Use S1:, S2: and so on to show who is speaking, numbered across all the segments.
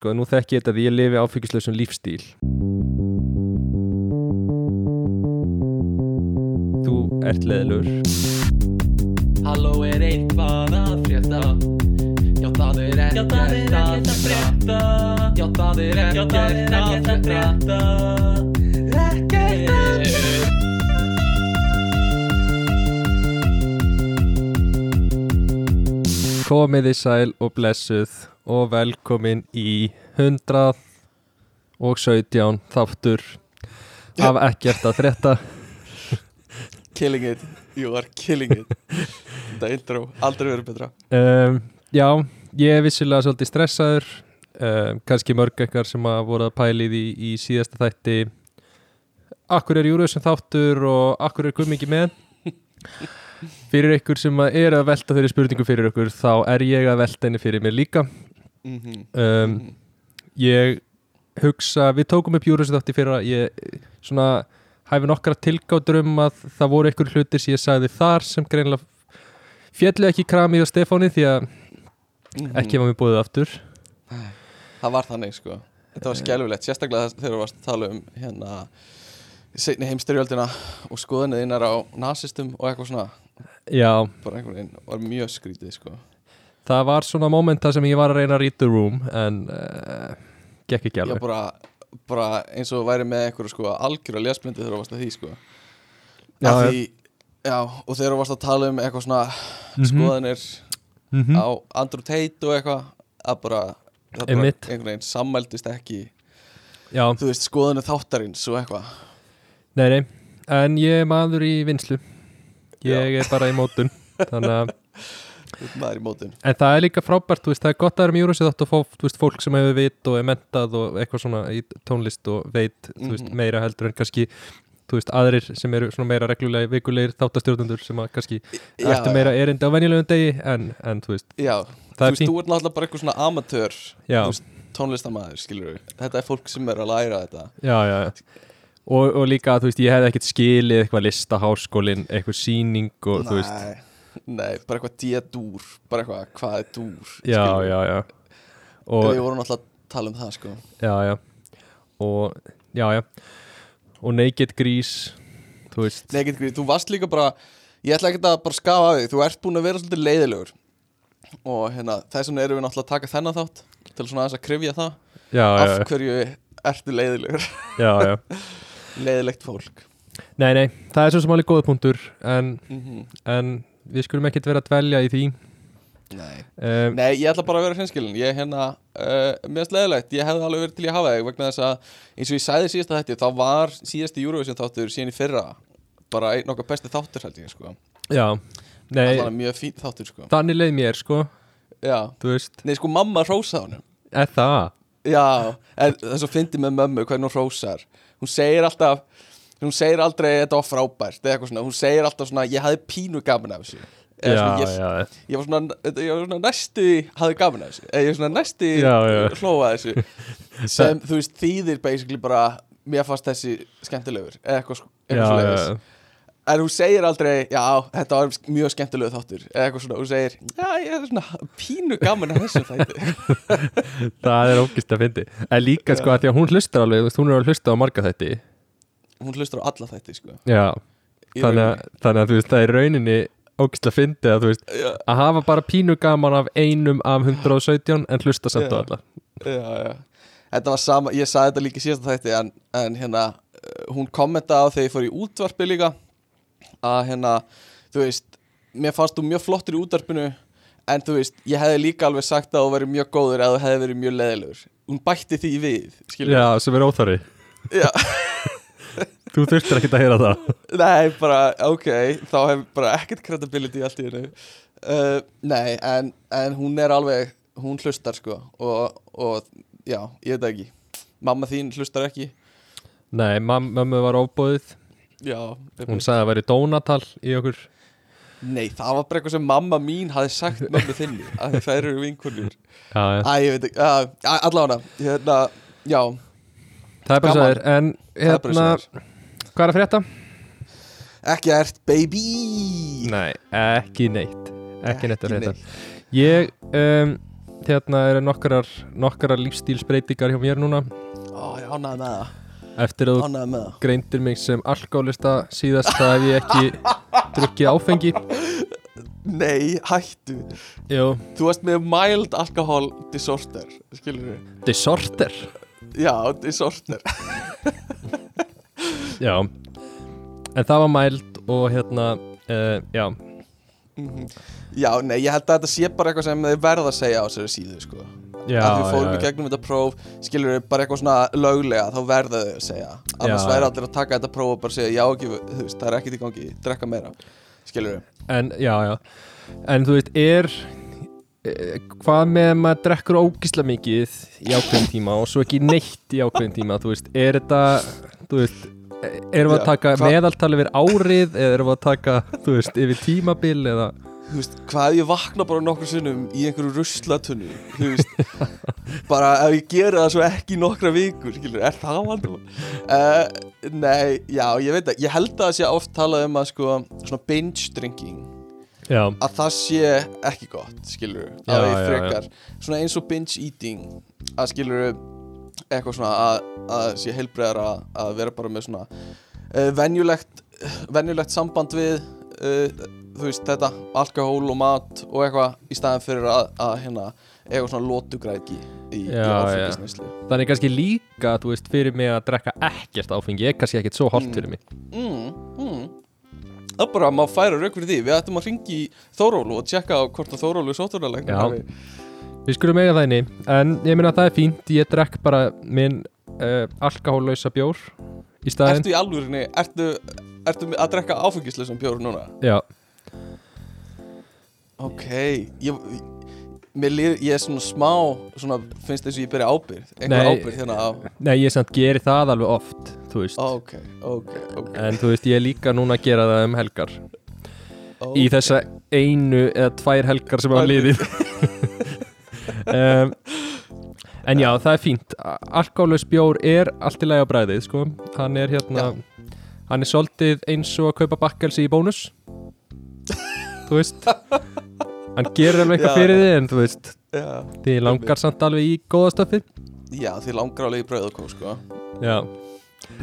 S1: sko, nú þekki ég þetta því ég lifi áfengislausum lífstíl. Þú ert leðilur
S2: Halló er eitthvað að frétta? Já það er ekkert að frétta. Já það er ekkert að frétta. Ekkert að
S1: Komiði sæl og blessuð og velkomin í 100 og 17 þáttur af ekkert að frétta.
S3: Killing it, you are killing it. Þetta intro, aldrei verið betra.
S1: Um, Já, ég er vissilega svolítið stressaður. Um, kannski mörg ekkar sem að voru að pælið í, í síðasta þætti. Akkur er Júruðsson þáttur og akkur er gummingi með? Fyrir ykkur sem að er að velta þeirri spurningu fyrir ykkur þá er ég að velta henni fyrir mér líka
S3: mm -hmm.
S1: um, Ég hugsa, við tókum upp Júruðsson þátti fyrir að ég svona hæfi nokkra tilgátur um að það voru ykkur hlutir sem ég sagði þar sem greinlega fjallu ekki kramið á Stefáni því að ekki var mér búið aftur.
S3: Það var þannig sko. Þetta var skjálfilegt, sérstaklega þegar þú varst að tala um hérna seinni heimstyrjöldina og skoðunnið innar á nasistum og eitthvað svona.
S1: Já,
S3: bara einhvern veginn var mjög skrítið sko
S1: það var svona momenta sem ég var að reyna að read the room en uh, gekk ekki
S3: Já,
S1: alveg.
S3: bara, bara eins og væri með einhverju sko algjör að lesblindi þegar þú varst að því sko.
S1: Já,
S3: Af því, já, og þegar þú varst að tala um eitthvað svona
S1: Mhm.
S3: skoðanir
S1: mm
S3: á Andrew Tate og eitthvað að bara, bara einhvern veginn sammældist ekki
S1: Já,
S3: þú veist, skoðanir þáttarins og eitthvað.
S1: Nei, nei En ég er maður í vinslu Ég er bara í mótun Þannig að
S3: maður í mótin
S1: En það er líka frábært, veist, það er gott að vera mjög þátt og fá, veist, fólk sem hefur vit og er mentað og eitthvað svona í tónlist og veit, þú veist,
S3: Mhm.
S1: meira heldur en kannski, veist, aðrir sem eru svona meira reglulega vikulegir þáttastjórnundur sem að kannski ættu meira erindi á venjulegum degi en, en þú veist,
S3: Já, þú veist, þú ert náttúrulega bara eitthvað svona amatör
S1: já,
S3: tónlistamæður, skilur við. Þetta er fólk sem er að læra þetta.
S1: Já, já, já. Og, og líka, þú veist, ég hefði ekkert skilið eitthvað lista háskólin, eitthvað síning og þú veist,
S3: Nei, bara eitthvað D-dúr Bara eitthvað, hvað er dúr
S1: já,
S3: skilurðu?
S1: já, já.
S3: Og við vorum náttúrulega að tala um það, sko.
S1: Já, já. Og, já, já. Og Naked Grease, þú veist.
S3: Nei, ekki, þú varst líka bara Ég ætla ekki að bara skafa af því Þú ert búin að vera svolítið leiðilegur. Og hérna, þess vegna erum við náttúrulega að taka þennan þátt Til svona aðeins að krifja það.
S1: Já,
S3: Af
S1: já,
S3: hverju ertu leiðilegur?
S1: Já, já.
S3: Leiðilegt fólk.
S1: Nei, nei, það er svo sem alveg góða punktur en,
S3: mm
S1: en við skulum ekkert vera að dvelja í því.
S3: Nei.
S1: Um,
S3: Nei, ég ætla bara að vera hreinskilin Ég er hérna, uh, mér finnst leiðilegt. Ég hefði alveg verið til að hafa þig vegna þess að eins og ég sagði síðasta þætti þá var síðasti Eurovision þáttur síðan í fyrra bara einn okkar besti þáttur held ég sko.
S1: Já, nei,
S3: Allan mjög fín þáttur sko.
S1: Þannig leið mér sko.
S3: Já, nei sko mamma rósa honum.
S1: Það?
S3: Já, en þess að fyndi með mömmu hvernig hún rósar Hún segir alltaf Hún segir aldrei þetta var frábært eða eitthvað svona. Hún segir alltaf svona ég hafði pínu gaman af þessu.
S1: Já,
S3: svona, ég,
S1: já,
S3: ég var svona, ég var svona næstu hafði gaman af þessu. Eða ég var svona næstu
S1: Já, já.
S3: hlóa þessu. Sem þú veist þýðir basically bara mér fannst þessi skemmtilegur. Eða eitthvað, eitthvað
S1: já.
S3: en hún segir aldrei já þetta var mjög skemmtilegu þáttur. Eða eitthvað svona hún segir já ég er svona pínu gaman af þætti.
S1: Það er ógist að fyndi. En líka sko að því að hún hlustar alveg, hún er að hlusta á marga þætti
S3: hún hlustur á alla þætti sko.
S1: Já, þannig að, þannig að þú veist, það er rauninni ógist að fyndi að þú veist
S3: já,
S1: að hafa bara pínu gaman af einum af 117 en hlusta samt á alla.
S3: Já, já. þetta var sama ég sagði þetta líka í síðasta þætti en, en hérna uh, hún kommentaði á þegar ég fór í útvarpi líka að hérna þú veist mér fannst þú mjög flottur í útvarpinu en þú veist ég hefði líka alveg sagt að þú verið mjög góður eða þú hefði verið mjög leðilegur hún bætti því við skilur
S1: Já, sem er óþarri
S3: Já.
S1: Þú þurftir ekkert að heyra það.
S3: Nei, bara, ok, þá hef bara ekkert credibility allt í hennu uh, Nei, en, en hún er alveg, hún hlustar sko og, og já, ég veit það ekki. Mamma þín hlustar ekki?
S1: Nei, mam mömmu var ofbóðið
S3: Já,
S1: Hún sagði að væri dónatal í okkur.
S3: Nei, það var bara eitthvað sem mamma mín hafði sagt mömmu þinni að það eru vinkunir
S1: Já, já.
S3: Æ, ég veit ekki, uh, allavega hérna, já,
S1: Það er bara þér En
S3: það er bara
S1: hérna, hvað er að frétta?
S3: Ekki ert, baby.
S1: Nei, ekki neitt. Ekki neitt að
S3: Ekki
S1: frétta. Ég, um, hérna eru nokkarar, nokkarar lífstílsbreytingar hjá mér núna.
S3: Ó, ég ánæði með það.
S1: Eftir að þú
S3: Ánæði með það.
S1: greindir mig sem alkoholista síðast það hef ég ekki drukkið áfengi.
S3: Nei, hættu.
S1: Jú,
S3: Þú varst með mild alcohol disorder Skilur við?
S1: disorder?
S3: Já, disorder
S1: Já, en það var mæld og hérna, uh, já.
S3: Mhm. Já, nei, ég held að þetta sé bara eitthvað sem þið verða að segja á þessari síðu sko.
S1: Já,
S3: að við fórum
S1: já,
S3: í gegnum þetta próf skilur við bara eitthvað svona löglega þá verða þau að segja. Annars væri allir að taka þetta próf og bara segja já ekki, þú veist, það er ekkert í gangi, drekka meira. Skilur við
S1: En, já, já. En þú veist, er eh, hvað með að maður drekkur ógisla mikið í ákveðin tíma og svo ekki neitt í ákveðin tíma, þú veist, er þetta þú veist, erum við
S3: Já,
S1: að taka meðaltal yfir árið eða erum við að taka, þú veist, yfir tímabil eða,
S3: þú veist, hvað ég vakna bara nokkur sinnum í einhverju ruslatunni þú veist, bara ef ég gera það svo ekki nokkra vikur skilur, er það vandum uh, nei, já, ég veit að ég held að það sé oft talað um að sko svona binge drinking.
S1: Já,
S3: að það sé ekki gott skilur
S1: Já,
S3: að
S1: já,
S3: frekar svona eins og binge eating að skilur eitthvað svona að, að sé heilbreðar að, að vera bara með svona uh, venjulegt venjulegt samband við uh, þú veist þetta, alkohól og mat og eitthvað í staðin fyrir að, að hérna, eitthvað svona lótugræki í, í áfengisneislu
S1: þannig kannski líka, þú veist, fyrir mig að drekka ekkert áfengi er kannski ekkert svo holdt
S3: Mm.
S1: fyrir mig
S3: mm, mm. Það er bara að maður færa rauk fyrir því Við ættum að ringi í Þórólu og tjekka á hvort að Þórólu er sóttúrlega
S1: Já. Við skulum eiga það inni, en ég minna að það er fínt. Ég drekk bara minn uh, alkohóllausa bjór í staðinn.
S3: Ertu í alvörinni, ertu, ertu að drekka áfengislösum bjór núna?
S1: Já,
S3: Ok, ég, líður, ég er svona smá, svona, finnst þess að ég byrja ábyrgð, einhver
S1: Nei.
S3: ábyrgð hérna á,
S1: nei, ég samt geri það alveg oft, þú veist.
S3: Ok, ok, ok,
S1: En þú veist, ég er líka núna að gera það um helgar.
S3: Ok.
S1: Í þessa einu eða tvær helgar sem hafa liðið um, En já, það er fínt. Alkoholus bjór er allt í lagi á bræðið, sko. Hann er hérna Hann er soldið eins og að kaupa bakkelsi í bónus. Þú veist. Hann gerir alveg eitthvað
S3: Já.
S1: fyrir þið En þú veist,
S3: Já,
S1: þið langar samt alveg í góða stöfið
S3: já, því langar alveg í kó, sko.
S1: Já.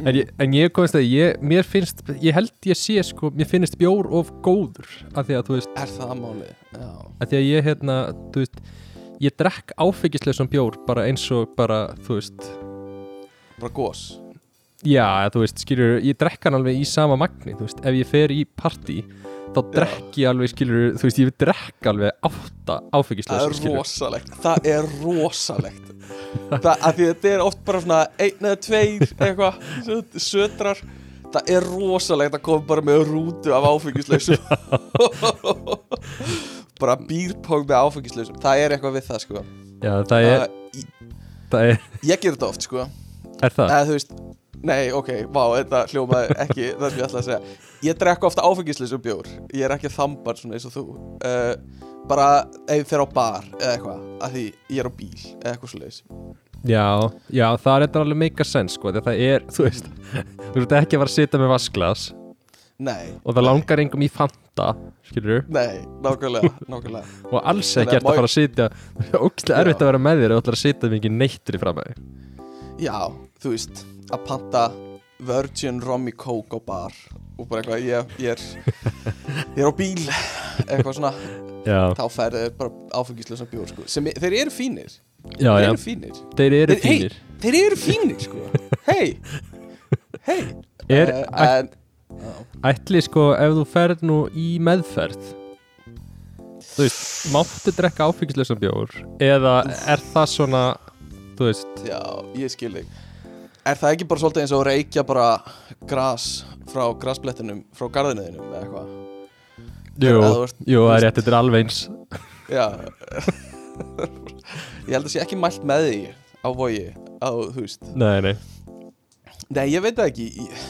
S1: En ég, en ég komist að ég, mér finnst, ég held ég sé sko, mér finnst bjór of góður af því að þú veist,
S3: Er það málið? Já.
S1: af því að ég hérna, þú veist, ég drekk áfengisleisum bjór bara eins og bara, þú veist,
S3: Bara gós.
S1: já, þú veist, skilur, ég drekk hann alveg í sama magni, þú veist, ef ég fer í partí, þá drekk ég alveg, skilur, þú veist, ég drekk alveg átta
S3: Það
S1: áfengisleisum,
S3: er
S1: skilur.
S3: rosalegt, það er rosalegt. Það, af því þetta er oft bara svona einn eða tveir eitthvað, söt- sötrar. Það er rosalegt að koma bara með rútu af áfengislausum Bara býrpók með áfengislausum. Það er eitthvað við það sko.
S1: Já, það er,
S3: uh, ég,
S1: það er,
S3: ég ger þetta oft sko.
S1: Er það?
S3: Eða veist, nei ok, vá, þetta hljómaði ekki það sem ég ætla að segja. Ég drekk ofta áfengislausum bjór. Ég er ekki þambar svona eins og þú. Uh, Bara ef ég fer á bar eða eitthvað Af því ég er á bíl eða eitthvað svo
S1: Já, já, það er þetta alveg meika sens, sko, það er, þú veist, þú veist ekki að fara að sitja með vasklas
S3: Nei.
S1: Og það langar engum í Fanta skilur
S3: Nei, nákvæmlega, nákvæmlega.
S1: Og alls ekki
S3: að
S1: að fara að sitja ógstlega erfitt
S3: Já.
S1: að vera með þér og ætlar að sitja mikið neittur í fram að þig
S3: Já, þú veist, að panta Virgin Rummy Coke á bar Og bara eitthvað, ég, ég er Ég er á bíl Eitthvað svona,
S1: Já,
S3: þá færðu þeir bara áfengislösa bjór sko. Sem, er- Þeir eru fínir.
S1: Já,
S3: Þeir eru fínir.
S1: Þeir eru
S3: Þeir- hey,
S1: fínir.
S3: Þeir eru fínir, sko. Hei Hei
S1: Er, æ,
S3: En.
S1: Ætli sko ef þú ferð nú í meðferð þú veist, máttu drekka áfengislösan bjór eða er það svona þú veist,
S3: Já, ég skil þig. Er það ekki bara svolítið eins og reykja bara gras frá grasblettinum frá garðinuðinum eða eitthvað?
S1: jú,
S3: ert-
S1: jú, það er rétt, þetta er alveg eins.
S3: Já. Ég held að sé ekki mælt með því á vogi á, þú veist.
S1: Nei, nei,
S3: Nei, ég veit ekki. ég,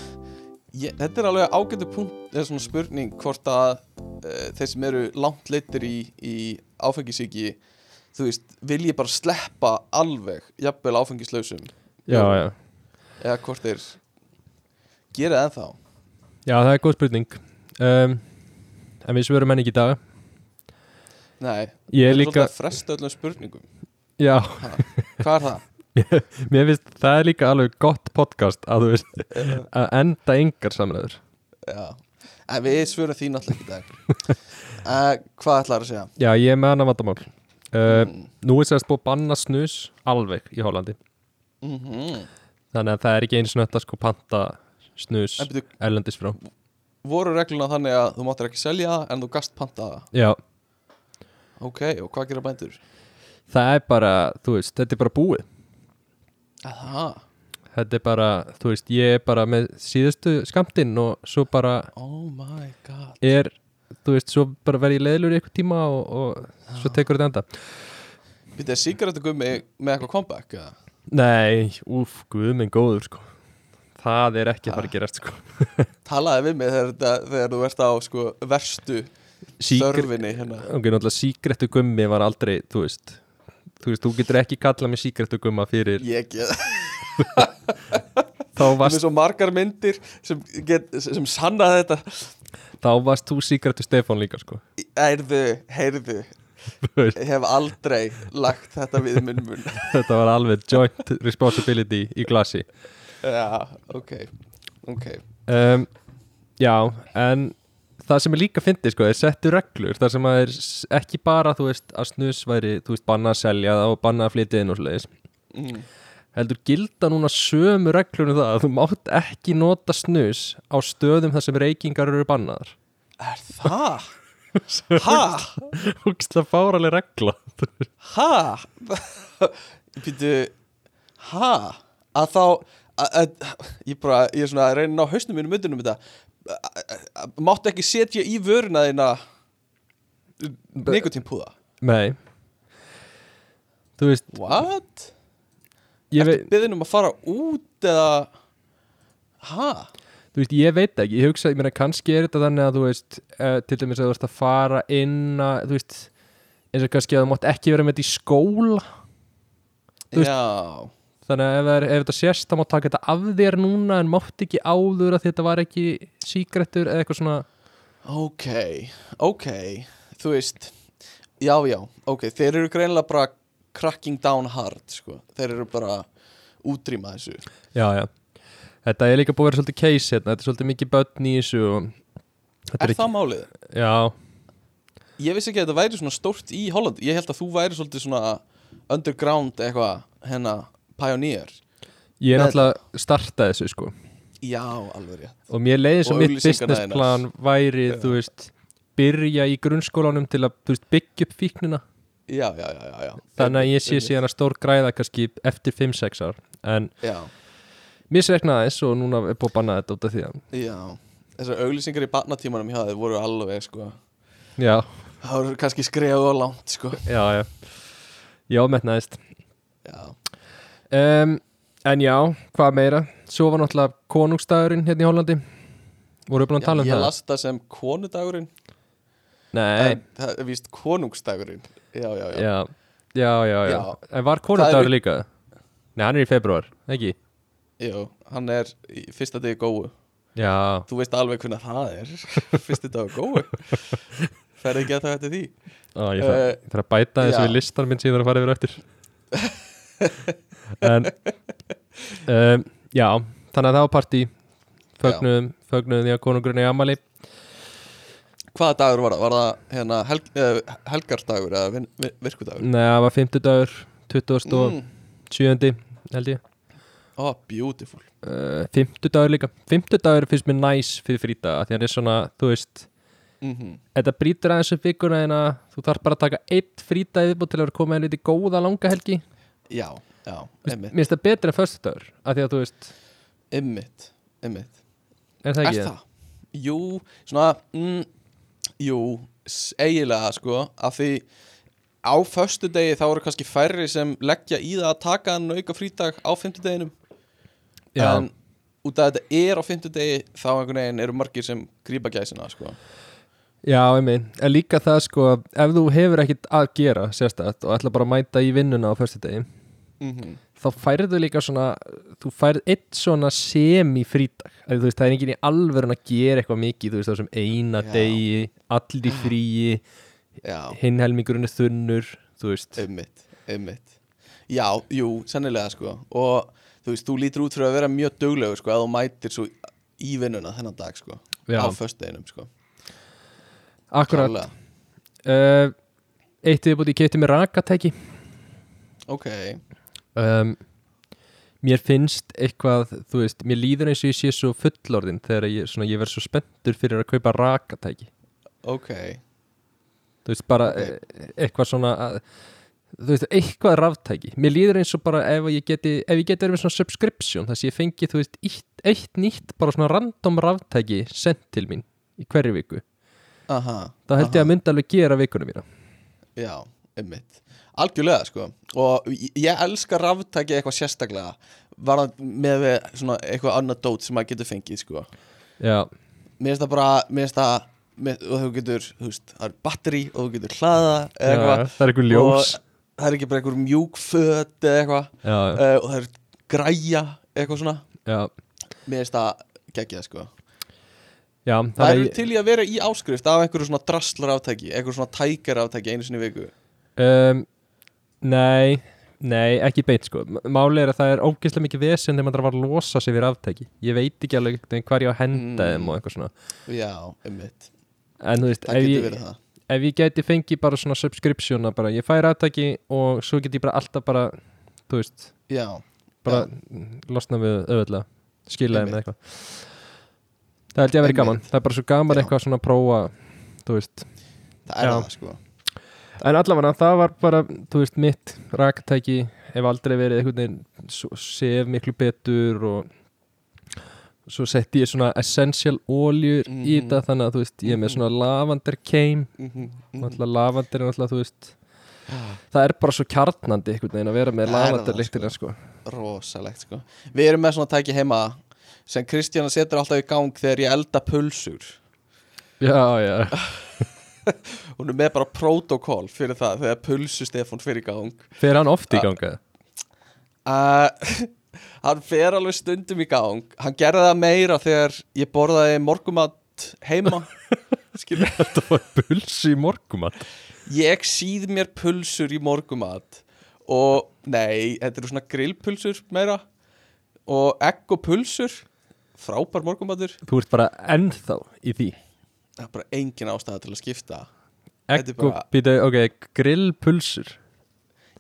S3: ég, Þetta er alveg ágættu punkt eða svona spurning hvort að uh, þeir sem eru langt leittir í, í áfengisíki þú veist, vilji bara sleppa alveg jafnvel áfengislausum.
S1: Já, já.
S3: Eða hvort þeir gera það ennþá
S1: Já, það er góð spurning. Um, En við svörum enn ekki í dag.
S3: Nei,
S1: Ég er líka,
S3: svolítið að fresta öllum spurningum.
S1: Já,
S3: Hvað er það?
S1: Mér finnst það er líka alveg gott podcast að veist að enda engar samræður.
S3: Já, en við svörum því náttúrulega ekki dag. Uh, Hvað ætlar að segja?
S1: Já, ég er með annan vandamál. Uh,
S3: Mm.
S1: Nú er sérst búið banna snus alveg í Hollandi.
S3: Mhm.
S1: Þannig að það er ekki einu snött að sko panta snus erlendis frá.
S3: voru regluna þannig að þú máttir ekki selja það en þú gast panta það?
S1: Já,
S3: Ok, og hvað gera bændur?
S1: það er bara, þú veist, þetta er bara búið
S3: Aha,
S1: Þetta er bara, þú veist, ég er bara með síðustu skamtinn og svo bara
S3: oh my god.
S1: er, þú veist, svo bara verð ég leiðlur í eitthvað tíma og, og svo tekur þetta enda.
S3: Býtti að sígarettu gummi með eitthvað comeback eða?
S1: Nei, úf, guð minn góður sko. Það er ekki að fara að gerast sko.
S3: Talaði við mig þegar, þetta, þegar þú ert á sko, verstu
S1: Sígr-
S3: þörfinni hérna.
S1: Ok, náttúrulega sígrettu gummi var aldrei, þú veist Þú veist, þú getur ekki kallað mig sígrettu gumma fyrir
S3: Ég get
S1: Þá varst,
S3: svo margar myndir sem, get, sem sannaði þetta.
S1: Þá varst þú sígrettu Stefán líka sko.
S3: Heyrðu, heyrðu. Ég hef aldrei lagt þetta við minn mun
S1: Þetta var alveg joint responsibility í glasi.
S3: Já, ok Ok.
S1: Um, Já, en það sem er líka fyndið sko, er settu reglur þar sem að er ekki bara, þú veist, að snus væri, þú veist, banna að selja það og banna að flytja inn og svoleiðis
S3: mm.
S1: heldur gilda núna sömu reglur um það að þú mátt ekki nota snus á stöðum þar sem reykingar eru bannaðar
S3: Er það? Ha?
S1: Húksla fáraleg regla
S3: Ha? Býtu Ha? Að þá að, að, Ég bara, ég er svona að reyna að ná hausnum mínum myndunum þetta Að- að- að- Máttu ekki setja í vöruna þína Nikotínpúða
S1: Nei. Þú veist,
S3: What?
S1: ég,
S3: Ertu
S1: veit,
S3: byggðin um að fara út eða Ha?
S1: þú veist, ég veit ekki. Ég hugsa, ég meina, kannski er þetta þannig að þú veist, uh, til dæmis að þú veist að fara inn að, þú veist eins og kannski að þú mátt ekki vera með þetta í skóla. Þú veist-
S3: Já
S1: þannig að ef, er, ef þetta sést þá mátt taka þetta af þér núna en mátt ekki áður að þetta var ekki síkrettur eða eitthvað svona
S3: Ok, ok Þú veist Já, já, ok, þeir eru greinilega bara cracking down hard, sko Þeir eru bara útrýma þessu
S1: já, já. þetta er líka búið að vera svolítið case hérna, þetta er svolítið mikið börn í þessu þetta
S3: Er það málið?
S1: já,
S3: Ég vissi ekki að þetta væri svona stórt í Holland Ég held að þú væri svolítið svona underground eitthvað, hérna, pioneer.
S1: Ég er náttúrulega startað þessu sko.
S3: Já, alveg rétt.
S1: Og mér leiði
S3: Og
S1: mitt businessplan væri,
S3: Já.
S1: þú veist byrja í grunnskólanum til að þú veist, byggja upp fíknina.
S3: Já, já, já, já, já.
S1: þannig að ég sé síðan að stór græða kannski eftir 5-6 ár. En.
S3: Já,
S1: misreiknaði þess og núna er búið að banna þetta út af því að
S3: já. Þessar auglýsingar í barnatímanum hjá þeir voru alveg, sko.
S1: Já,
S3: Það voru kannski skrefað og langt, sko.
S1: Já, já. Já, metnaðist
S3: Já,
S1: um, en já, hvað meira? Svo var náttúrulega konungstæðurinn hérna í Hollandi. Voru búin að tala um
S3: ég
S1: það?
S3: las það sem konudagurinn.
S1: Nei,
S3: en það er víst konungsdagurinn. Já, já, já,
S1: já, já, já, já. En var
S3: er-
S1: líka? Nei, hann er í februar, ekki?
S3: Jú, hann er í fyrsta degi góðu
S1: já,
S3: Þú veist alveg hvernig það er. Fyrsti dag góðu Ferði ekki að það eftir því?
S1: Á, ég þarf ég þarf að bæta þessu við listan minn síðan að fara yfir á eftir en um, já, þannig að það var partí fögnuðum, fögnuðum því að konungurinn í Amali
S3: Hvaða dagur var það? Var það hérna, helg, uh, helgardagur eða virkudagur?
S1: Nei, það var 50 dagur 27.
S3: Mm.
S1: held ég
S3: Ó, beautiful
S1: uh, 50 dagur líka 50 dagur finnst mér næs fyrir frýta því hann er svona, þú veist
S3: mm
S1: þetta brýtur aðeins upp vikuna en að þú þarf bara að taka eitt viðbútt til að vera komið henni í góða langa helgi
S3: Já, já,
S1: Mér
S3: emmitt
S1: finnst það betra en föstu dagur af því að þú veist,
S3: Emmitt, emmitt
S1: er það
S3: Er
S1: ekki
S3: það? Jú, svona mm, Jú, eiginlega sko Af því á föstu degi þá eru kannski færri sem leggja í það að taka en auka frídag á fimmtudeginum.
S1: Já,
S3: En út af þetta er á fimmtudegi þá einhvern veginn eru margir sem grípa gæsina sko.
S1: Já, einmitt, en líka það sko ef þú hefur ekkit að gera sérstætt og ætla bara að mæta í vinnuna á föstudegi
S3: mm
S1: þá færðu líka svona þú færð eitt svona semi frídag þú veist, það er enginn í alvörun að gera eitthvað mikið, þú veist, þessum eina
S3: Já.
S1: degi allir í fríi
S3: Já,
S1: hinn helmingurinn er þunnur þú veist,
S3: einmitt, einmitt. Já, jú, sennilega sko. Og þú veist, þú lítur út fyrir að vera mjög duglegur sko Að þú mætir svo í vinnuna þennan dag sko
S1: Já.
S3: Á föstudeginum sko.
S1: Akkurat. Uh, Eitt viðbúti, ég kefti mér rakatæki.
S3: Ok,
S1: um, Mér finnst eitthvað, þú veist, mér líður eins og ég sé svo fullorðin þegar ég, svona, ég verð svo spenntur fyrir að kaupa rakatæki.
S3: Ok.
S1: Þú veist, bara
S3: Ok.
S1: okay. eitthvað svona að, Þú veist, eitthvað ráftæki Mér líður eins og bara ef ég geti ef ég geti verið með svona subscription þess að ég fengi, þú veist, eitt, eitt nýtt bara svona random ráftæki sendt til mín í hverju viku.
S3: Aha,
S1: þá held ég að myndi alveg gera vikunum mína.
S3: Já, einmitt. Algjörlega sko. Og ég, ég elska ráftæki eitthvað sérstaklega Var með eitthvað annað dót sem maður getur fengið sko.
S1: Já,
S3: Mér finnst það bara finnst það með, Og þú getur, þú veist, það er batteri Og þú getur hlaða eða
S1: já
S3: eitthvað.
S1: það er eitthvað ljós.
S3: Og það er ekki bara einhver mjúk föt eða eitthvað. Uh, Og það er græja Eitthvað svona.
S1: Já,
S3: Mér finnst það geggjað sko.
S1: Já
S3: Það
S1: það er,
S3: til í að vera í áskrift Af einhverju svona drastlar áttæki Einhverju svona tækar áttæki einu sinni viku
S1: um, Nei, nei, ekki beint sko. Máli er að það er ógeðslega mikið vesen þegar maður þarf að losa sig við ráftæki Ég veit ekki alveg hvar ég á að henda
S3: Mm.
S1: þeim og eitthvað svona.
S3: Já, einmitt.
S1: En þú veist, ef ég, ef ég gæti fengið bara svona subscriptiona bara, ég fæ ráftæki og svo get ég bara alltaf bara, þú veist
S3: Já,
S1: bara losna við auðvitað skila þeim eitthvað. Það held ég að vera gaman. Það er bara svo gaman
S3: Já.
S1: eitthvað svona að prófa þú veist.
S3: Það er
S1: Já.
S3: það sko
S1: En allavega það var bara, þú veist, mitt raktæki hef aldrei verið einhvern veginn sef miklu betur og svo setti ég svona essential oljur í
S3: Mhm.
S1: þetta þannig að þú veist, ég er með
S3: Mhm.
S1: svona lavender keim,
S3: mm -hmm.
S1: náttúrulega lavender er náttúrulega, þú veist það er bara svo kjarnandi einhvern veginn að vera með
S3: Það er það,
S1: lavender lyktina sko.
S3: Rosalegt sko Við erum með svona tæki heima sem Kristjana setur alltaf í gang þegar ég elda pulsur
S1: Já, já,
S3: Hún er með bara protokól fyrir það þegar pulsu Stefán fyrir gang.
S1: Fer hann oft í
S3: Ah.
S1: ganga
S3: uh, Hann fer alveg stundum í gang. Hann gerði það meira þegar ég borðaði morgumat heima.
S1: Þetta var pulsi í morgumat
S3: Ég síð mér pulsur í morgumat og nei, þetta eru svona grillpulsur meira og egg og pulsur. Frábær morgumatur
S1: Þú ert bara ennþá í því
S3: það er bara engin ástæða til að skipta
S1: Egg
S3: er
S1: og,
S3: bara-
S1: býta, ok, grillpulsur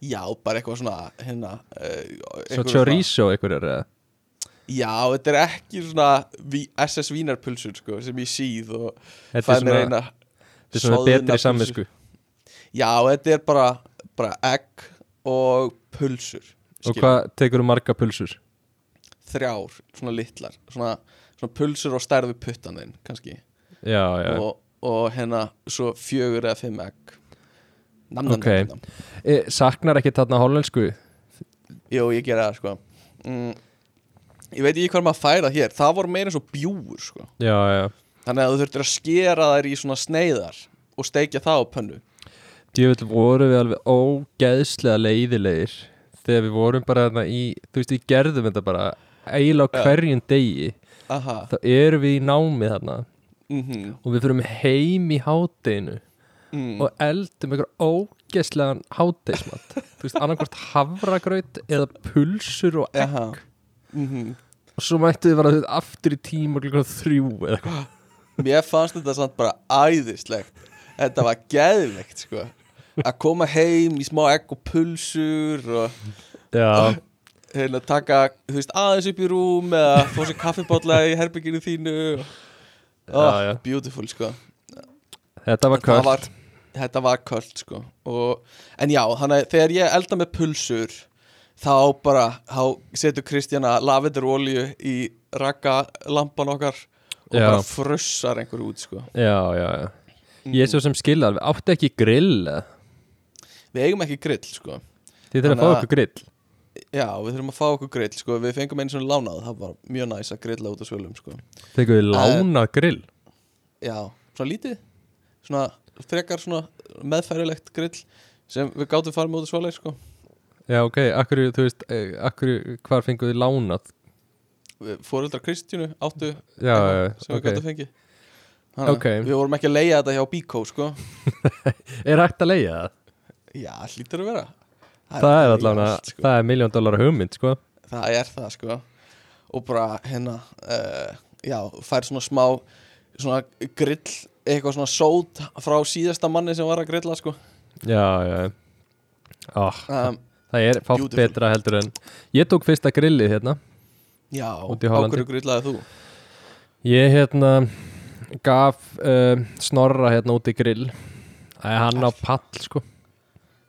S3: já, bara eitthvað svona hérna, uh,
S1: Svo chorizo einhverjar eða
S3: já, þetta er ekki svona SS vínarpulsur sko, sem ég síð og fæ
S1: er
S3: eina
S1: þetta er svona betri
S3: pulsu.
S1: samvisku
S3: já, þetta er bara, bara egg og pulsur
S1: Og
S3: skilur.
S1: hvað tekur þú marga pulsur?
S3: þrjár, svona litlar svona, svona pulsur á stærðu puttaninn kannski
S1: Já, já.
S3: Og, og hérna svo fjögur eða fimm egg. Nam, nam,
S1: Ok.
S3: nam,
S1: e, Saknar ekki þarna hollensku?
S3: Jú, ég gera það sko. Mm, Ég veit ekki hvað maður færa hér. Það voru meira eins og bjúur sko.
S1: Já, já.
S3: Þannig að þú þurftir að skera þær í svona sneiðar Og steikja það á pönnu.
S1: Djöfull vorum við alveg ógeðslega leiðilegir Þegar við vorum bara þarna í Þú veist, við gerðum þetta bara eiginlega hverjum degi.
S3: Aha.
S1: Þá erum við í námi þarna
S3: mm
S1: Og við fyrir heim í hátdeinu
S3: mm.
S1: Og eldum einhver ógeðslegan háteismat Þú veist, annarkvort havragraut Eða pulsur og egg.
S3: Mm
S1: Og svo mættu við veist, aftur í tíma klukkan þrjú eða eitthvað.
S3: Mér fannst þetta samt bara æðislegt. Þetta var geðvegt sko. Að koma heim í smá egg og pulsur Og
S1: Já,
S3: hérna taka, þú veist, aðeins upp í rúm Eða fá sér kaffibólla í herbygginu þínu oh,
S1: Já, já.
S3: Beautiful sko.
S1: Þetta var kvöld
S3: þetta var köld sko. Og, En já, þannig að þegar ég elda með pulsur Þá bara, þá setur Kristjana lavenderolíu í raka lampan okkar Og
S1: Já.
S3: bara frussar einhver út sko.
S1: Já, já, já. Ég er svo sem skilja alveg, áttu ekki grill?
S3: Við eigum ekki grill sko.
S1: Þið þurfum að fá okkur grill
S3: Já, við þurfum að fá okkur grill sko. Við fengum einu svona lánað, það var mjög næs að grilla út á svölum sko.
S1: Þegar við lána grill?
S3: Já, svona lítið. Svona frekar svona meðfærilegt grill Sem við gátum farið með út á svölum sko.
S1: Já, ok, akkur, þú veist, eh, akkur, hvar fengu þið lánað?
S3: Fóreldrar Kristjánu áttu
S1: Já,
S3: eitthvað
S1: já,
S3: sem við
S1: ok.
S3: gátum fengið. Þannig að
S1: Ok.
S3: Við vorum ekki að leia þetta hjá Bíkó sko.
S1: Er hægt að leiða það?
S3: Já, hlýtur að vera
S1: Það er allavega,
S3: sko.
S1: það er miljón dólar hugmynd sko
S3: það er það sko og bara hérna uh, já, fær svona smá svona grill, eitthvað svona sót frá síðasta manni sem var að grilla sko
S1: Já, já oh,
S3: um,
S1: Það er fátt betra heldur en Ég tók fyrsta grillið hérna
S3: já,
S1: Út í
S3: á
S1: Hollandi.
S3: hverju grillaði þú?
S1: Ég hérna gaf uh, Snorra hérna út í grill Það er hann á pall sko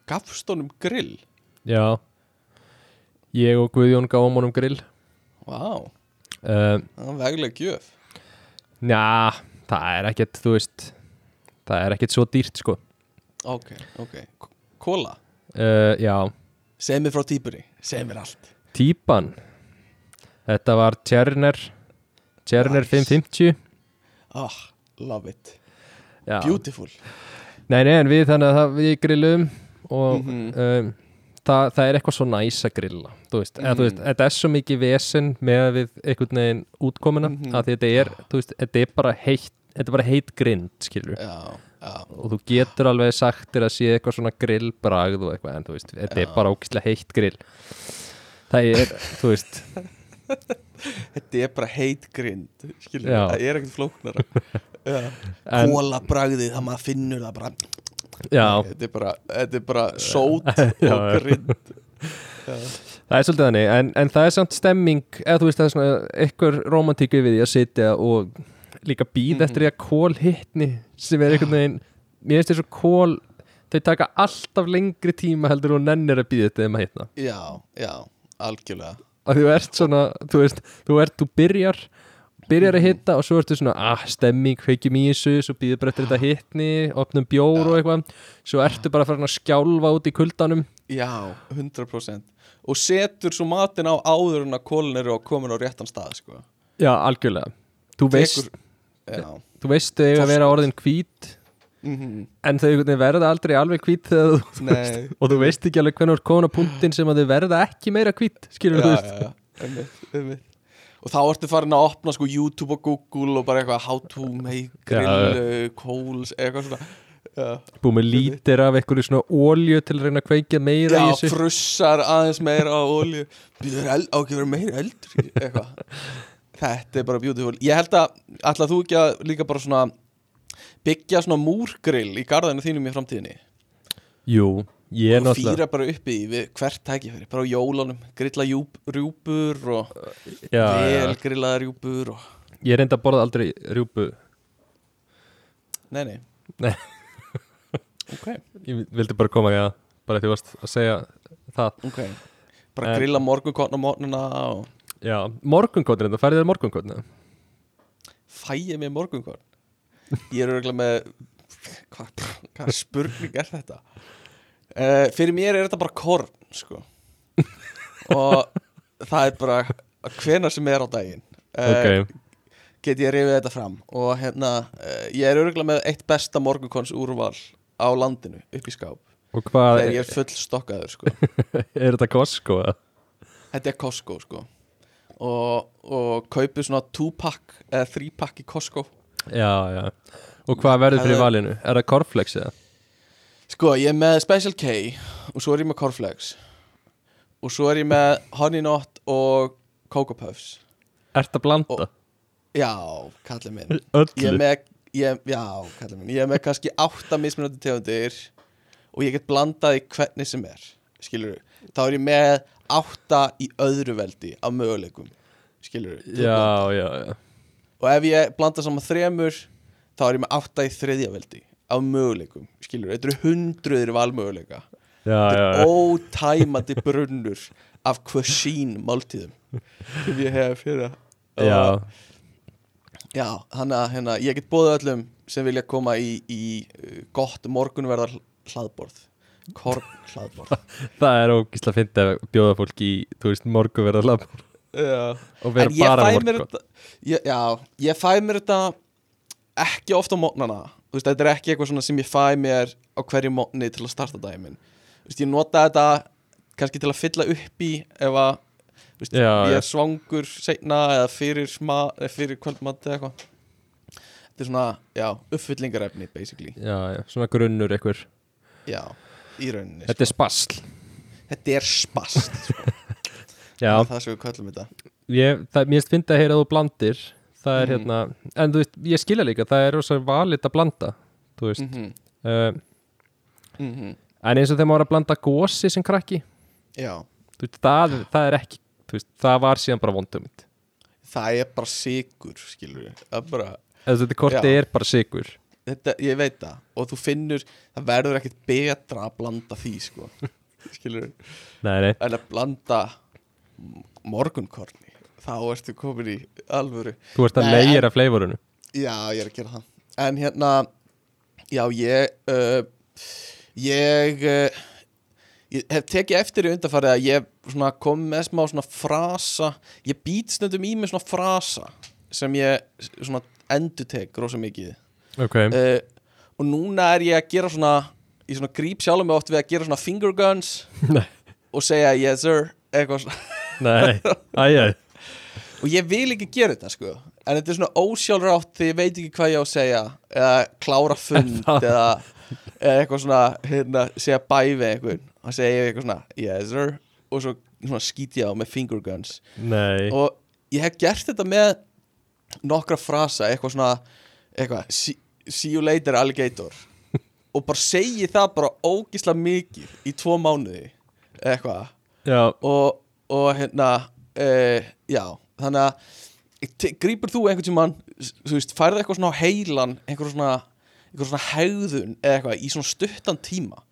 S3: Gafstónum grill?
S1: Já. Ég og Guðjón gáum honum grill.
S3: Vá,
S1: uh,
S3: það var veglega gjöf.
S1: Já, það er ekkert, þú veist Það er ekkert svo dýrt sko.
S3: Ok, ok, kóla
S1: uh, Já,
S3: segð mér frá típuri, segð mér allt.
S1: Típan. Þetta var Tjerner Tjerner
S3: Nice.
S1: 550
S3: ah, love it,
S1: Já.
S3: beautiful.
S1: Nei, nei, en við þannig að það, við grillum og
S3: Mhm.
S1: um, það, það er eitthvað svo næs að grilla þú veist, eða þú veist, þetta er svo mikið vesen með við einhvern veginn útkomuna
S3: Mhm.
S1: að því þetta er, þú veist, þetta er bara heitt þetta er bara heitt grind,
S3: já,
S1: og þú getur alveg sagt þér að sé eitthvað svona grillbragð og eitthvað, en þú veist, þetta er bara ógislega heitt grill. Það er, þú veist.
S3: Þetta er bara heit grind skilur,
S1: Já.
S3: það er ekkert flóknara. Já.
S1: en,
S3: kóla bragðið, það maður finnur það bara þetta er bara, þetta er bara sót og grind.
S1: Það er svolítið þannig en, en það er samt stemming, eða þú veist það er svona eitthvað romantíku við því að sitja og líka býð
S3: Mhm.
S1: eftir því að kól hittni sem er einhvern veginn mér finnst þess að kól þau taka alltaf lengri tíma heldur og nennir að býða þetta þeim að hittna
S3: já, já, algjörlega.
S1: Að þú ert svona, þú veist, þú ert, þú byrjar byrjar að hitta og svo ertu svona ah, stemming, kveikjum í þessu, svo býður bara eftir þetta hittni, opnum bjór og eitthvað. Svo ertu bara farin að skjálfa út í kuldanum.
S3: Já, 100% og setur svo matin á áður en að kólin eru á komin á réttan stað sko.
S1: já, algjörlega. Þú veist,
S3: Tekur-
S1: þú veist þau að vera orðin hvít
S3: mhm,
S1: en þau verða aldrei alveg hvít og þú veist ekki alveg hvernig þú ert komin á punktin sem að þau verða ekki meira hvít skilur þú veist.
S3: já, einmitt, einmitt og þá ertu farin að opna sko YouTube og Google og bara eitthvað how to make grill uh, coals, eitthvað svona. Já,
S1: búið með lítir af einhverju svona ólju til að reyna að kveikja meira í
S3: já
S1: þessu.
S3: frussar aðeins meira á olju býður eld, á ekki að vera meira eldur í- eitthvað? Þetta er bara beautiful. Ég held að, ætla þú ekki að líka bara svona byggja svona múrgrill í garðinu þínum í framtíðinni?
S1: Jú,
S3: og
S1: náttúrulega
S3: fýra bara upp í því við hvert tækifæri, bara á jólunum grilla júp, rjúpur og
S1: já,
S3: vel grillaða rjúpur og...
S1: ég reynda að borða aldrei rjúpu.
S3: Nei, nei,
S1: Nei.
S3: ok,
S1: ég vildi bara koma að bara því varst að segja það.
S3: Ok. Bara
S1: En-
S3: grilla morgunkotn á morgnuna og
S1: já, morgunkotn reynda, færið þér morgunkotn
S3: fæ ég mér morgunkotn? Ég er örgulega með hvað hva spurning er þetta uh, fyrir mér er þetta bara korn sko. Og það er bara hvena sem er á daginn. Uh,
S1: ok,
S3: get ég rifið þetta fram. Og hérna, uh, ég er örgulega með eitt besta morgunkons úrval á landinu upp í skáp.
S1: Og hvað
S3: þegar ég er full stokkaður sko.
S1: Er þetta Costco eða?
S3: þetta er Costco sko. Og, og kaupið svona 2-pack eða 3-pack í Costco.
S1: Já, já, og hvað verður fyrir valinu? Er það Corflex eða?
S3: Sko ég er með Special K og svo er ég með Cornflakes. Og svo er ég með Honey Nut og Cocoa Puffs.
S1: Ert að blanda?
S3: já, kallið minn. Ég er
S1: öllu?
S3: með, ég, já, kallið minn. Ég er með kannski átta mismunandi tegundir og ég get blandað í hvernig sem er skilur þá er ég með átta í öðru veldi af möguleikum skilur
S1: já, já, já.
S3: Og ef ég blanda saman þremur þá er ég með átta í þriðja veldi af möguleikum, skilur, þetta eru hundruðir valmöguleika, þetta er ótæmandi brunnur af cuisine máltíðum. Sem ég hef fyrir
S1: já.
S3: já, hann að hérna, ég get bóðið öllum sem vilja koma í, í uh, gott morgunverðar hlaðborð. Korn hlaðborð.
S1: Það er ógísla að finna að bjóða fólk í, veist, morguverðarlab
S3: já.
S1: og vera bara morgun
S3: já, ég fæ mér þetta ekki ofta á mótnana veist, þetta er ekki eitthvað sem ég fæ mér á hverju mótni til að starta daginn veist, ég nota þetta kannski til að fylla upp í ef að veist,
S1: Já,
S3: ég er svangur seinna eða fyrir, fyrir kvöldmatt eða eitthvað. Þetta er svona, já, uppfyllingarefni basically,
S1: já, já, svona grunnur einhver.
S3: Já, í rauninni
S1: þetta er spasl
S3: þetta er spast sko. Það er svo við köllum þetta.
S1: Ég, það, mér finnst að heyra þú blandir Það er
S3: Mhm.
S1: hérna En þú veist, ég skilja líka, það er rosa valit að blanda Þú veist.
S3: Mm
S1: uh,
S3: -hmm.
S1: En eins og þegar maður að blanda gósi sem krakki
S3: já,
S1: veist, það, það er ekki þú veist, það var síðan bara vondumit
S3: það er bara sigur skilur við, það er bara
S1: þetta korti
S3: Já.
S1: er bara sigur
S3: þetta, ég veit það. Og þú finnur, það verður ekkert betra að blanda því sko. Skilur við,
S1: nei, nei,
S3: en að blanda morgunkorni þá ertu komin í alvöru.
S1: Þú ert að
S3: Nei,
S1: leira fleivorunu
S3: já, ég er að gera það. En hérna, já, ég uh, ég uh, ég hef tekið eftir í undarfarið að ég kom með smá svona frasa. Ég být stundum í mig svona frasa sem ég svona endutek rosa mikið.
S1: Ok,
S3: uh, og núna er ég að gera svona ég svona gríp sjálf mig oft við að gera svona finger guns og segja yes sir eitthvað svona.
S1: Nei, æjæ
S3: og ég vil ekki gera þetta sko. En þetta er svona ósjálfrátt því ég veit ekki hvað ég á að segja eða klára fund eða, eða eitthvað svona hérna, segja bæ við einhvern. Og segja eitthvað svona yes sir. Og svo svona skýt ég á með finger guns.
S1: Nei,
S3: og ég hef gert þetta með nokkra frasa eitthvað svona eitthvað, see, see you later alligator. Og bara segi það bara ógisla mikið í tvo mánuði eitthvað. Og, og hérna uh, já, þannig að grípur þú einhvern tímann þú veist, færði eitthvað svona á heilan einhver svona, einhver svona hegðun eða eitthvað í svona stuttan tíma?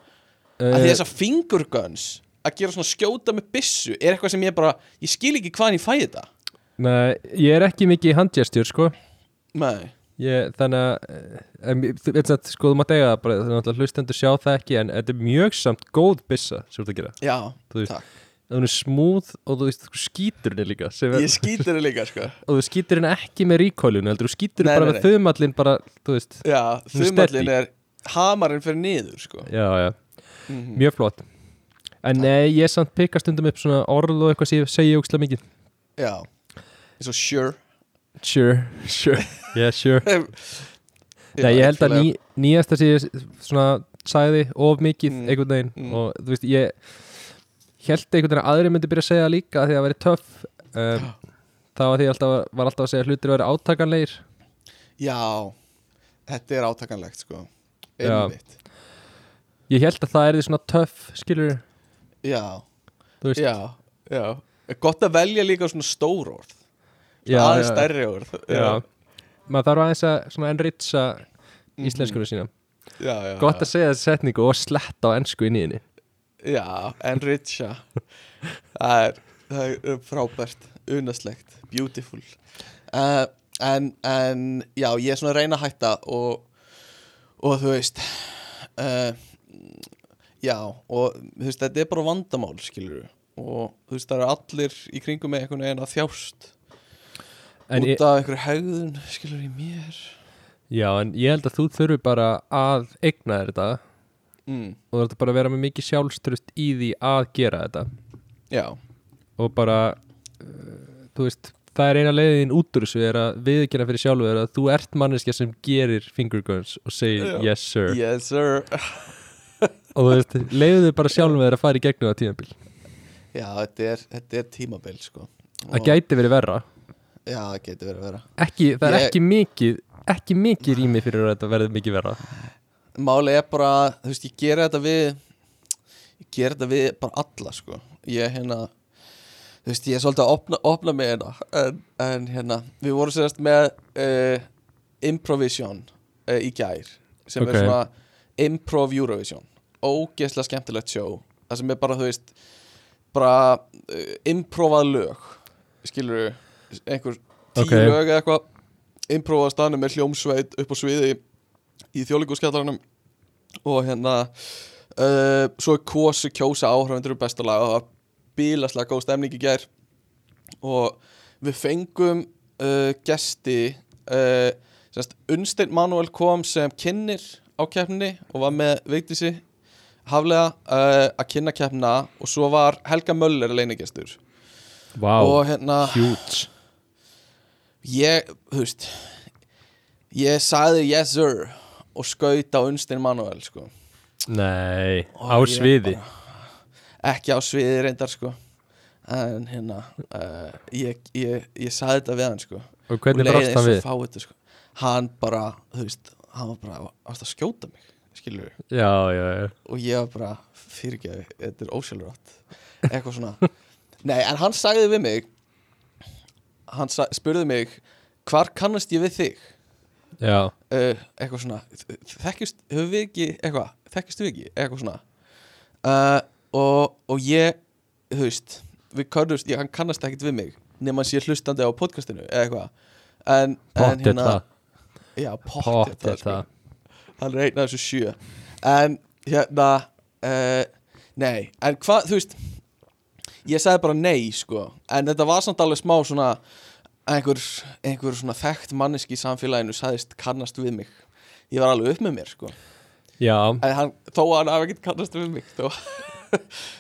S3: Uh, að því
S1: uh,
S3: þessar finger guns að gera svona skjóta með byssu er eitthvað sem ég bara, ég skil ekki hvaðan ég fæ þetta.
S1: Nei, ég er ekki mikið í handjastjur, sko.
S3: Nei,
S1: ég, þannig að eh, að, sko, þú mátt eiga það bara að hlustendur sjá það ekki, en þetta er mjög samt góð byssa, sem þú ert að gera.
S3: Já,
S1: þú
S3: takk
S1: hún er smúð og þú veist, þú skýtur henni líka
S3: ég skýtur henni líka sko.
S1: Og þú skýtur henni ekki með ríkólinu heldur, þú skýtur
S3: Nei,
S1: bara
S3: nei,
S1: með
S3: nei.
S1: þumallin bara, þú veist,
S3: já,
S1: er
S3: þumallin er hamarinn fyrir niður sko.
S1: Já, já.
S3: Mhm.
S1: mjög flott. En nei, ég samt pikka stundum upp svona orð og eitthvað sem ég segi ógstlega mikið.
S3: Já, eins og sure.
S1: Sure, sure, yeah, sure. Nei, ég held að ný, nýjasta sem ég svona sagði of mikið
S3: Mm.
S1: einhvern veginn
S3: Mm.
S1: og þú veist, ég held einhvern veginn að aðri myndi byrja að segja líka því að það væri töff um, þá var því alltaf, var alltaf að segja að hlutir að vera átakanlegir.
S3: Já, þetta er átakanlegt sko.
S1: Já.
S3: Einmitt.
S1: Ég held að það er því svona töff skilur,
S3: Já, já, já. Gott að velja líka svona stór orð.
S1: Já,
S3: Aðeins
S1: já,
S3: stærri orð.
S1: Já. maður þarf aðeins að svona enritsa
S3: Mhm.
S1: íslenskunum sína.
S3: Já, já
S1: gott að segja þessi setningu og sletta á ennsku inn í henni
S3: Já, enricha Það það er frábært Unaslegt, beautiful. Uh, en, en Já, ég er svona að reyna að hætta Og, og þú veist uh, Já Og þú veist, þetta er bara vandamál Skilur Og þú veist, það eru allir í kringum með einhvern veginn að þjást
S1: en
S3: Út af einhverju hegðun Skilur í mér.
S1: Já, en ég held að þú þurfi bara að eigna þér þetta
S3: mm,
S1: og þú ert bara að vera með mikið sjálfstrust í því að gera þetta.
S3: Já,
S1: og bara uh, þú veist, það er eina leiðin út úr þessu er að viðkynna fyrir sjálfu er að þú ert manneskja sem gerir finger guns og segir
S3: Já.
S1: yes sir.
S3: Yes sir.
S1: Og þú veist, leiðu þau bara sjálfu þér að fara í gegnum það tímabil.
S3: Já, þetta er, þetta er tímabil sko.
S1: Það gæti verið verra.
S3: Já, það getur verið að vera
S1: ekki, það er
S3: Ég-
S1: ekki mikið ekki mikið rými fyrir að þetta verði mikið verra
S3: Máli er bara, þú veist, ég gera þetta við Ég gera þetta við bara alla, sko. Ég hérna Þú veist, ég er svolítið að opna, opna mig hérna. En, en hérna, við vorum sérst með uh, Improvision uh, í gær sem
S1: Ok.
S3: er svona Improv Eurovision. Ógeðslega skemmtilegt sjó Það sem er bara, þú veist bara uh, improvað lög. Skilur einhver tíu
S1: Ok.
S3: lög eða eitthvað. Improvað staðnum með hljómsveit upp á sviði í þjóðlíkuskjallaranum og hérna uh, svo er kosi kjósa áhrafundur um besta lag og það var bílaslega góð stemning í gær. Og við fengum uh, gesti uh, semst, Unnsteinn Manuel kom sem kynnir á keppninni og var með Vigdísi haflega uh, að kynna keppnina og svo var Helga Möller leinigestur
S1: Vá,
S3: og hérna
S1: huge.
S3: Ég, þú veist ég sagði yes sir og skaut á Unnsteinn Manuel sko.
S1: Nei,
S3: Og
S1: á sviði.
S3: ekki á sviði reyndar sko. En hérna uh, ég, ég, ég sagði þetta við hann sko.
S1: Og hvernig brást hann við?
S3: fáið sko. Hann bara, þú veist, hann var bara að skjóta mig, skilur
S1: Já, já, já.
S3: Og ég var bara fyrirgefi, þetta er ósjálfrátt. Eitthvað svona. Nei, en hann sagði við mig hann spurði mig hvar kannast ég við þig uh, eitthvað svona þekkist, höfum við ekki eitthvað, þekkist við ekki, eitthvað svona. Uh, og, og ég þú veist, við kannast ég, kannast ekkit við mig nema hann sé hlustandi á podcastinu eitthvað. En, en
S1: það.
S3: Já, það, sko.
S1: það.
S3: Hann er einn af þessu sjö. En hérna uh, nei, en hvað, þú veist ég sagði bara nei, sko. En þetta var samt alveg smá svona einhver, einhver svona þekkt manneski í samfélaginu sagðist kannast við mig. Ég var alveg upp með mér, sko. Hann, þó að hann hafi ekkert kannast við mig þó.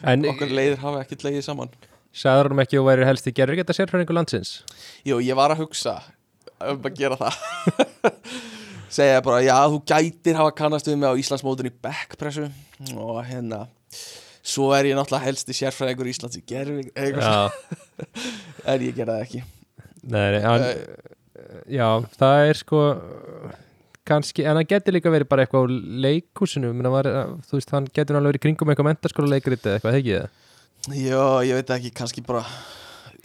S1: En
S3: okkur leiðir hafi ekkert leiðið saman.
S1: Sagður hann ekki og væri helst í gerður geta sérfræðingu landsins?
S3: Jú, ég var að hugsa um að gera það. Segja bara, já, þú gætir hafa kannast við mig á Íslandsmótun í backpressu. Og hérna svo er ég náttúrulega helsti sérfræðingur Íslands í
S1: Já,
S3: en ég gera það ekki
S1: nei, nei, hann, já, það er sko kannski, en hann getur líka verið bara eitthvað á leikhúsinu, menn var, þú veist, hann getur alveg verið kringum eitthvað mentaskóla leikrit eða eitthvað, hegið það?
S3: Já, ég veit ekki, kannski bara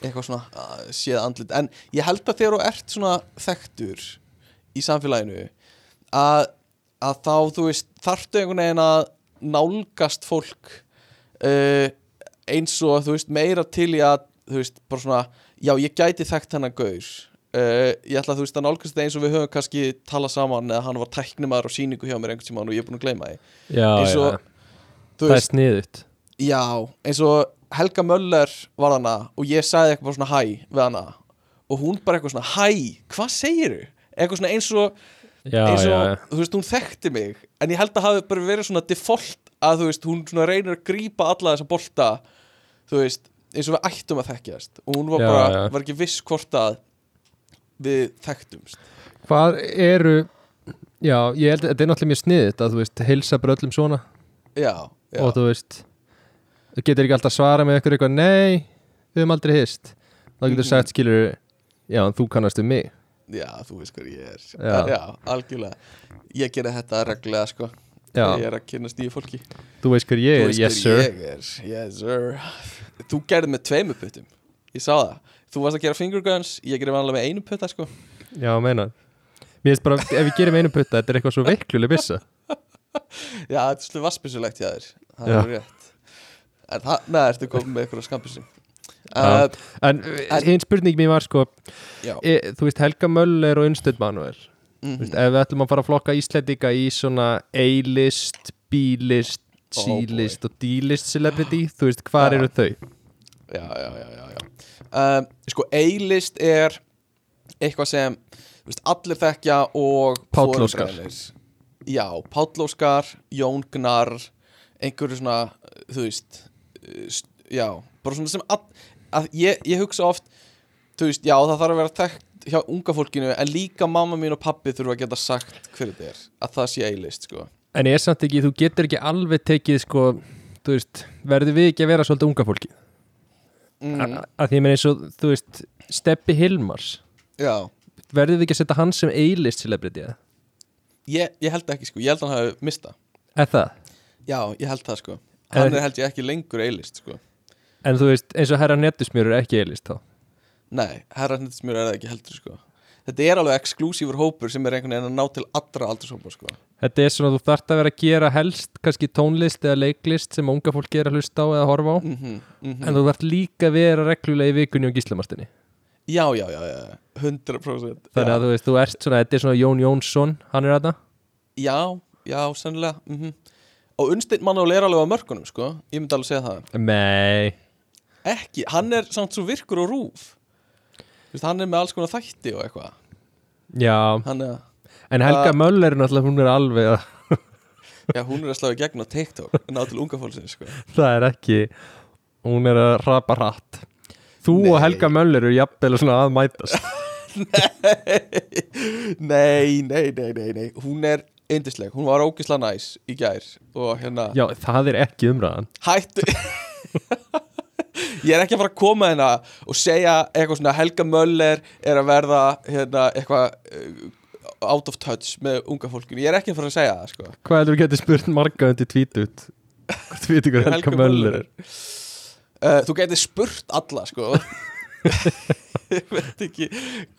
S3: eitthvað svona séð andlit en ég held að þegar þú ert svona þekktur í samfélaginu að, að þá, þú veist, þarftu einhvern veginn að nálgast fólk uh, eins og þú veist, meira til í að þú veist, bara svona, já, ég gæti þekkt hennar gaur. Uh, ég ætla að þú veist að nálgast þetta eins og við höfum kannski talað saman eða hann var tæknimaður og síningu hjá mér einhvern tímann og ég er búin að gleyma því.
S1: Já,
S3: og, þú
S1: það er
S3: veist,
S1: sniðut
S3: Já, eins og Helga Möller var hana og ég sagði eitthvað svona hæ við hana. Og hún bara eitthvað svona hæ, hvað segiru? Eitthvað svona eins og,
S1: Já,
S3: eins og
S1: já, já,
S3: þú veist, hún þekkti mig. En ég held að hafi bara verið svona default að þú veist, hún svona reynir að grípa alla þessa bolta þú veist, eins og við ættum að þekkjast. Og hún var
S1: Já,
S3: bara,
S1: já.
S3: var ekki viss hvort að við þekktumst.
S1: Hvað eru Já, ég held að þetta er náttúrulega mjög sniðut að þú veist, heilsa bara öllum svona.
S3: Já, já,
S1: og þú veist þú getur ekki alltaf svara með eitthvað eitthvað nei, við höfum aldrei hist. Þá getur
S3: Mhm.
S1: sagt skilur já, en þú kannast um mig.
S3: Já, þú veist hvað ég er.
S1: Já.
S3: já algjörlega. Ég gera þetta reglulega sko.
S1: Já,
S3: Ég er að kynast nýju fólki.
S1: Þú veist hver ég
S3: Þú
S1: er, yes sir.
S3: Yes sir Þú gerði með tveimu puttum. Ég sá það. Þú varst að gera finger guns Ég gerði vanlega með einu putta sko.
S1: Já, meina. Mér finnst bara, ef við gerum einu putta þetta er eitthvað svo veikluleg bissa
S3: Já, þetta er svolítið vassbissulegt Það er rétt. En það, neða, ertu komið með eitthvað skambissu
S1: Já.
S3: uh,
S1: en hinn spurning mér var sko e, þú veist, Helga Möller og Unstöð Manuel.
S3: Mm
S1: veist, ef við ætlum að fara að flokka Íslendinga í svona A-list, B-list
S3: Oh.
S1: C-list og D-list celebrity, þú veist, hvar
S3: Já.
S1: eru þau?
S3: Já, já, já, já. Um, Sko, A-list er eitthvað sem veist, allir þekkja og
S1: Páll
S3: foreldrarnir. Já, Páll Óskar, Jón Gnar einhverju svona, þú veist st- já, bara svona sem að, að ég, ég hugsa oft þú veist, já, það þarf að vera þekkt hjá unga fólkinu, en líka mamma mín og pappi þurfa að geta sagt hver þetta er að það sé A-list, sko
S1: En ég er samt ekki, þú getur ekki alveg tekið sko, þú veist, verður við ekki að vera svolítið unga fólki? Mm. Að því ég meina eins og, þú veist, Steppi Hilmars,
S3: Já,
S1: verður við ekki að setja hann sem A-list celebrity? eða?
S3: ég, ég held ekki, sko, ég held að hann hafi mista
S1: það?
S3: Já, ég held það, sko Hann
S1: En-
S3: er held ég ekki lengur A-list, sko
S1: En þú veist, eins og herra nettusmjör er ekki A-list þá?
S3: Nei, herrarnittismjör er það ekki heldur sko Þetta er alveg exklusífur hópur sem er einhvern veginn að ná til allra aldurshópa sko.
S1: Þetta er svona, þú þarft að vera að gera helst kannski tónlist eða leiklist sem unga fólk er að hlusta á eða horfa á.
S3: Mm -hmm,
S1: En þú þarft líka að vera reglulega í vikunni og gíslamastinni
S3: Já, já, já, já, 100%
S1: Þannig
S3: já.
S1: að þú veist, þú ert svona, þetta er svona Jón Jónsson, hann er þetta
S3: Já, já, sennilega mm Og Unnsteinn Manuel er alveg á mörkunum sko. Ég myndi alveg segja það.
S1: Nei,
S3: Ekki, hann er samt svo virkur og rúf Þú veist, Hann er með alls konar þætti og eitthvað.
S1: Já.
S3: Er,
S1: En Helga Möller er náttúrulega, hún er alveg að
S3: já, hún er að slá í gegn á TikTok Ná til unga fólksins sko.
S1: Það er ekki hún er að rapa hratt. Þú
S3: Nei.
S1: og Helga Möller eru jafnvel svona að mætast.
S3: Nei, nei, nei, nei, nei. Hún er yndisleg, hún var ógisla næs í gær Og hérna
S1: Já, það er ekki umræðan.
S3: Hættu ég er ekki að fara að koma hérna og segja eitthvað svona Helga Möller er að verða hérna, eitthvað uh, out of touch með unga fólkinu, ég er ekki að fara að segja það sko.
S1: Hvað heldur þú getið spurt marga undir tvítut? Hvort við ykkur Helga Möller er?
S3: uh, Þú getur spurt alla sko Ég veit ekki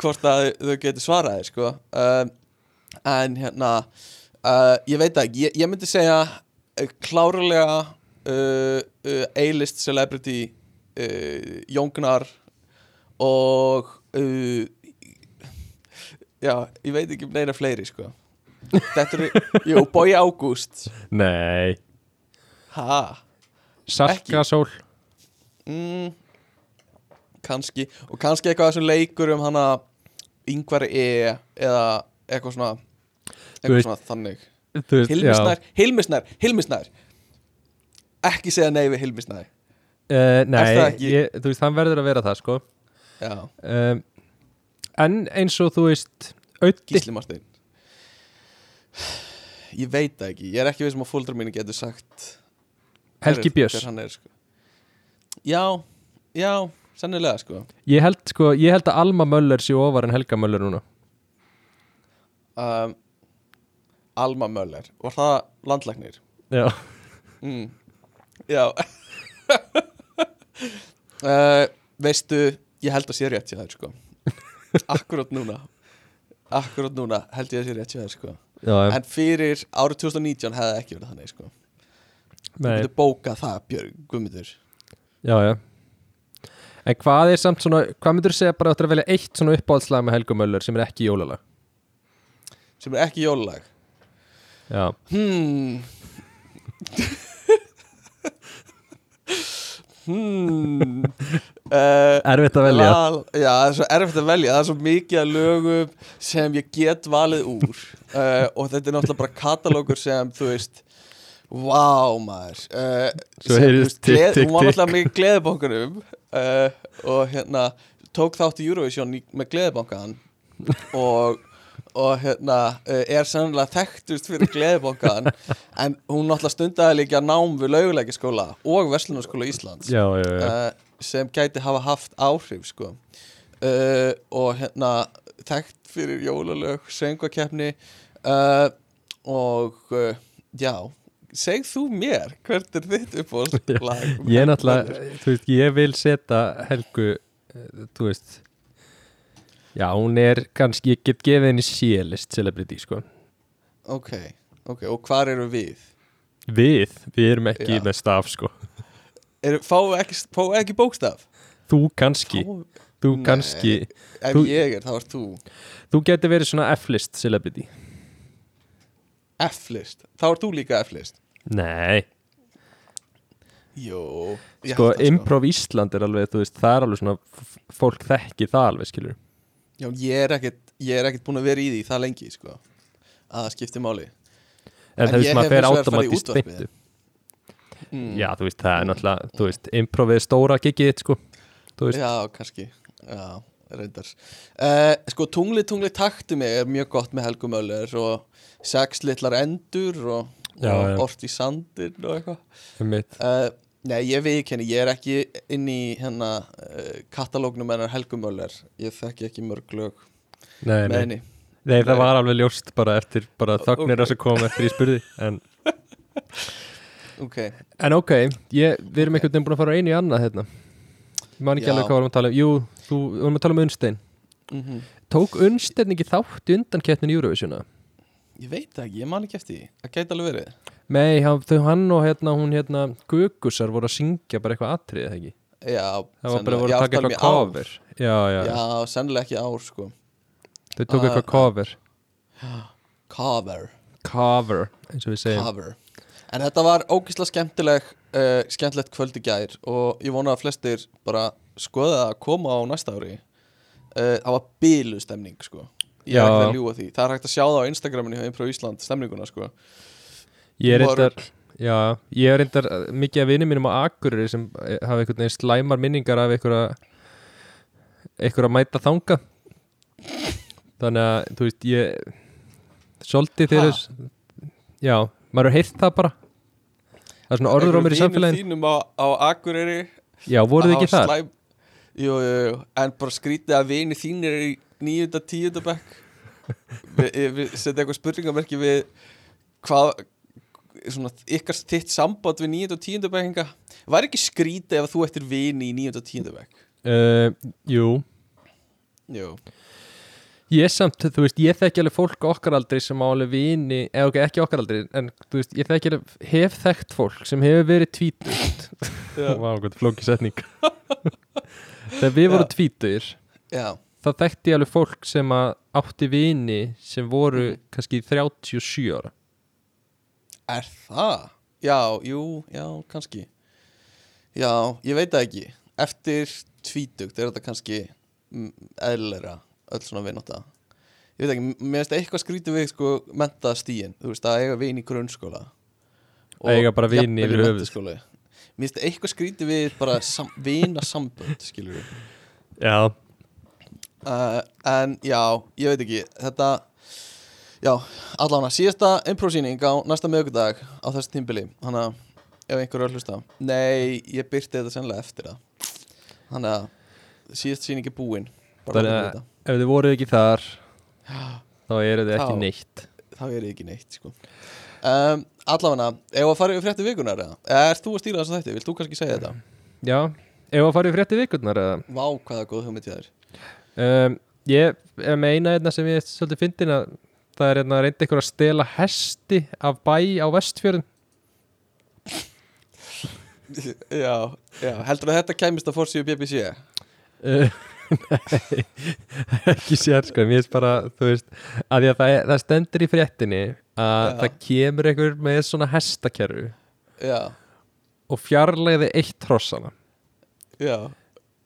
S3: hvort að þau getur svaraði sko um, En hérna uh, Ég veit ekki, ég, ég myndi segja uh, klárlega uh, uh, A-list celebrity uh, Jóngnar og uh, Já, ég veit ekki um neina fleiri sko. Þetta eru, jú, Boy Ágúst.
S1: Nei.
S3: Ha,
S1: Sarkasól.
S3: Mm, kannski. Og kannski eitthvað sem leikur um hana yngvar E eða eitthvað svona eitthvað
S1: veist-
S3: svona þannig. Hilmisnær, Hilmisnær, Hilmisnær. Ekki segja nei við Hilmisnær
S1: Uh, nei, ég, þú veist, hann verður að vera það sko.
S3: Já,
S1: um, En eins og þú veist Ötti
S3: Gísli Marstein ég veit það ekki. Ég er ekki við sem að fóldra mínu getur sagt
S1: Helgi Björns.
S3: sko. já, já, sennilega sko.
S1: Ég held sko, ég held að Alma Möller sé ofar en Helga Möller núna.
S3: Um, Alma Möller. Var það landlæknir?
S1: Já.
S3: Mm. Já uh, Veistu Ég held að sé rétt hjá þér sko. Akkurát núna. Akkurát núna held ég að sé rétt hjá þér sko.
S1: Já,
S3: En fyrir árið 2019 hefði ekki verið þannig sko. Þú getur bókað það Björg Guðmundur.
S1: Já, já. En hvað er samt svona, hvað myndur þú segja bara áttur að velja eitt svona uppáhaldslag með Helga Möller sem er ekki jólalag?
S3: Sem er ekki jólalag?
S1: Já,
S3: Hmm Hmm. Uh,
S1: erfitt að velja.
S3: Val, já, það er svo erfitt að velja. Það er svo mikið að lögum sem ég get valið úr. Uh, og þetta er náttúrulega bara katalógur sem þú veist Vá maður. Uh,
S1: Svo
S3: sem, veist,
S1: tikk,
S3: gleð-
S1: tikk,
S3: Hún var náttúrulega mikið gleðibókunum uh, og hérna tók þátt í Eurovision með gleðibókan og, og hérna uh, er sennilega þekktust fyrir gleðibókan en hún náttúrulega stundaði líka nám við lauguleikaskóla og Verslunarskóla Íslands
S1: Já, já, já.
S3: uh, sem gæti hafa haft áhrif sko. Uh, og hérna þekkt fyrir jólalög söngvakeppni uh, og já. Segð þú mér hvert er þitt uppáhaldslag?
S1: Ég náttúrulega, þú veist, ég vil setja Helgu, eh, þú veist Já, hún er kannski, ég get gefið henni C-list celebrity, sko.
S3: Ok, ok, og hvar eru við?
S1: Við, við erum ekki
S3: Já.
S1: með staf, sko.
S3: Er, við ekki, við ekki bókstaf?
S1: Þú kannski,
S3: Fáum-
S1: þú
S3: Nei.
S1: kannski
S3: ef
S1: Þú-
S3: ég er, þá ert þú.
S1: Þú getur verið svona F-list celebrity.
S3: F-list, þá ert þú líka F-list.
S1: Nei,
S3: Jó
S1: sko,
S3: það,
S1: Improv Ísland er alveg, þú veist, það er alveg svona fólk þekki það alveg, skilur
S3: Já, ég er ekkert, ég er ekkert búin að vera í því það lengi, sko að það skiptir máli.
S1: En
S3: En
S1: það
S3: ég
S1: maður
S3: hef
S1: fer
S3: útvarpið.
S1: beintu
S3: mm.
S1: Já, þú veist, það er náttúrulega, þú veist, improvið er stóra gigið, sko.
S3: Já, kannski. Já, reyndar. Uh, Sko, tungli, tungli takti mig er mjög gott með Helgu Möller og sex litlar endur og, og ort í sandin og eitthvað. Uh, Nei, ég viðkenni, ég er ekki inn í hérna uh, katalógnum hennar Helgu Möller Ég þekki ekki mörg lög
S1: Nei,
S3: með henni
S1: nei, það
S3: Nei.
S1: var alveg ljóst bara eftir bara þögnir
S3: Ok.
S1: okay. sem kom eftir ég spurði en,
S3: Ok,
S1: en ok, ég, við erum einhvern veginn búin að fara einu í annað hérna Ég man ekki
S3: Já.
S1: alveg hvað varum að tala um Jú, þú við varum að tala um Unnstein
S3: mm
S1: Tók Unnstein ekki þátt í undan keppnin Eurovisiona?
S3: ég veit ekki, ég man ekki eftir því Það gæti alveg verið
S1: Nei, hann, þau hann og hérna hún hérna Gugusar voru að syngja bara eitthvað atrið eða ekki?
S3: Já,
S1: Það var bara
S3: sennilega-
S1: voru að taka eitthvað cover. Já, já, já,
S3: sennilega ekki ár, sko.
S1: Þau tók eitthvað cover.
S3: Cover.
S1: Cover, eins og við segjum.
S3: Cover. En þetta var ógislega skemmtileg uh, skemmtilegt kvöld í gær og ég vona að flestir bara skoða að koma á næsta ári. Uh, Það var bílu stemning sko. Ég er ekki að ljúga því. Það er hægt að sjá það á Instagraminu hjá Impro Ísland stemninguna sko
S1: Ég er reyndar Já, ég er reyndar uh, mikið af vinni mínum á Akureyri sem eh, hafa einhvern veginn slæmar minningar af einhverja einhverja mæta þanga þannig að, þú veist, ég
S3: Ha?
S1: þegar já, maður er heilt það bara. Það er svona orður á mér í samfélagin
S3: þínum á, á Akureyri
S1: já, voruð ekki þar?
S3: slæm- jú, jú, jú, en bara skrítið að vini þínir er í nýjunda, tíunda bekk. Við, við setja eitthvað spurningamerki við hvað svona, ykkar þitt samband við nýjunda og tíunda bekkinga var ekki skrítið ef þú ættir vini í nýjunda og tíunda bekk?
S1: Uh, jú,
S3: jú,
S1: ég samt, þú veist, ég þekki alveg fólk okkar aldri sem á alveg vini, eða ok, ekki okkar aldri en þú veist, ég þekki alveg, hef þekkt fólk sem hefur verið tvítugt.
S3: Já,
S1: Vá, hvað flóki setning. Þegar við vorum tvítur
S3: já,
S1: þá þekkti ég alveg fólk sem átti vini sem voru
S3: Mhm.
S1: kannski 37 ára
S3: er það? já, jú, já, kannski. Já, ég veit það ekki. Eftir tvítugt er þetta kannski eðlilegra öll svona vinátta ég veit ekki, mér finnst eitthvað skrítið við sko menta stíin, þú veist, að eiga vin í grunnskóla.
S1: Að eiga bara
S3: jafnvel í menntaskóla. mér finnst eitthvað skrítið við bara sam, vina sambönd, skilur við
S1: Já,
S3: uh, en já, ég veit ekki þetta já, allána, síðasta improsýning á næsta mögudag á þessu tímbili hana, ef einhver er að hlusta. Nei, ég byrti þetta sennilega eftir það. Þannig að síðast sýning er búin. Bara
S1: Þannig að- ef þið voruð ekki þar þá eru þið ekki neitt.
S3: þá er ég ekki neitt sko. um, allavega, ef að fara yfir frétti vikunar eða? Ert þú að stýra þess að þetta, vilt þú kannski segja þetta?
S1: Já, ef að fara í frétti vikurnar eða?
S3: Vá, hvaða góð hugmynd ég þér.
S1: Um, Ég er með eina einna sem ég er svolítið fyndin að það er hérna reyndi ykkur að stela hesti af bæ á vestfjörðum.
S3: Já, já, heldur að þetta kæmist að fórsíu BBC
S1: Uh, Nei, ekki sér sko. Mér finnst bara, þú veist að að það, það stendur í fréttinni að
S3: Já.
S1: það kemur einhver með svona hestakerru
S3: já,
S1: og fjarlæði eitt trossana
S3: já,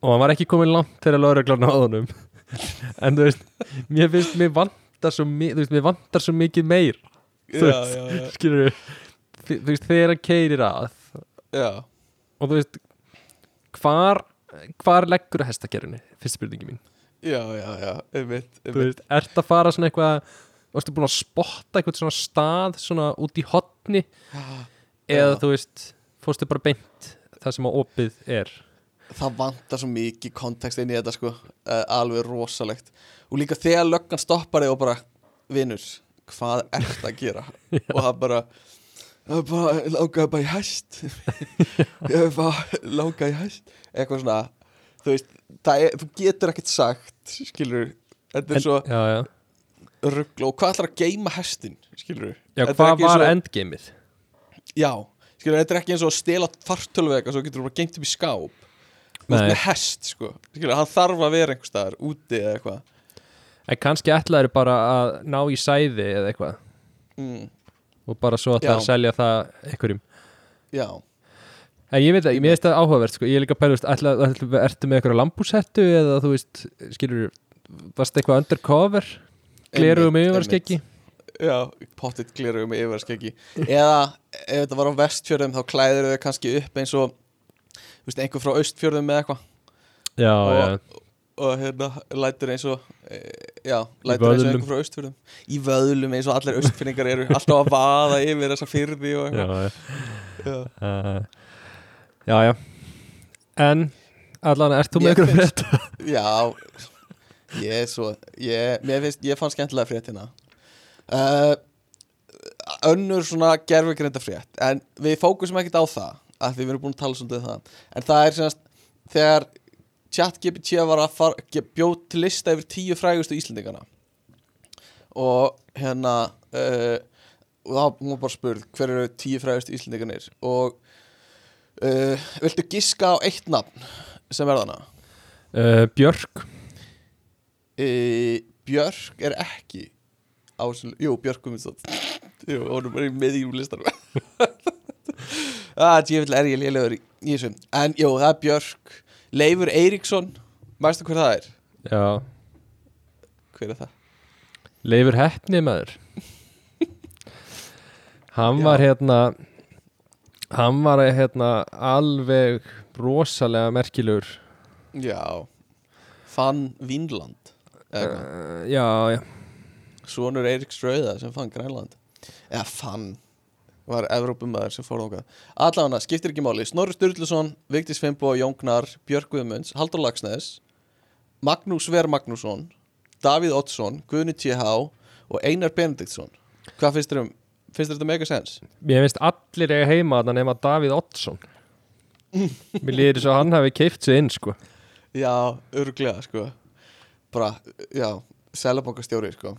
S1: og hann var ekki komin langt þegar lögreglan náði honum. En þú veist, mér finnst mér vantar svo, mi- þú veist, mér vantar svo mikið meir. Þú
S3: já,
S1: veist,
S3: já, já,
S1: skilur þú veist, þegar hann keirir að og þú veist hvar, hvar leggur að hestakerrunni fyrst spurningi mín.
S3: Já, já, já, einmitt,
S1: þú veist, ert að fara svona eitthvað varstu búin að spotta eitthvað svona stað svona út í hotni eða
S3: Já.
S1: þú veist, fórstu bara beint það sem að opið er
S3: Það vantar svo mikið kontekst inn í þetta sko uh, Alveg rosalegt Og líka þegar löggan stoppar þig og bara Vinur, hvað ert að gera? og það bara er langaði bara í hæst er langaði í hæst Eitthvað svona Þú veist, er, þú getur ekkert sagt Skilur, þetta er svo ruggla Og hvað ætlar að geima hestin? Skilur
S1: já, hvað var endgameið?
S3: Já, skilur, þetta er ekki eins og að stela fartölvega Svo getur þú bara geimt upp í skáp. Með hest sko. Skilur, hann þarf að vera einhver staðar úti eða eitthvað.
S1: En kannski ætlaður bara að ná í sæði eða eitthvað.
S3: Mm,
S1: og bara svo að það
S3: Já.
S1: selja það einhverjum.
S3: Já,
S1: en ég veit það, mér finnst það áhugavert sko. ég er líka að ætla, ertu með eitthvað lambúsettu eða þú veist, skilur varst eitthvað undercover? Gleru um
S3: einmitt,
S1: yfirvarskeggi.
S3: Já, pottitt gleru um yfirvarskeggi Eða ef þetta var á vestfjörðum þá klæður þau kannski upp eins og veist, einhver frá austfjörðum með eitthvað.
S1: Já,
S3: Og-
S1: já,
S3: Og hérna, lætur eins og e, Já, lætur eins og einhver frá austfjörðum. Í vöðlum eins og allir austfjörningar eru Alltaf að vaða yfir þessa fyrði og eitthvað.
S1: já.
S3: Já.
S1: Uh, já, já. En allan, ert þú með ykkur
S3: finnst-
S1: frétt?
S3: Já. Ég er svo Ég, finnst, ég fann skemmtilega frétt hérna. Uh, Önnur svona gerfugreinda frétt En við fókusum ekkert á það af því við erum búin að tala svolítið um það. En það er semast Þegar ChatGPT var að fara, ge- bjó til lista yfir tíu frægustu Íslendingana. Og hérna uh, Og þá hún var bara spurð Hver eru tíu frægustu Íslendinganir Og uh, Viltu giska á eitt nafn Sem er þarna?
S1: Uh, Björk.
S3: Björk er ekki á þessu, jú, Björk Guðmundsson jú, hún er bara í miðjum listanum að djöfill er ég lélegur í, þessu. En jú, það er Björk. Leifur Eiríksson, mæstu hver það er?
S1: Já,
S3: hver er það?
S1: Leifur Heppni maður. Hann
S3: Já.
S1: var hérna Hann var hérna alveg rosalega merkilegur.
S3: Já, Fann Vínland
S1: uh, Já, já.
S3: Sonur Eiríks Rauða sem fann Grænland. Eða Fann, var Evrópumæður sem fór þókað allavega, skiptir ekki máli, Snorri Sturluson Vigdís Fimbo, Jóngnar, Björk Guðmunds Haldur Lagsnes Magnús Ver Magnússon Davíð Oddsson, Guðni T.H. og Einar Benediktsson. Hvað finnst þér um, finnst þér þetta mega sens?
S1: Mér finnst allir eiga heima þarna nema Davíð Oddsson. Mér líður svo að hann hafi keift sig inn sko.
S3: Já, örglega sko. Bara, já, selabokastjóri sko.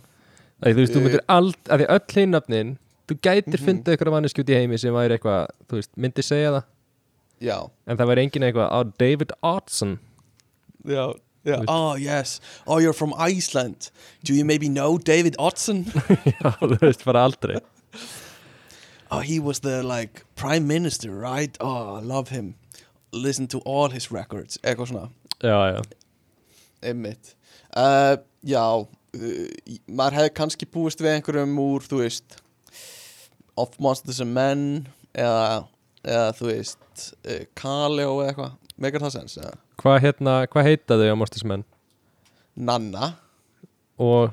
S1: Æ, Þú veist, þú
S3: Ég-
S1: myndir allt, að því öll hinnafnin Þú gætir
S3: Mhm.
S1: fundið eitthvað manneski út í heimi sem væri eitthvað, þú veist, myndi segja það
S3: Já,
S1: En það væri engin eitthvað, á David Oddsson
S3: já, já Oh yes, oh you're from Iceland Do you maybe know David Oddsson?
S1: Já, þú veist, bara aldrei
S3: Oh, he was the like prime minister, right? Oh, I love him. Listen to all his records. Eitthvað svona,
S1: Já, já,
S3: einmitt. Uh, já, uh, maður hefði kannski búist við einhverjum úr, þú veist, Of Monsters and Men eða, eða þú veist, uh, Kaleo eða eitthvað. Megar það sens?
S1: Hvað hérna, hvað heita þau á Mostismenn?
S3: Nanna,
S1: Og,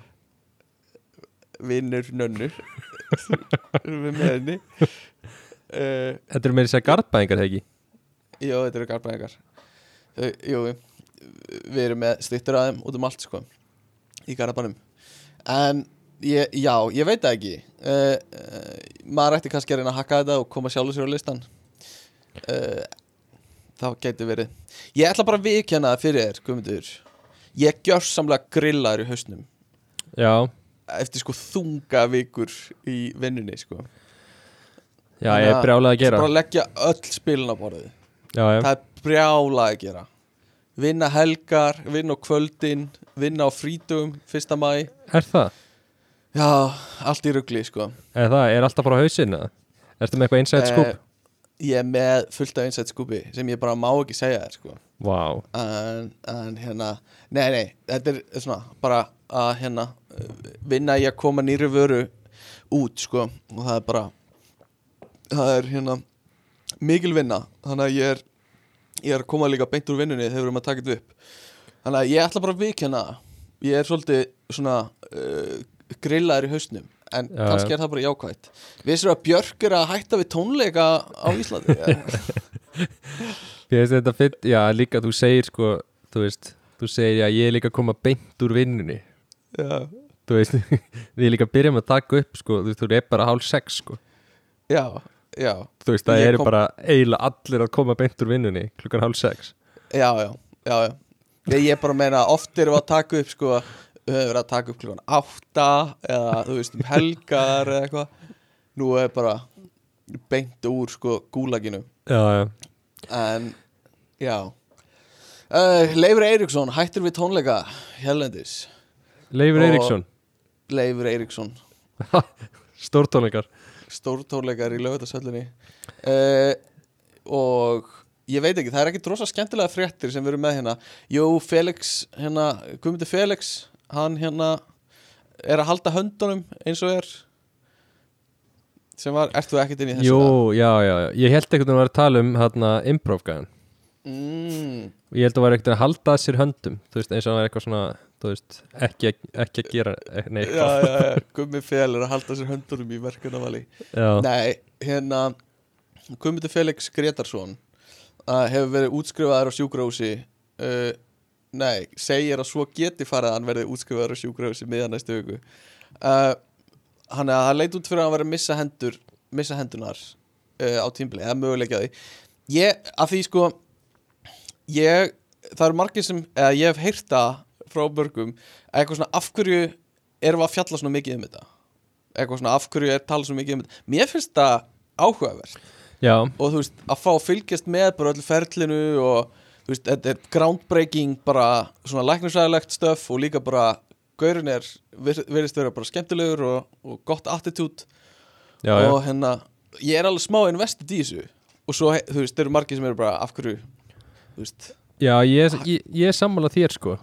S3: vinnur, nönnur. Við með henni. Uh,
S1: þetta eru meira sér garðbæðingar, hegi?
S3: Jú, þetta eru garbæðingar Þau, jú, við erum með stýttur að þeim út um allt, sko Í garabannum En, ég, já, ég veit það ekki. Uh, uh, Maður ætti kannski að reyna að hakka þetta og koma sjálfur sér á listan uh, Það gæti verið. Ég ætla bara að viðkjanna það fyrir þér, Guðmundur. Ég gjör samlega grillaður í hausnum.
S1: Já,
S3: Eftir sko þunga vikur í vinnunni, sko.
S1: Já, ég er brjálað að gera.
S3: Bara leggja öll spilin á borðið. Það er brjála að gera. Vinna helgar, vinna á kvöldin vinna á frítugum, fyrsta mæ
S1: er það?
S3: Já, allt í rugli sko.
S1: Er það, er alltaf bara eða? Ertu með eitthvað einsætt skúp?
S3: Eh, ég er með fullt af einsætt skúpi sem ég bara má ekki segja þér sko.
S1: Vá,
S3: en, en hérna, nei nei þetta er svona bara að hérna vinna í að koma nýri vöru út sko. Og það er bara það er hérna mikil vinna. Þannig að ég er ég er að koma líka beint úr vinnunni þegar við erum að taka þetta upp. Þannig að ég ætla bara að vikjana ég er svolítið svona uh, grillaður í hausnum en
S1: Já,
S3: kannski
S1: já.
S3: er það bara jákvætt. Vissir að Björk er að hætta við tónleika á Íslandi?
S1: Ég veist þetta finn, já, líka þú segir sko, þú veist, þú segir já, ég er líka að koma beint úr vinnunni.
S3: Já,
S1: Þú veist, við líka byrjum að taka upp sko, þú veist, þú er bara hálf sex sko.
S3: Já, já.
S1: Þú veist, það eru
S3: kom-
S1: bara eiginlega allir að koma beint úr vinnunni klukkan hálf sex.
S3: Já, já, já, já. Ég, ég bara meina að oft erum við að taka upp sko, við höfum verið að taka upp klukkan átta eða þú veist um helgar eða eitthvað. Nú er bara beint úr sko gúlaginu.
S1: Já, já,
S3: En, já. Uh, Leifur Eiríksson hættur við tónleika Hérlendis.
S1: Leifur Eiríksson.
S3: Leifur Eiríksson.
S1: Stórtónleikar.
S3: Stórtónleikar í lögutarsöllinni uh, og ég veit ekki, það er ekki drosa skemmtilega fréttir sem við erum með hérna. Jú, Felix, hérna, Guðmundur Felix hann hérna er að halda höndunum eins og er sem var, ert þú ekkert inn í þessu
S1: Jú, já, já, ég held ekkert að vera að tala um hérna improv-gæðan
S3: mm,
S1: ég held að vera ekkert að halda sér höndum þú veist, eins og það er eitthvað svona þú veist, ekki, ekki að gera eh, nei,
S3: já, já, já, Guðmi Fel er að halda sér höndunum í verkunavali Nei, hérna Guðmundur Felix Gretarsson hefur verið útskrifaður á sjúkrahúsi uh, Nei, segir að svo geti farið að hann verði útskrifaður á sjúkrahúsi miðan næstu viku. Uh, Hann að það leit út fyrir að hann verið að missa hendur missa hendunar uh, á tímbili eða möguleika því. Ég, að því sko ég, það eru margir sem eða ég hef heyrta frá börgum eitthvað svona af hverju erum við að fjalla svona mikið um þetta? Eitthvað svona af hverju er talað svo mikið um þetta? Mér finnst það áhugavert.
S1: Já,
S3: og þú veist að fá fylgjast með bara öllu ferlinu og þú veist þetta er groundbreaking bara svona læknisæðilegt stöf og líka bara gaurin er virðist vera bara skemmtilegur og, og gott attitude.
S1: Já, já.
S3: og hérna ég er alveg smá investið í þessu. Og svo þú veist þeir eru margir sem eru bara af hverju þú veist
S1: Já, ég, ég, ég er sammála þér sko.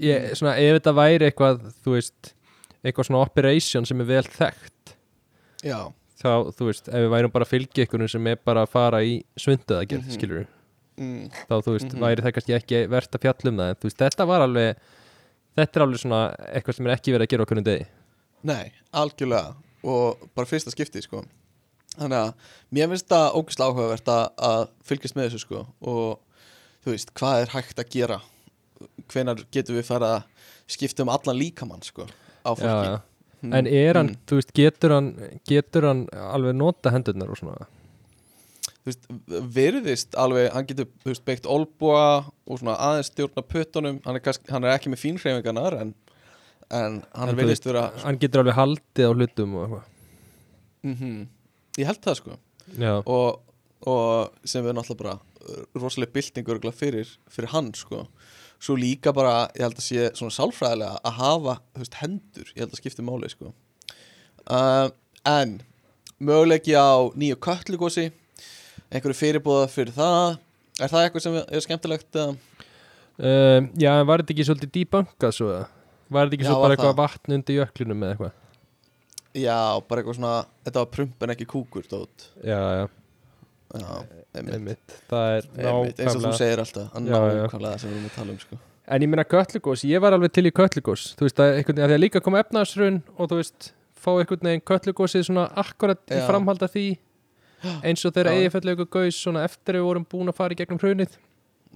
S1: Ég, svona, ef þetta væri eitthvað þú veist, eitthvað svona operation sem er vel þekkt
S3: já.
S1: þá, þú veist, ef við værum bara að fylgja einhvern sem er bara að fara í svundaðagerð mm
S3: Mhm.
S1: skilur
S3: mm,
S1: þá, þú veist,
S3: Mhm.
S1: væri það kannski ekki verðt að fjalla um það, en þú veist, þetta var alveg þetta er alveg svona eitthvað sem er ekki verið að gera okkur um degi
S3: nei, algjörlega og bara fyrsta skipti sko þannig að mér finnst það ógæslega áhugavert að, að fylgjast með þessu sko og þú veist, hvað er hægt að gera hvenar getum við fara að skipta um allan líkamann sko á fólki
S1: já, já.
S3: Hmm.
S1: En er hann,
S3: Mm.
S1: þú veist, getur hann getur hann alveg nota hendurnar og svona
S3: veist, virðist alveg, hann getur veist, beitt olbúa og svona aðeins stjórna puttunum, hann er, kannski, hann er ekki með fínhreyfingarnar en, en hann
S1: En
S3: virðist vera
S1: Hann getur alveg haldið á hlutum og eitthvað.
S3: Mm ég held það sko. Og, og sem við náttúrulega bara uh, rosalega bylting örgulega fyrir, fyrir hann sko. Svo líka bara, ég held að sé svona sálfræðilega að hafa veist, hendur, ég held að skipti máli sko. Uh, en möguleiki á nýju köllugósi einhverju fyrirbúða fyrir það er það eitthvað sem er skemmtilegt uh,
S1: já var þetta ekki svolítið dýbankað svo eða? Var þetta ekki
S3: Já,
S1: svo
S3: var
S1: bara eitthvað
S3: það.
S1: vatn undir jöklinum eða eitthvað?
S3: já, bara eitthvað svona þetta var prump en ekki kúkur dót
S1: Já, já,
S3: já, einmitt,
S1: einmitt Það er
S3: eins og þú segir alltaf
S1: Já, já.
S3: nákvæmlega það sem við erum að tala um sko
S1: En ég meina köllugós, ég var alveg til í köllugós Þú veist að einhvern veginn, að því að líka koma efnaðsrun og þú veist, fá einhvern veginn köllugósið svona akkurat í
S3: Já.
S1: framhalda því eins og þeirra
S3: Já.
S1: eigifellegu gaus svona eftir að við vorum búin að fara í gegnum hrunið.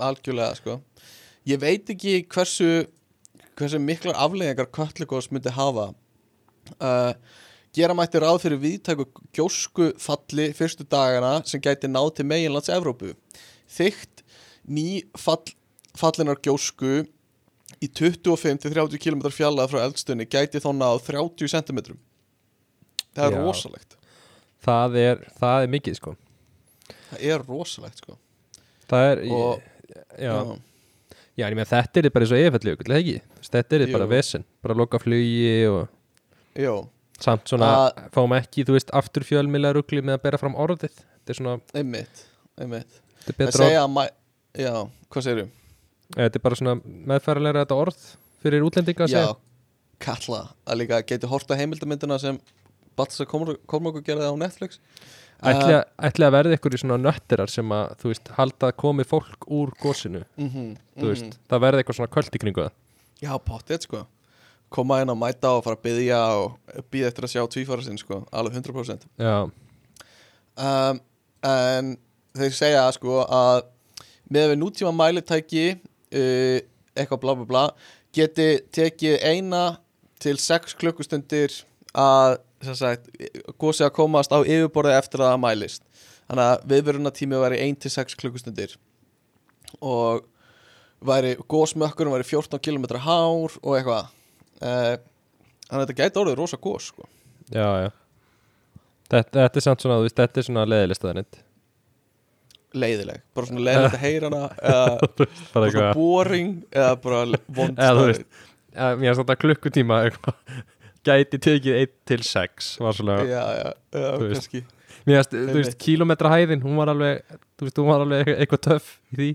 S3: Algjörlega sko. Ég veit ekki hversu hversu miklar afleggingar köllugós myndi hafa. Uh, gera mætti ráð fyrir viðtæku gjósku falli fyrstu dagana sem gæti náð til meginlands Evrópu. Þygt ný fall, fallinar gjósku í 25-30 km fjallað frá eldstunni gæti þá náð 30 cm það er
S1: Já.
S3: rosalegt
S1: það er, það er mikið sko.
S3: Það er rosalegt sko.
S1: Það er,
S3: og
S1: já, já, en ég meina þetta er bara eins og eigifellegu, eða ekki? Þú Þetta er
S3: Jú.
S1: bara vesen, bara loka flugi og
S3: já,
S1: samt svona,
S3: Að-
S1: fáum ekki, þú veist, aftur fjölmila rugli með að bera fram orðið. Þetta er svona,
S3: einmitt, einmitt.
S1: Þetta er betra orð,
S3: já, hvað segirðu?
S1: þetta er bara svona meðfærilega þetta orð fyrir útlendinga
S3: Já, kalla að líka geti horta heimildamyndina sem Baltasar Kormáku gerði á Netflix.
S1: Ætli að, ætli að verði ykkur í svona nöttirar sem að, þú veist, halda að komi fólk úr gósinu,
S3: mm -hmm,
S1: þú veist, það verði eitthvað svona kvöld í kringu það.
S3: Já, pottið sko. Koma inn að mæta og fara að byggja og býða eftir að sjá tvífara sinn sko alveg 100%
S1: Já,
S3: um, en þeir segja sko að með við nútíma mælitæki uh, eitthvað bla bla bla geti tekið eina til sex klukkustundir að gósi að komast á yfirborði eftir að það mælist þannig að viðveruna tími væri 1 til 6 klukkustundir og væri gósmökkurinn væri 14 km hár og eitthvað uh, þannig að þetta gæti orðið rosa gós sko.
S1: já, já. Þetta, þetta er samt svona, þú veist, þetta er svona leðilistaðanitt.
S3: leiðileg, bara svona leiðilegt að heyra hana eða
S1: Bara
S3: svona boring eða bara vond
S1: Eða þú veist. mér finnst þetta klukkutíma eitthvað, gæti tekið 1 til 6, var svona,
S3: já, já, já,
S1: veist.
S3: kannski
S1: finnst, þú veist,
S3: Einmitt.
S1: kilometra hæðin, hún var alveg, þú veist, hún var alveg eitthvað, töff í því.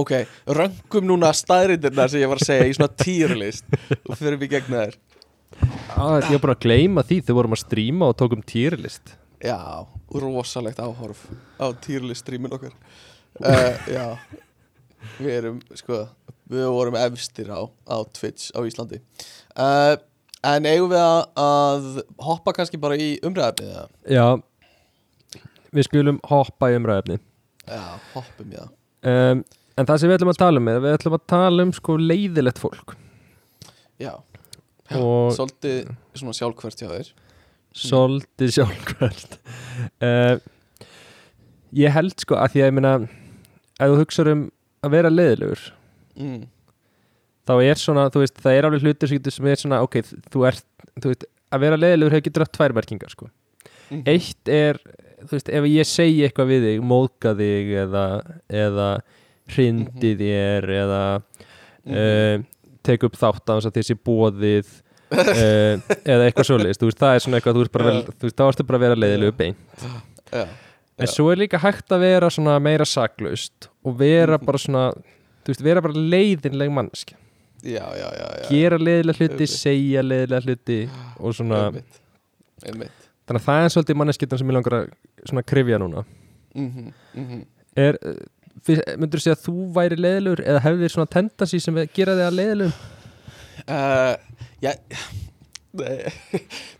S3: ok, röngum núna staðrindirna sem ég var að segja í svona týrlist og fyrir við gegn þær
S1: Á, ég var bara að gleyma því þegar vorum að stríma og tókum týrlist.
S3: já, rosalegt áhorf á týrlist streamin okkar uh, já við erum, sko við vorum efstir á, á Twitch á Íslandi uh, en eigum við að, að hoppa kannski bara í umræðafnið eða?
S1: Já, við skulum hoppa í umræðefni.
S3: já, hoppum það
S1: Um, en það sem við ætlum að tala um er, við ætlum að tala um sko leiðilegt fólk.
S3: já,
S1: Og
S3: svolítið svona sjálfkvært hjá þér
S1: svolítið sjálfkvært uh, ég held sko að því að ég meina ef þú hugsaður um að vera leiðilegur
S3: mm.
S1: Þá er svona, þú veist, það er alveg hlutur sem er svona, ok, þú ert þú veist, að vera leiðilegur hefur getur átt tvær merkingar sko.
S3: Mhm.
S1: eitt er, þú veist, ef ég segi eitthvað við þig, móðga þig eða, eða hrindi þér eða
S3: Mhm.
S1: uh, tek upp þátt á þess að þessi bóðið uh, eða eitthvað veist, það er svona eitthvað þú veist, bara, vel, þú veist, þá ertu bara að vera leiðilegu bein
S3: já,
S1: en
S3: Já.
S1: svo er líka hægt að vera svona meira saklaust og vera
S3: Mhm.
S1: bara svona þú veist, vera bara leiðinleg mannsk
S3: já, já, já, já.
S1: gera leiðilega hluti,
S3: Auðvitað.
S1: segja leiðilega hluti og svona,
S3: einmitt, einmitt.
S1: þannig að það er svolítið manneskittan sem ég langar að krifja núna
S3: Mm -hmm,
S1: er, myndur þú segja að þú væri leiðilegur eða hefðir svona tendency sem gera þig að leiðilegum
S3: uh, já nei,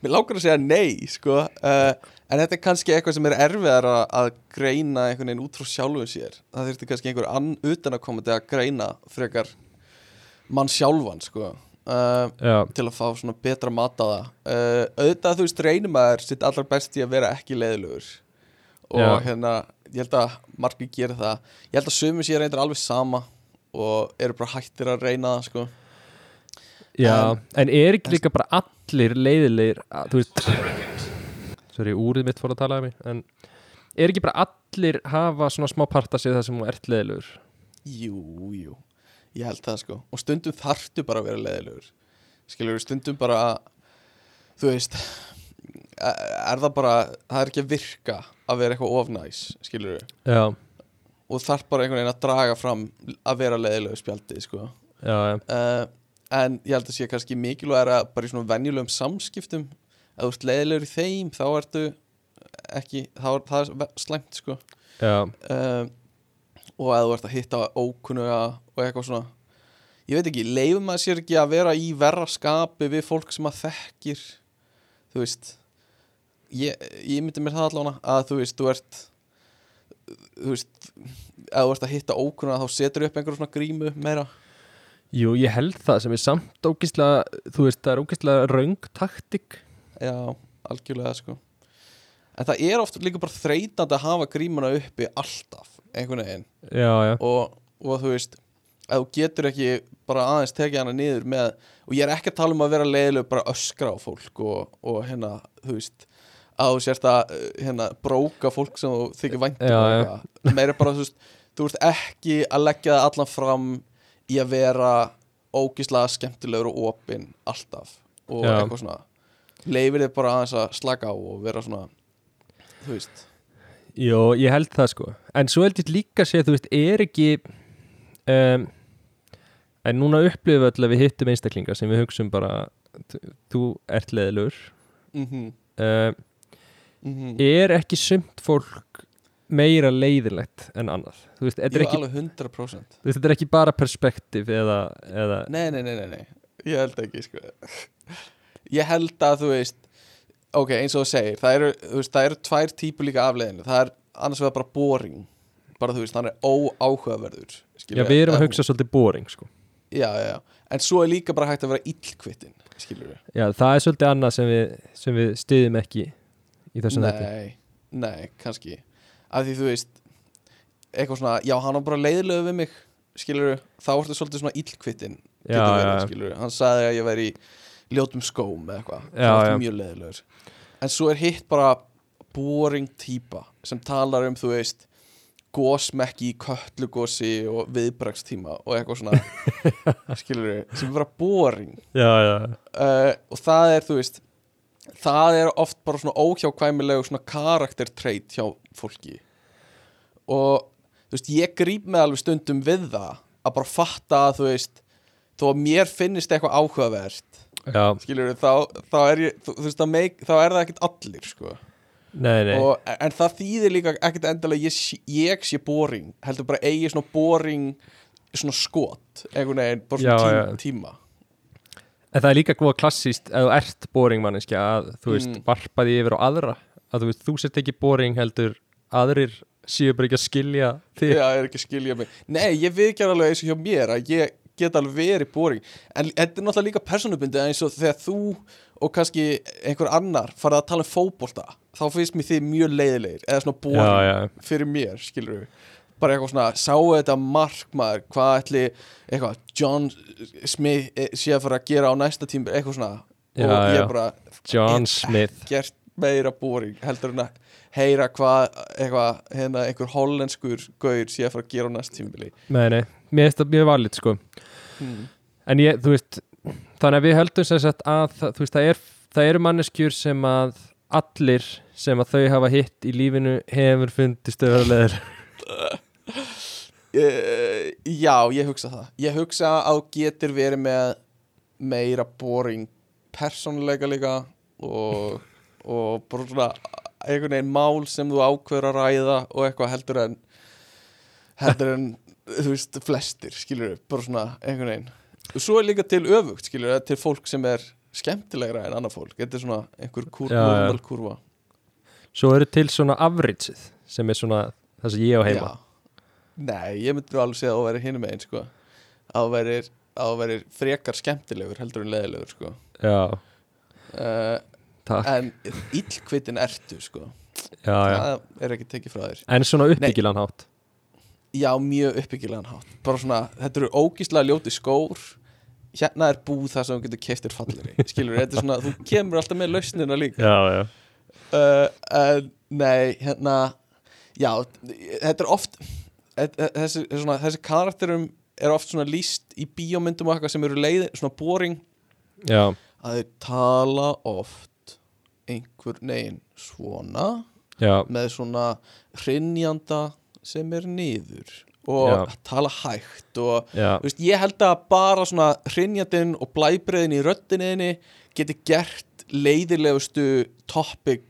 S3: mér langar að segja nei sko uh, En þetta er kannski eitthvað sem er erfiðar að, að greina einhvern veginn út frá sjálfum sér Það þurfti kannski einhver ann utan að koma til að greina frekar mann sjálfan sko. Uh, til að fá svona betra mat á það. Uh, auðvitað þú veist reynum að sitt allar best í að vera ekki leiðilegur. Og
S1: Já.
S3: hérna ég held að margir gera það. Ég held að sömu sér reyndir alveg sama og eru bara hættir að reyna það sko.
S1: Já
S3: En-
S1: en er ekki líka bara allir leiðilegir að, Þú veist Sorry, úrið mitt fór að tala um mig En er ekki bara allir hafa svona smá parta sig það sem þú ert leiðilegur?
S3: Jú, jú, ég held það sko. Og stundum þarftu bara að vera leiðilegur. Skilur stundum bara þú veist er það bara, það er ekki að virka að vera eitthvað ofnæs skilur
S1: Já,
S3: og þarf bara einhvern veginn að draga fram að vera leiðilegu spjaldið sko.
S1: já, já.
S3: Uh, en ég held að sé kannski mikilvæg að bara í svona venjulegum samskiptum. Að þú ert leiðilegur í þeim þá ertu ekki, þá er það er slæmt sko.
S1: Já,
S3: uh, og að þú ert að hitta ókunnuga og eitthvað svona. Ég veit ekki, leifum maður sér ekki að vera í verra skapi við fólk sem að þekkir þú veist. Ég, ég myndi mér það allavega að þú veist, þú ert þú veist að þú ert að hitta ókunnuga þá setur upp einhver svona grímu meira.
S1: Jú, ég held það sem er samt ógislega Þú veist, það er ógislega röng taktik
S3: já, algjörlega sko. En það er oft líka bara þreytandi að hafa grímuna uppi alltaf einhvern veginn.
S1: Já, já,
S3: og, og þú veist að þú getur ekki bara aðeins tekið hana niður með, og ég er ekki að tala um að vera leiðileg bara öskra á fólk og, og hérna, þú veist að þú sért að uh, hérna, bróka fólk sem þú þykir væntum meira bara, þú veist, þú ert ekki að leggja það allan fram í að vera ógíslega skemmtilegur og opinn alltaf og
S1: Já.
S3: eitthvað svona. Leifir þið bara aðeins að slaka á og vera svona þú veist
S1: Jó, ég held það sko. En svo held ég líka að segja, þú veist, er ekki um, En núna upplifum við öll að við hittum einstaklinga sem við hugsum bara þú- ert leðilegur
S3: mm
S1: um, Er ekki sumt fólk meira leiðilegt en annað? Þú veist, þetta
S3: Jú,
S1: er ekki,
S3: alveg 100%
S1: þú veist, þetta er ekki bara perspektíf eða, eða
S3: Nei, nei, nei, nei, nei. Ég held ekki, sko. Ég held að, þú veist Ok, eins og þú segir Það eru, veist, það eru tvær típu líka afleiðinu Það er annars vegar bara boring. Bara, þú veist, hann er óáhugaverður
S1: Já, við erum að hugsa svolítið boring sko.
S3: Já, já, já. En svo er líka bara hægt að vera illkvittin Skilur við
S1: Já, það er svolítið annað sem við, sem við stiðum ekki í þessum þetta
S3: Nei, nei, kannski. Af því, þú veist Eitthvað svona, já, hann var bara leiðilegu við mig Skilur við, þá ertu svolítið svona illkvittin
S1: Já,
S3: verið,
S1: já.
S3: skilur Hann sagði að ég væri í ljótum skóm eða eitthvað. Það er mjög leiðilegur En svo er hitt bara boring típa sem talar um, þú veist gósmekki í köllugósi og viðbrakstíma og eitthvað svona skilur við, sem er bara boring.
S1: Já, já,
S3: uh, og það er, þú veist það er oft bara svona óhjákvæmilegu svona karaktertreit hjá fólki. Og þú veist, ég gríp með alveg stundum við það að bara fatta að þú veist þó að mér finnist eitthvað áhugavert skilur þá, þá er ég þú, þú veist, að make, þá er það ekkert allir sko.
S1: nei, nei
S3: og, en það þýðir líka ekkert endilega ég, ég sé boring heldur bara eigi svona boring svona skot, einhvern veginn bara
S1: Já,
S3: svona
S1: já.
S3: tím, tíma
S1: En það er líka góða klassíst ef þú ert boring manneskja að þú veist,
S3: Mm.
S1: varpa því yfir á aðra að þú veist, þú sért ekki boring heldur aðrir séu bara ekki að skilja þig
S3: Já, er ekki að skilja mig Nei, ég viðkjör alveg eins og hjá mér að ég get alveg verið boring. En þetta er náttúrulega líka persónubundið eins og þegar þú og kannski einhver annar farið að tala um fótbolta þá finnst mér þið mjög leiðilegir eða svona
S1: já,
S3: fyrir mér, skilur við bara eitthvað svona, sáu þetta markmaður hvað ætli, eitthvað John Smith eh, sé að fara að gera á næsta tíma, eitthvað svona.
S1: Já,
S3: og ég bara
S1: John Smith.
S3: gert meira boring heldur en að heyra hvað eitthvað, hérna, einhver hollenskur gaur sé að fara að gera á næsta tímabili.
S1: Nei, nei, mér það mjög valið sko
S3: hmm.
S1: En ég, þú veist, þannig að við höldum sem sagt að þú veist, það, er, það eru manneskjur sem að allir sem að þau hafa hitt í lífinu hefur fundist öðrulegur
S3: Uh, já, ég hugsa það Ég hugsa að getur verið með meira boring persónuleika líka og, og bara svona einhvern veginn mál sem þú ákveður að ræða og eitthvað heldur en heldur en þú veist, flestir, skilur við, bara svona einhvern veginn og svo er líka til öfugt, skilur við, til fólk sem er skemmtilegra en annað fólk, þetta er svona einhver kur,
S1: Já, já.
S3: normal kurva
S1: Svo eru til svona averageið sem er svona það sem ég á heima
S3: Já. Nei, ég myndi nú alveg segja að þú væri hinum megin sko. að þú værir að þú værir frekar skemmtilegur heldur en leðilegur sko.
S1: Já,
S3: uh,
S1: takk
S3: en illkvitin ertu sko.
S1: já, já.
S3: það er ekki tekið frá þér
S1: En svona uppbyggilan hátt
S3: Já, mjög uppbyggilegan hátt. Bara svona, þetta eru ógíslega ljóti skór. Hérna er búð það sem þú getur keiftir fallir Skilur, þetta er svona, þú kemur alltaf með lausnina líka.
S1: Já, já.
S3: Uh, en, Nei, hérna Já, þetta er oft þetta- Þessi, svona, þessi karakterum er oft svona líst í bíómyndum og eitthvað sem eru leið, svona boring.
S1: Já,
S3: að þeir tala oft einhver negin svona
S1: já,
S3: með svona hrinjanda sem er niður og
S1: Já.
S3: tala hægt og veist, ég held að bara svona hrinjandinn og blæbreiðin í röddinniðinni geti gert leiðilegustu topic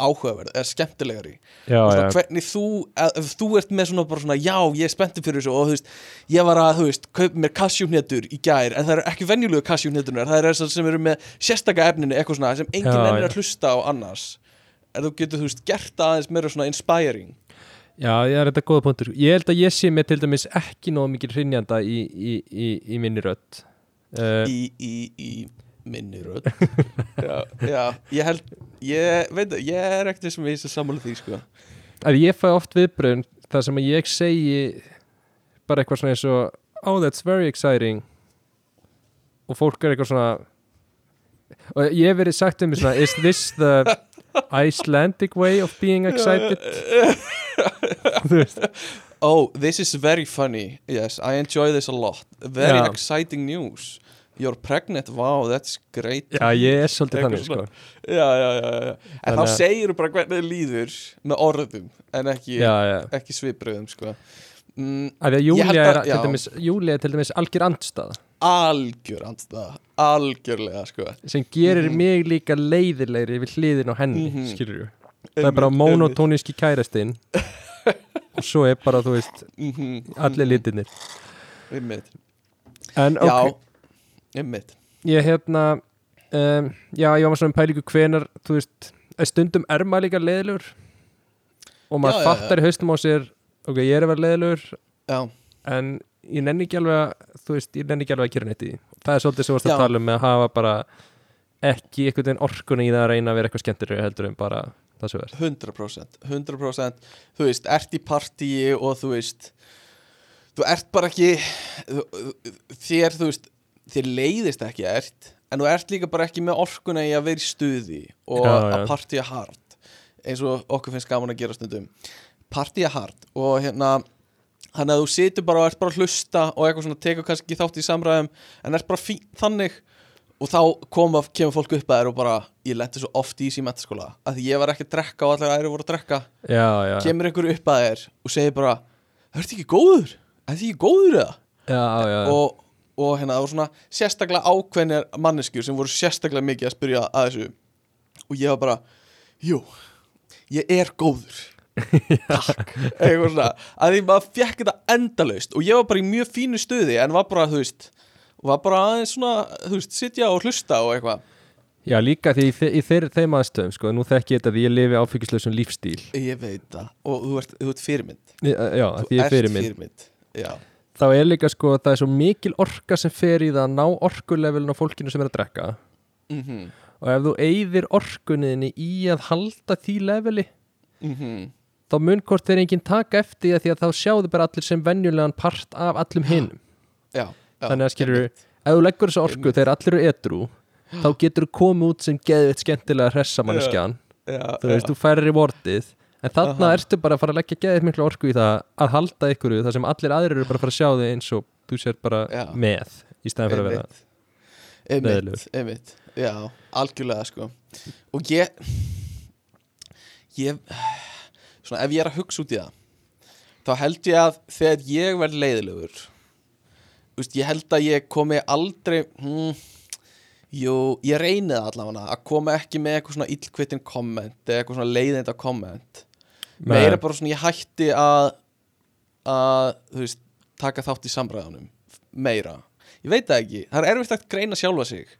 S3: áhugaverð eða skemmtilegari
S1: Já,
S3: svona hvernig þú ef, þú ert með svona bara svona já ég er spenntur fyrir þessu og þú veist ég var að þú veist kaup mér kassjúhnetur í gær en það eru ekki venjulegu kassjúhnetunar það eru þessar sem eru með sérstaka efninu eitthvað svona sem enginn ennir að hlusta á annars. En þú getur þú veist gert aðeins meira svona inspiring
S1: já, ég er þetta góða punktur. Ég held að ég sé mér til dæmis ekki nóg mikið hrinjanda í, í, í, í minni rödd. Uh,
S3: í, í, í minni rödd. Já, já, ég held ég veit það, ég er ekkert sem ég sé sammála því sko.
S1: Að ég fæ oft viðbröðun þar sem ég segi bara eitthvað svona eins og oh that's very exciting. Og fólk er eitthvað svona og ég hef verið sagt um mig svona is this the Icelandic way of being excited
S3: oh, this is very funny. Yes, I enjoy this a lot. Very
S1: Já.
S3: exciting news. You're pregnant, wow, that's great.
S1: Já ég er svolítið þannig sko.
S3: já, já, já, já. en
S1: Þannig
S3: þá
S1: að-
S3: segir þú bara hvernig þið líður með orðum en ekki,
S1: já já.
S3: ekki svipriðum sko. mm,
S1: að því að
S3: Ég
S1: Júlia
S3: held
S1: er,
S3: að- já.
S1: til dæmis, Júlia er til dæmis algjör andstað
S3: algjör andstæða. Algjörlega sko.
S1: Sem gerir
S3: Mhm.
S1: mig líka leiðilegri við hliðin á henni,
S3: Mhm.
S1: skilur við það er bara monotóníski kærastinn. Og svo er bara, þú veist
S3: Mhm,
S1: allir litinir
S3: einmitt.
S1: En ok, ég hérna um, já, ég var svona pælingu hvenar þú veist, stundum er maður líka leiðilegur og maður
S3: Já,
S1: fattar í haustum á sér ok, ég er að vera leiðilegur
S3: já,
S1: en ég nenni ekki alveg að þú veist, ég nenni ekki alveg að gera neitt í það er svolítið sem þú varst að tala um með að hafa bara ekki einhvern veginn orkunni í það að reyna að vera eitthvað skemmtilega heldur en bara það sem verð
S3: 100% 100% þú veist, ert í partíi og þú veist þú ert bara ekki þér, þú veist þér leiðist ekki ert en þú ert líka bara ekki með orkuna í að vera í stuði og
S1: Já,
S3: að
S1: já.
S3: partíja hard eins og okkur finnst gaman að gera stundum. Partíja hard og hérna þannig að þú situr bara og ert bara að hlusta og eitthvað svona tekur kannski ekki þátt í samræðum en ert bara fín þannig og þá koma, kemur fólk upp að þér og bara ég lendi svo oft í í metaskóla að því ég var ekki að drekka og allir aðri voru að drekka.
S1: Já, já,
S3: kemur einhver upp að þér og segir bara það ert ekki góður, er þið ekki góður eða? Og, og hérna það voru svona sérstaklega ákveðnir manneskjur sem voru sérstaklega mikið að spyrja að þessu. Og ég var bara jú, ég er góður. Takk. Eitthvað svona, að því maður fekk þetta endalaust og ég var bara í mjög fínu stuði en var bara, þú veist var bara aðeins svona, þú veist, sitja og hlusta og eitthvað.
S1: Já, líka því í, í þeir, þeim aðstöðum sko, nú þekki ég þetta því ég lifi áfengislausum lífstíl
S3: ég veit það, og þú ert, þú ert fyrirmynd.
S1: Já, já
S3: þú
S1: því ég minn
S3: fyrirmynd. já,
S1: þá er líka sko, það er svo mikil orka sem fer í það að ná orkulevelin á fólkinu sem er að drekka.
S3: Mhm.
S1: Og ef þú eyðir orkunniðinni í að halda því leveli
S3: mhm.
S1: þá mun hvort þeir enginn taka eftir því að, þá sjáðu bara allir sem venjulegan part af allum hinum.
S3: Já, já,
S1: þannig að skilur, ef þú leggur þessu orku þegar allir eru edru þá getur þú komið út sem geðvitt skemmtilega hressamanneskjan,
S3: já,
S1: þú veist, þú færir í vortið en þarna
S3: Aha.
S1: ertu bara að fara að leggja geðvitt miklu orku í það að halda ykkur þar sem allir aðrir eru bara að fara að sjá þig eins og þú sér bara
S3: Já.
S1: með í stæðan fyrir að vera leiðilegur.
S3: einmitt, já, algjörlega sko. Og ég ég svona ef ég er að hugsa út í það þá held ég að þegar ég verð leiðilegur veist, ég held að ég komi aldrei hmm, jú, ég reyni það allavega að koma ekki með eitthvað svona illkvittin komment eða eitthvað svona leiðinda komment meira bara svona ég hætti að að, þú veist, taka þátt í samræðunum meira, ég veit það ekki það er erfitt að greina sjálfa sig.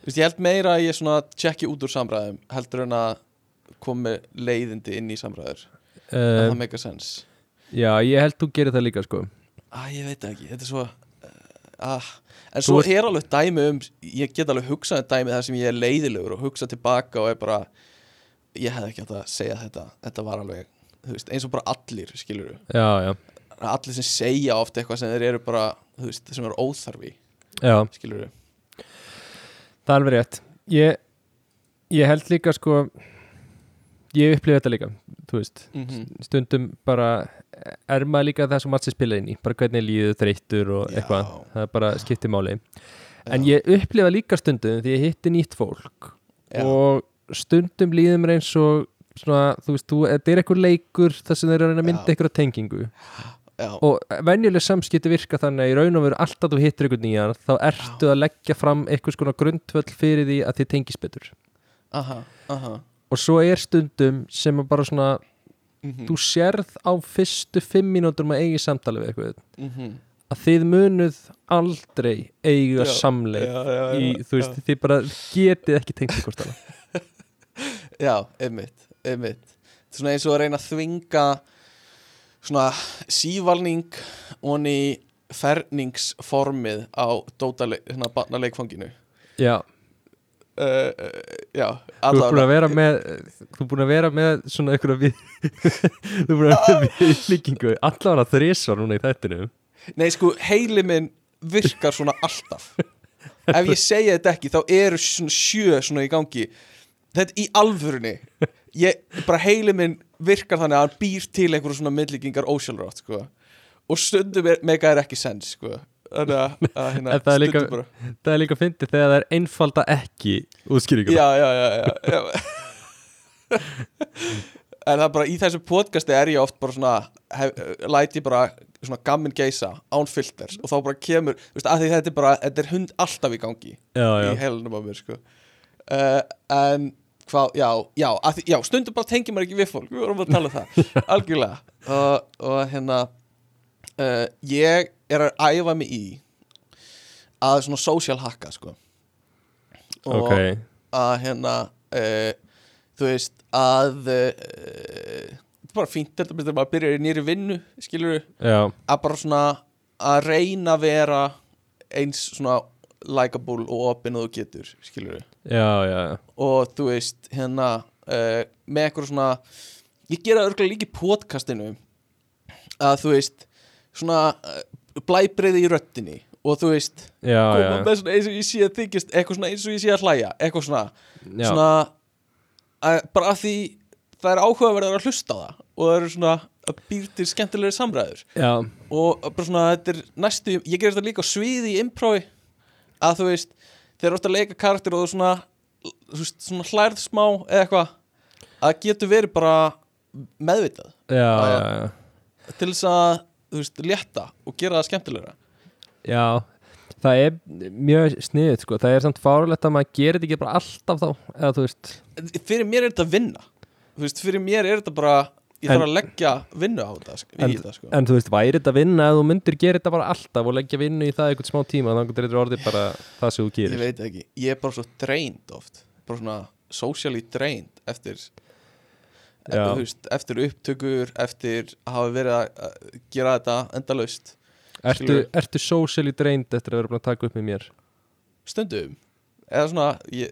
S3: Þú veist, ég held meira að ég svona tjekki út úr samræðum heldur en að komið leiðindi inn í samræður. Uh, það meika sens
S1: Já, ég held þú gerir það líka sko.
S3: Ah, ég veit ekki, þetta er svo ah. en
S1: Þú
S3: svo er alveg dæmi um ég get alveg hugsað um dæmi þar sem ég er leiðilegur og hugsa tilbaka og er bara ég hefði ekki átt að segja þetta þetta var alveg, þú veist, eins og bara allir skilur
S1: Já, já,
S3: allir sem segja oft eitthvað sem þeir eru bara þú veist, sem eru óþarfi
S1: já,
S3: skilur
S1: það er alveg rétt. Ég, ég held líka sko Ég upplifi þetta líka Þú veist,
S3: mm -hmm.
S1: stundum bara er maður líka það sem maður sem spila inn í bara hvernig líður þreyttur og
S3: Já.
S1: eitthvað. Það er bara skiptir máli. En ég upplifa líka stundum því ég hitti nýtt fólk
S3: Já.
S1: og stundum líður mér eins og svona, þú veist, þú, þetta er eitthvað leikur þar sem þeir eru að mynda
S3: Já.
S1: eitthvað tengingu.
S3: Já,
S1: og venjuleg samskipti virka þannig að í raun og veru alltaf þú hittir eitthvað nýjan þá ertu að leggja fram eitthvað skona grundvöld fyrir því að þið tengist betur.
S3: Aha, aha.
S1: Og svo er stundum sem bara svona
S3: mm
S1: þú sérð á fyrstu fimm mínútur að eigi samtali við eitthvað
S3: -hmm.
S1: að þið munuð aldrei eiga
S3: Já,
S1: samleið
S3: já, já,
S1: í, þú veist, þið bara getið ekki tengt hvort annað
S3: Já, einmitt, einmitt. Svona eins og að reyna að þvinga svona sívalning onni ferningsformið á dótale, hérna barnaleikfanginu.
S1: Já,
S3: uh, Já,
S1: þú ert búin að vera með þú ert búin að vera með svona einhverja við þú ert búin að vera með viðlíkingu. Allavega þrísvar núna í þættinu.
S3: Nei, sko, heili minn virkar svona alltaf. Ef ég segja þetta ekki, þá eru svona sjö svona í gangi. Þetta í alvörunni. Ég, Bara heili minn virkar þannig að hann býr til einhverjum svona myndlíkingar ósjálfrátt, sko. Og stundum er, mega er ekki sens, sko Þannig að, hérna,
S1: það er líka- það er líka fyndið þegar það er einfalda ekki útskýringuna.
S3: Já, já, já, já, já. En það er bara í þessu podcasti er ég oft bara svona hef, læt ég bara svona gamminn geisa án filters og þá bara kemur veist, að því þetta er bara, þetta er hund alltaf í gangi
S1: já, já.
S3: í heilunum á mér sko. Uh, en hvað, já, já, því, já stundum bara tengi maður ekki við fólk, við vorum að tala um það. Algjörlega. Og, og hérna uh, ég er að æfa mig í að svona social hacka sko. Og
S1: ok.
S3: að hérna uh, þú veist að uh, bara fínt þetta með maður byrjar í nýri vinnu skilur
S1: já,
S3: að bara svona að reyna að vera eins svona likeable og opinn og þú getur skilur
S1: já, já, já.
S3: og þú veist hérna uh, með eitthvað svona ég gera örgulega líka í podcastinu að þú veist svona uh, blæbreiði í röttinni og þú veist
S1: já, já,
S3: svona eins og ég sé að þykist eitthvað svona eins og ég sé að hlæja eitthvað svona svona að, bara að því það er áhugaverðar að hlusta á það og það eru svona að býr til skemmtilegri samræður
S1: já.
S3: og bara svona þetta er næstu ég ger þetta líka sviði í imprói að þú veist þeir eru ofta að leika karakter og þú svona, svona hlærð smá eða eitthvað að getur verið bara meðvitað
S1: já.
S3: til þess að þú veist, létta og gera það skemmtilegra.
S1: Já, það er mjög sniðið sko, það er samt fárlegt að maður gerir þetta ekki bara alltaf þá, eða þú veist.
S3: Fyrir mér er þetta að vinna. Þú veist, fyrir mér er þetta bara ég þarf að leggja vinnu á þetta, sk- í
S1: En-
S3: þetta sko.
S1: en þú veist, væri þetta vinna ef þú myndir gera þetta bara alltaf og leggja vinnu í það einhvern smá tíma þannig að þetta er orðið bara það sem þú
S3: ég
S1: gerir
S3: veit ekki, ég er bara svo drained oft. Bara svona socially drained eftir veist, eftir upptökur eftir að hafa verið að gera þetta endalaust
S1: Ertu, ertu socially drained eftir að vera búin að taka upp með mér?
S3: stundum. Eða svona, ég,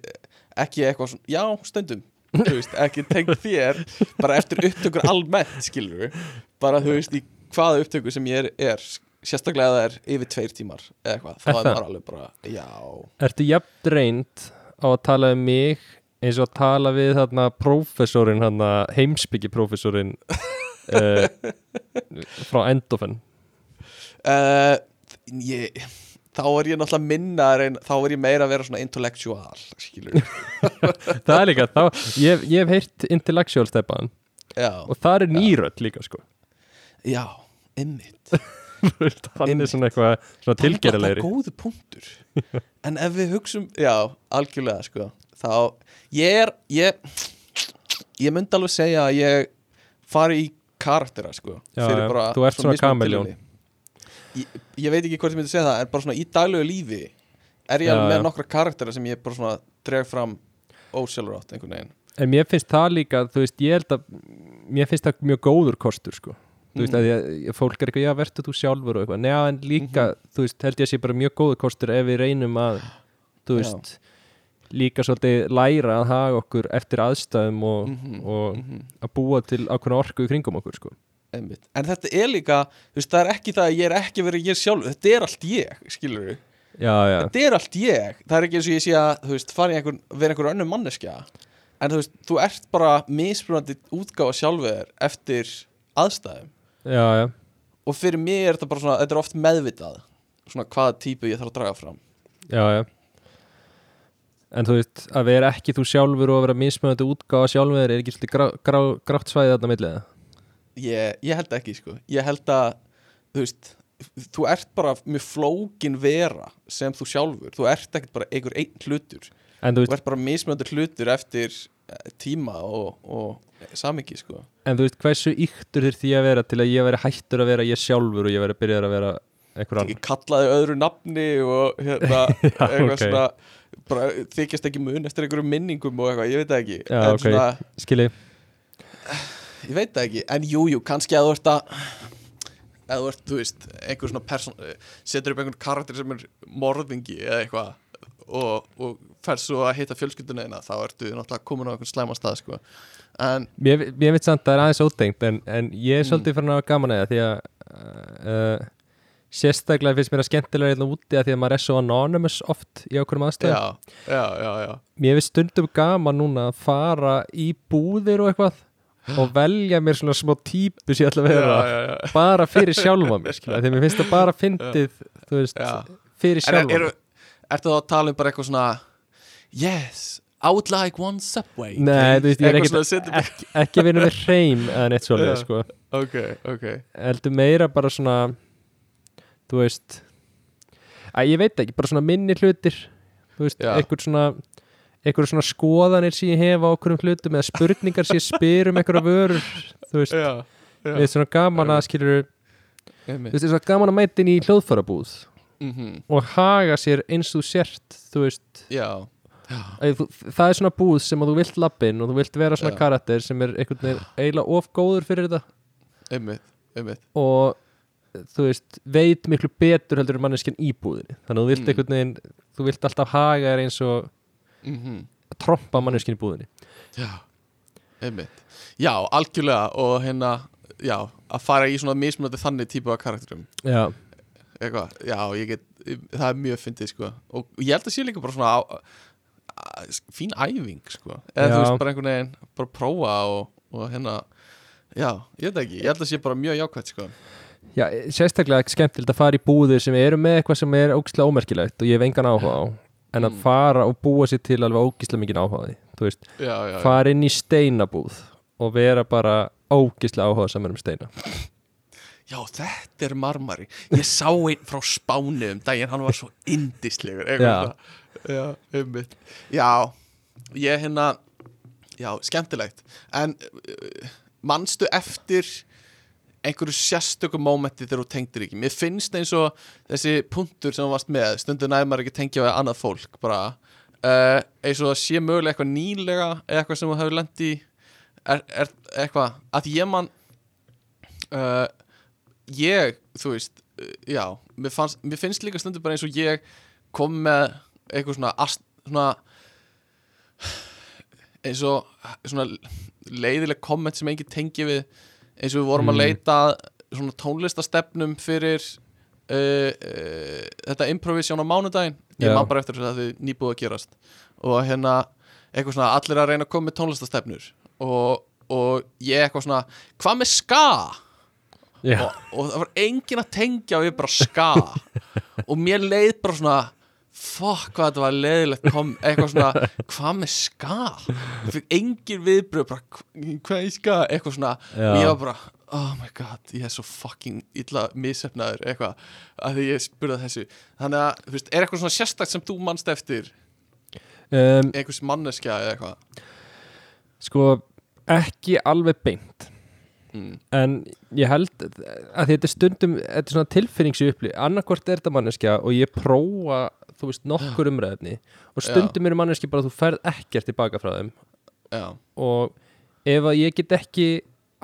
S3: ekki eitthvað svona já, stundum, þú veist, ekki tengt þér, bara eftir upptökur almennt, skilur við, bara þú veist í hvaða upptöku sem ég er, er sérstaklega það er yfir tveir tímar eða eitthvað, þá
S1: Er það?
S3: maður alveg bara já,
S1: Ertu jafn drained á að tala um mig eins og að tala við þarna prófessorinn, þarna heimsbyggi prófessorinn uh, frá Endofen
S3: uh, ég þá er ég náttúrulega minna reyna, þá er ég meira að vera svona intellectual skilur
S1: Það er líka, þá, ég, ég hef heyrt intellectual
S3: já,
S1: og það er nýrödd líka sko.
S3: Já, ymmit
S1: hann er svona eitthvað svona tilgerðilegri
S3: Það er góðu punktur. En ef við hugsum, já, algjörlega sko Þá, ég er Ég, ég myndi alveg segja að ég fari í karaktera sko
S1: Já,
S3: bara
S1: þú ert svona kameljón.
S3: ég, ég veit ekki hvort ég myndi segja það En bara svona í daglegu lífi Er ég
S1: Já,
S3: alveg með nokkra karaktera sem ég bara svona dreg fram Ósjálfrátt einhvern veginn
S1: en mér finnst það líka, þú veist, ég held að mér finnst það mjög góður kostur sko þú veist,
S3: Mhm.
S1: að ég, fólk er eitthvað, já, verður þú sjálfur og eitthvað, neða, en líka,
S3: Mhm.
S1: þú veist, held ég að sé bara mjög góður kostur ef við reynum að, þú
S3: Já.
S1: Líka svolítið læra að haga okkur eftir aðstæðum og,
S3: Mhm,
S1: og
S3: mhm.
S1: að búa til ákveðna orku í kringum okkur, sko.
S3: En þetta er líka, veist, það er ekki það að ég er ekki verið ég sjálf, þetta er allt ég, skilur við
S1: Já, já,
S3: Þetta er allt ég, það er ekki eins og ég sé að, þú veist, fara í einhvern, vera einhver önnur manneskja. En þú veist, þú ert bara misbrunandi útgáfa sjálfur eftir aðstæðum.
S1: Já, já.
S3: Og fyrir mig er þetta bara svona, þetta er oft meðvitað Svona hvaða típu ég þarf að draga fram.
S1: Já, já En þú veist, að vera ekki þú sjálfur og vera mismöðandi útgáfa sjálfur er ekki svolítið grá, grá, grátt svæði þarna millið það?
S3: ég, ég held ekki, sko. Ég held að, þú veist, þú ert bara mjög flókin vera sem þú sjálfur. Þú ert ekkert bara einhver einn hlutur.
S1: En þú
S3: þú ert bara mismöndur hlutur eftir eh, tíma og, og samingi sko.
S1: En þú veist hversu yktur þurfti ég að vera til að ég veri hættur að vera ég sjálfur og ég veri byrjað að vera einhver annar?
S3: kallaði öðru nafni og hérna
S1: Já,
S3: eitthvað
S1: ok.
S3: svona bara þykjast ekki mun eftir einhverjum minningum og eitthvað, ég veit það ekki
S1: Já,
S3: en
S1: ok.
S3: svona,
S1: Skilji,
S3: ég veit það ekki, en jújú, jú, kannski að þú ert að eða þú ert, þú veist, einhver svona person setur upp einhvern karakter sem er morðingi eða eitthvað og, og fer svo að hitta fjölskylduna eina þá ertu náttúrulega komin á einhvern slæma stað sko. en
S1: mér, mér veit samt að það er aðeins ótengt en, en ég er
S3: Mm.
S1: svolítið fyrir að gaman að það því að uh, sérstaklega finnst mér að skemmtilega hérna úti að því að maður er svo anonymous oft í
S3: já, já, já
S1: Mér finnst stundum gaman núna að fara í búðir og eitthvað og velja mér svona smá típu sem ég ætla að vera
S3: já, já, já.
S1: bara fyrir sjálfa mér því mér finnst það bara fyndið veist, fyrir sjálfa
S3: er,
S1: mér
S3: er, ertu þá að tala um bara eitthvað svona Yes, I would like one subway
S1: Nei, þú veist, ég er ekkert ekki, ekki vinna með hreim eða neitt svolítið, sko.
S3: Ok, ok.
S1: Heldur meira bara svona þú veist að ég veit ekki, bara svona minni hlutir þú veist,
S3: Já.
S1: einhver svona einhver svona skoðanir sem ég hef á okkur hlutum eða spurningar sem ég spyr um einhverja vörur þú veist,
S3: Já,
S1: við erum svona gaman að skilur þú veist, er svona gaman að mæta inn í hljóðfærabúð
S3: Mhm,
S1: og haga sér eins og sért þú veist,
S3: Já,
S1: þú, það er svona búð sem að þú vilt lappin og þú vilt vera svona
S3: Já.
S1: karakter sem er veginn eiginlega of góður fyrir þetta.
S3: Einmitt, einmitt.
S1: Og þú veist, veit miklu betur heldur en manneskinn í búðinni. Þannig að þú vilt
S3: Mm.
S1: einhvern veginn þú vilt alltaf haga þér eins og
S3: Mhm,
S1: að trompa manneskinn í búðinni.
S3: Já, einmitt. Já, algjörlega og hérna Já, að fara í svona mismunandi þannig típu af karakterum.
S1: Já,
S3: eitthvað, já, ég get það er mjög fyndið, sko. Og ég held að sé líka bara svona á, á, fín æfing, sko. Eða þú
S1: Já.
S3: veist, bara einhvern veginn, bara prófa og, og hérna, já, ég veit ekki. Ég held að sé bara mjög jákvæmt, sko
S1: já, sérstaklega skemmtilegt að fara í búðir sem eru með eitthvað sem er ógislega ómerkilegt og ég hef engan áhuga á en að
S3: Mm.
S1: fara og búa sér til alveg ógislega mikið áhuga á því þú veist,
S3: Já, já, já,
S1: fara inn í steinabúð og vera bara ógislega áhuga saman um steina
S3: já, þetta er marmari ég sá einn frá Spáni um daginn hann var svo indislegur
S1: Já.
S3: svona. já, ég hérna já, skemmtilegt en uh, manstu eftir einhverju sérstökum mómenti þegar þú tengdir ekki. Mér finnst eins og þessi punktur sem þú varst með stundu næmar ekki tengja við annað fólk bara uh, eins og það sé mögulega eitthvað nýlega eitthvað sem þú hefur lent í. Er, er eitthvað að ég man uh, ég, þú veist uh, já, mér, fannst, mér finnst líka stundu bara eins og ég kom með eitthvað svona, ast, svona eins og svona leiðileg komment sem engin tengi við eins og við vorum að
S1: Mm.
S3: leita að svona tónlistastefnum fyrir uh, uh, þetta improvisjón á mánudaginn. Ég man bara eftir þess að þið nýbúið að gerast. Og hérna eitthvað svona allir að reyna að koma með tónlistastefnur. Og, og ég eitthvað svona hvað með ska? og, og það var engin að tengja við bara ska. Og mér leið bara svona fuck hvað þetta var leiðilegt kom eitthvað svona, hvað með ska? Ég fikk engin viðbröð bara, "Hva- hvað er ska, eitthvað svona.
S1: Já.
S3: og ég var bara, oh my god ég er svo fucking illa misefnaður eitthvað, að því ég spurði þessu. Þannig að, þú veist, er eitthvað svona sérstakt sem þú mannst eftir,
S1: um,
S3: einhvers manneskja eða eitthvað?
S1: sko ekki alveg beint.
S3: Mm.
S1: en ég held að þetta er stundum þetta er svona tilfinningsi uppli annarkvort er þetta manneskja og ég prófa þú veist nokkur umræðni og stundum eru manneski bara að þú ferð ekkert tilbaka frá þeim.
S3: Já,
S1: og ef að ég get ekki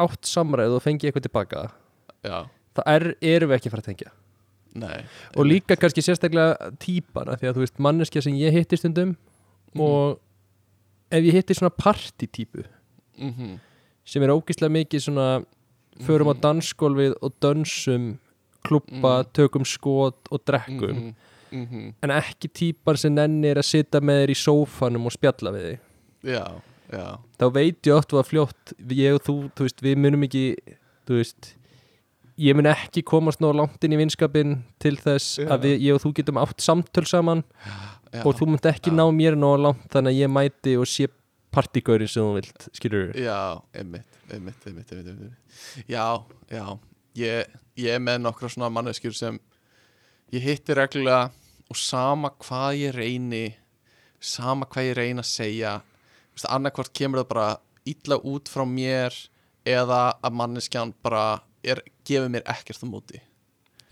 S1: átt samræð og fengi eitthvað tilbaka
S3: já,
S1: það er, erum við ekki að fara að tengja.
S3: Nei
S1: og líka kannski sérstaklega típana því að þú veist manneskja sem ég hitti stundum
S3: Mhm.
S1: og ef ég hitti svona partytípu
S3: mm
S1: sem er ógeðslega mikið svona förum á
S3: Mhm.
S1: dansgólfið og dönsum klubba,
S3: Mhm.
S1: tökum skot og drekkum
S3: mm -hmm.
S1: en ekki típar sem nennir að sitja með þér í sófanum og spjalla við þig
S3: já, já,
S1: þá veit ég oft að fljótt ég og þú, þú veist, við munum ekki þú veist ég mun ekki komast nóg langt inn í vinskapin til þess
S3: Já.
S1: að við, ég og þú getum átt samtöl saman
S3: já
S1: og þú munt ekki
S3: já.
S1: ná mér nóg langt þannig að ég mæti og sé partygaurin sem þú vilt, skilur
S3: Já, einmitt, einmitt, einmitt, einmitt, einmitt. Já, já ég, ég er með nokkra svona manneskjur sem ég hitti reglulega og sama hvað ég reyni sama hvað ég reyni að segja Vist, annarkvort kemur það bara illa út frá mér eða að manneskjan bara er, gefur mér ekkert á móti.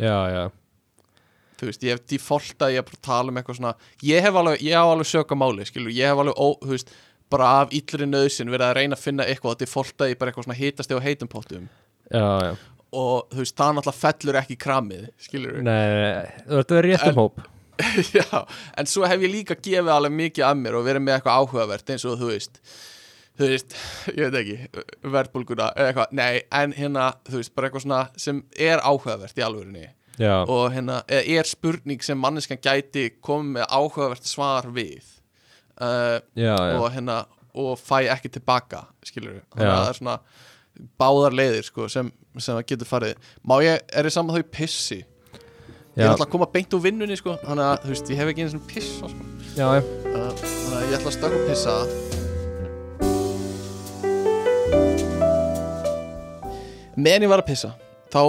S1: Já, já,
S3: þú veist, ég hef defaulta ég er bara að tala um eitthvað svona ég hef alveg, ég hef alveg söka máli, skilur ég hef alveg, ó, þú veist, bara af illri nöðsin verið að reyna að finna eitthvað og defaulta ég bara eitthvað svona hitast á heitum pottum.
S1: Já, já.
S3: og þú veist, það náttúrulega fellur ekki kramið, skilur
S1: Nei, þú ert að vera rétt um hóp
S3: já, en svo hef ég líka gefið alveg mikið af mér og verið með eitthvað áhugavert eins og þú veist þú veist, ég veit ekki verðbólguna, eða eitthvað, nei, en hérna þú veist, bara eitthvað svona sem er áhugavert í alvörinni
S1: Já,
S3: og hérna, er spurning sem manneskan gæti komið með áhugavert svar við. Uh,
S1: já,
S3: og hérna og fæ ekki tilbaka, skilur við þannig að það er svona báðar leiðir sko, sem, sem getur farið. Má ég, er ég saman þau pissi ég er alltaf að koma beint úr vinnunni sko, þannig að þú veist, ég hef ekki einu svona pissa sko.
S1: já, já.
S3: þannig að ég ætla að stökka og pissa meðan ég var að pissa þá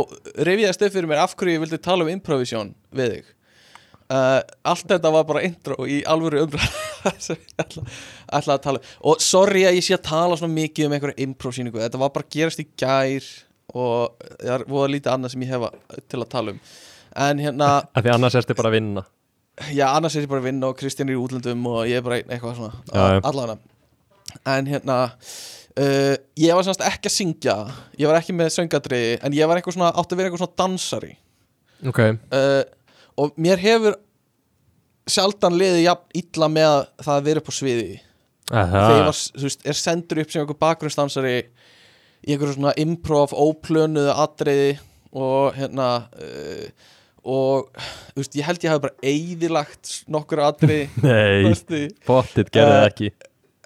S3: rifjaðist upp fyrir mér af hverju ég vildi tala um improvisjón við þig. Uh, allt þetta var bara intro í alvöru umræð sem ég ætla, ætla að tala um. Og sorry að ég sé að tala svona mikið um einhverja improsýningu, þetta var bara að gerast í gær og það er voða lítið annað sem ég hefa til að tala um en hérna,
S1: Af því annars ertu bara að vinna.
S3: Já annars er ég bara að vinna og Kristján er í útlöndum og ég er bara eitthvað svona allavega en hérna uh, ég var semst ekki að syngja. Ég var ekki með söngadriði en ég var eitthvað svona, átti að vera eitthvað svona dansari.
S1: Ok,
S3: uh, og mér hefur sjaldan liðið jafn illa með að það að vera upp á sviði.
S1: Aha.
S3: þegar ég var, þú veist, er sendur upp sem einhver bakgrunnsdansari í einhverju svona improv, óplönuðu atriði og hérna uh, og veist, ég held ég hafi bara eyðilagt nokkur atriði.
S1: Nei, bóttið gerði það
S3: Eh,
S1: ekki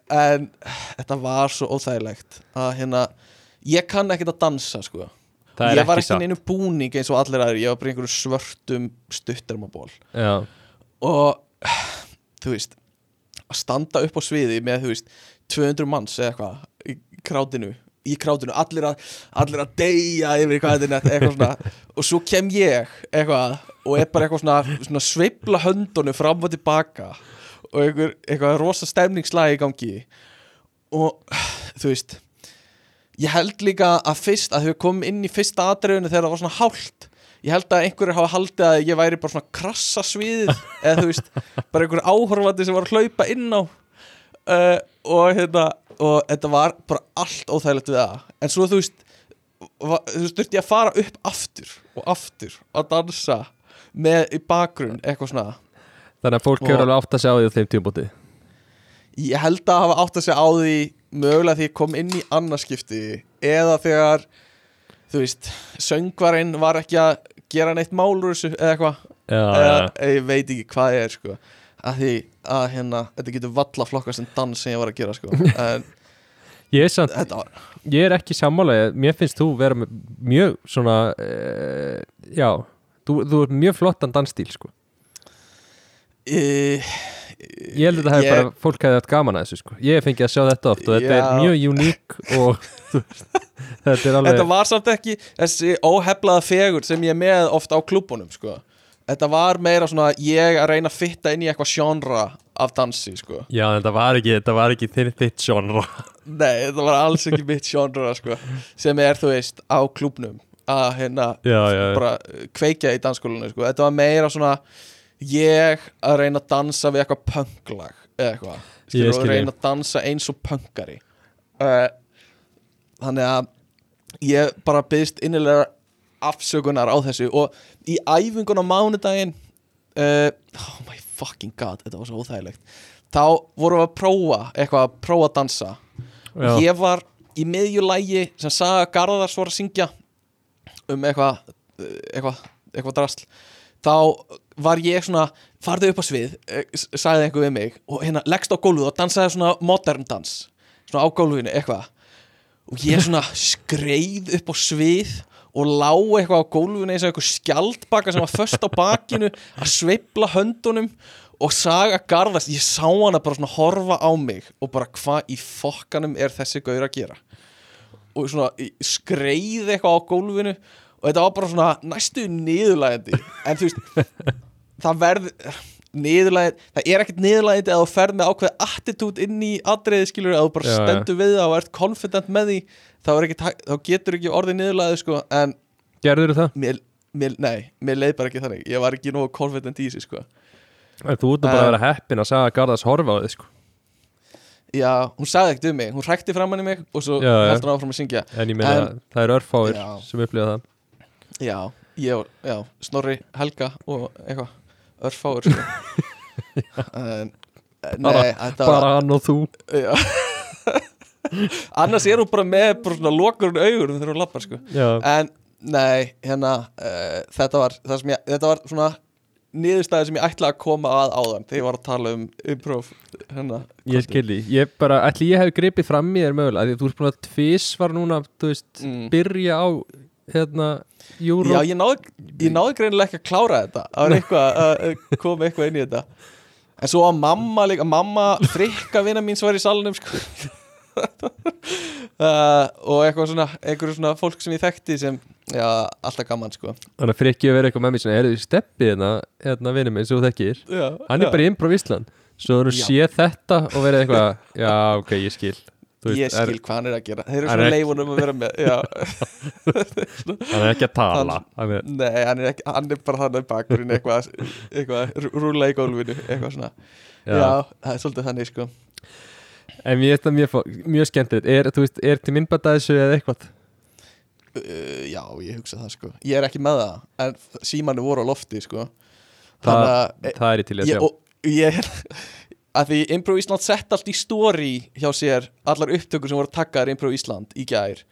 S3: en þetta var svo óþægilegt að hérna ég kann ekkert að dansa sko.
S1: Er
S3: ég var
S1: ekki
S3: neinu búning eins og allir aðri ég var bara einhverju svörtum stuttarmaból
S1: Já,
S3: og þú veist að standa upp á sviði með þú veist 200 manns eða eitthvað í krátinu í krátinu, allir að, allir að deyja yfir hvað þetta er eitthvað svona. Og svo kem ég eitthvað og er bara eitthvað svona, svona sveifla höndunum fram og tilbaka og einhver, eitthvað rosa stemningslag í gangi. Og þú veist ég held líka að fyrst að þau komum inn í fyrsta atriðinu þegar það var svona hált ég held að einhverju hafa haldið að ég væri bara svona krassa sviðið eða þú veist, bara einhverju áhorfandi sem var að hlaupa inn á uh, og hérna og þetta var bara allt óþægilegt við það en svo þú veist þú veist, þurfti ég að fara upp aftur og aftur að dansa með í bakgrunn, eitthvað svona.
S1: Þannig að fólk hefur alveg átt að sjá því á þeim tímabóti?
S3: Ég held að hafa átt að segja á því mögulega því ég kom inn í annarskipti eða þegar þú veist, söngvarinn var ekki að gera neitt málur eða eitthvað. Eða ég veit ekki hvað er sko að því að hérna þetta getur valla flokkast en dans sem ég var að gera sko en
S1: ég er samt
S3: þetta var
S1: Ég er ekki sammála, mér finnst þú vera mjög svona uh, já, þú, þú er mjög flottan dansstíl sko.
S3: e,
S1: Ég held að það hefur bara, fólk hefði haft gaman að þessu sko. Ég hef fengið að sjá þetta oft og þetta
S3: Já.
S1: er mjög uník og þetta er alveg
S3: Þetta var samt ekki þessi óheflaða fegur sem ég með oft á klúbunum sko. Þetta var meira svona ég að reyna að fitta inn í eitthvað sjónra af dansi sko.
S1: Já, en þetta var ekki, þetta var ekki þinn þitt genre
S3: Nei, þetta var alls ekki mitt sjónra sko. sem er, þú veist, á klúbnum að hérna
S1: Já, já,
S3: bara uh, kveikja í dansskólinu sko. Þetta var meira svona ég að reyna að dansa við eitthvað pönglag eða eitthvað Skilur,
S1: skil
S3: og reyna að dansa eins og pöngari uh, þannig að ég bara byggst innilega afsökunar á þessu og í æfingun á mánudaginn uh, oh my fucking god þetta var svo óþægilegt. Þá vorum við að prófa eitthvað að prófa að dansa.
S1: Já.
S3: ég var í miðjulægi sem Saga Garðars var að syngja um eitthvað eh, eitthvað, eitthvað drasl. Þá var ég svona farðu upp á svið, eh, sagði einhver við mig og hérna leggst á gólfið og dansaði svona modern dans, svona á gólfinu eitthvað. Og ég svona skreið upp á svið og lá eitthvað á gólfinu eins og eitthvað skjaldbaka sem var föst á bakinu að sveifla höndunum og saga garðast, ég sá hana bara svona horfa á mig og bara hvað í fokkanum er þessi gaur að gera? Og svona skreið eitthvað á gólfinu og þetta var bara svona næstu niðurlægandi en þú veist það verð niðurlægandi, það er ekkert niðurlægandi að þú ferð með ákveð attitút inn í atriði skilur, að þú bara
S1: Já,
S3: stendur við það og ert confident með því þá, er ekki, þá getur ekki orðið niðurlægandi sko, en
S1: Gerður það?
S3: mér, mér, nei, mér leið bara ekki þannig. Ég var ekki nógu confident í þessu sko.
S1: En þú ert nú bara að vera heppin að sagða Garðars horfa á þig sko.
S3: Já, hún sagði ekkert um mig, hún hrækti framann í mig og svo heldur hún áfram að syngja.
S1: En ég meina, það eru örfáir
S3: Já.
S1: sem upplifa það.
S3: Já, ég og, já, Snorri, Helga og eitthvað, örfáur sko. en, Nei, var
S1: Bara hann og þú.
S3: Annars er hún bara með bara svona lokurinn augur þegar hún lappar sko. En, nei, hérna uh, þetta var, ég, þetta var svona niðurstæði sem ég ætla að koma að áðan þegar ég var að tala um improv hérna,
S1: ég skilji Ég bara, ætli ég hef gripið fram í þér mögulega Því þú ert búin að tvis var núna Þú veist,
S3: Mm.
S1: byrja á Hérna, Euro
S3: Já, ég náði, ég náði greinilega ekki að klára þetta. Það var eitthvað að koma eitthvað inn í þetta. En svo að mamma líka Mamma frikka vina mín sem var í salnum sko. uh, Og eitthvað svona Eitthvað svona fólk sem ég þekkti sem Já, alltaf gaman sko.
S1: Þannig að frikki að vera eitthvað með mér svona, Erðu steppið hérna, hérna vinur minn sem þú þekkir
S3: já,
S1: Hann er bara í Improv Ísland Svo þú
S3: Já.
S1: sé þetta og verið eitthvað Já, ok, ég skil Þú
S3: Ég
S1: er-
S3: skil hvað hann er að gera. Þeir eru
S1: Hann er
S3: svona leifunum að vera með
S1: Hann er ekki að tala. Hann er,
S3: nei, hann er, ekki, hann er bara þannig bakurinn Eitthvað, eitthvað rú- rúlla í gólfinu Eitthvað svona.
S1: Já.
S3: Já, það er svolítið þannig sko.
S1: En mér finnst það mjög, mjög skemmtilegt. Er, veist, er til minnbæta þessu eða eitthvað?
S3: Uh, já, ég hugsa það sko. Ég er ekki með það En símanu voru á lofti sko. Að
S1: það er ég til í að
S3: ég,
S1: sjá.
S3: og, ég er að Því Improv Ísland sett allt í story hjá sér Allar upptökur sem voru takkaðar Improv Ísland í gær.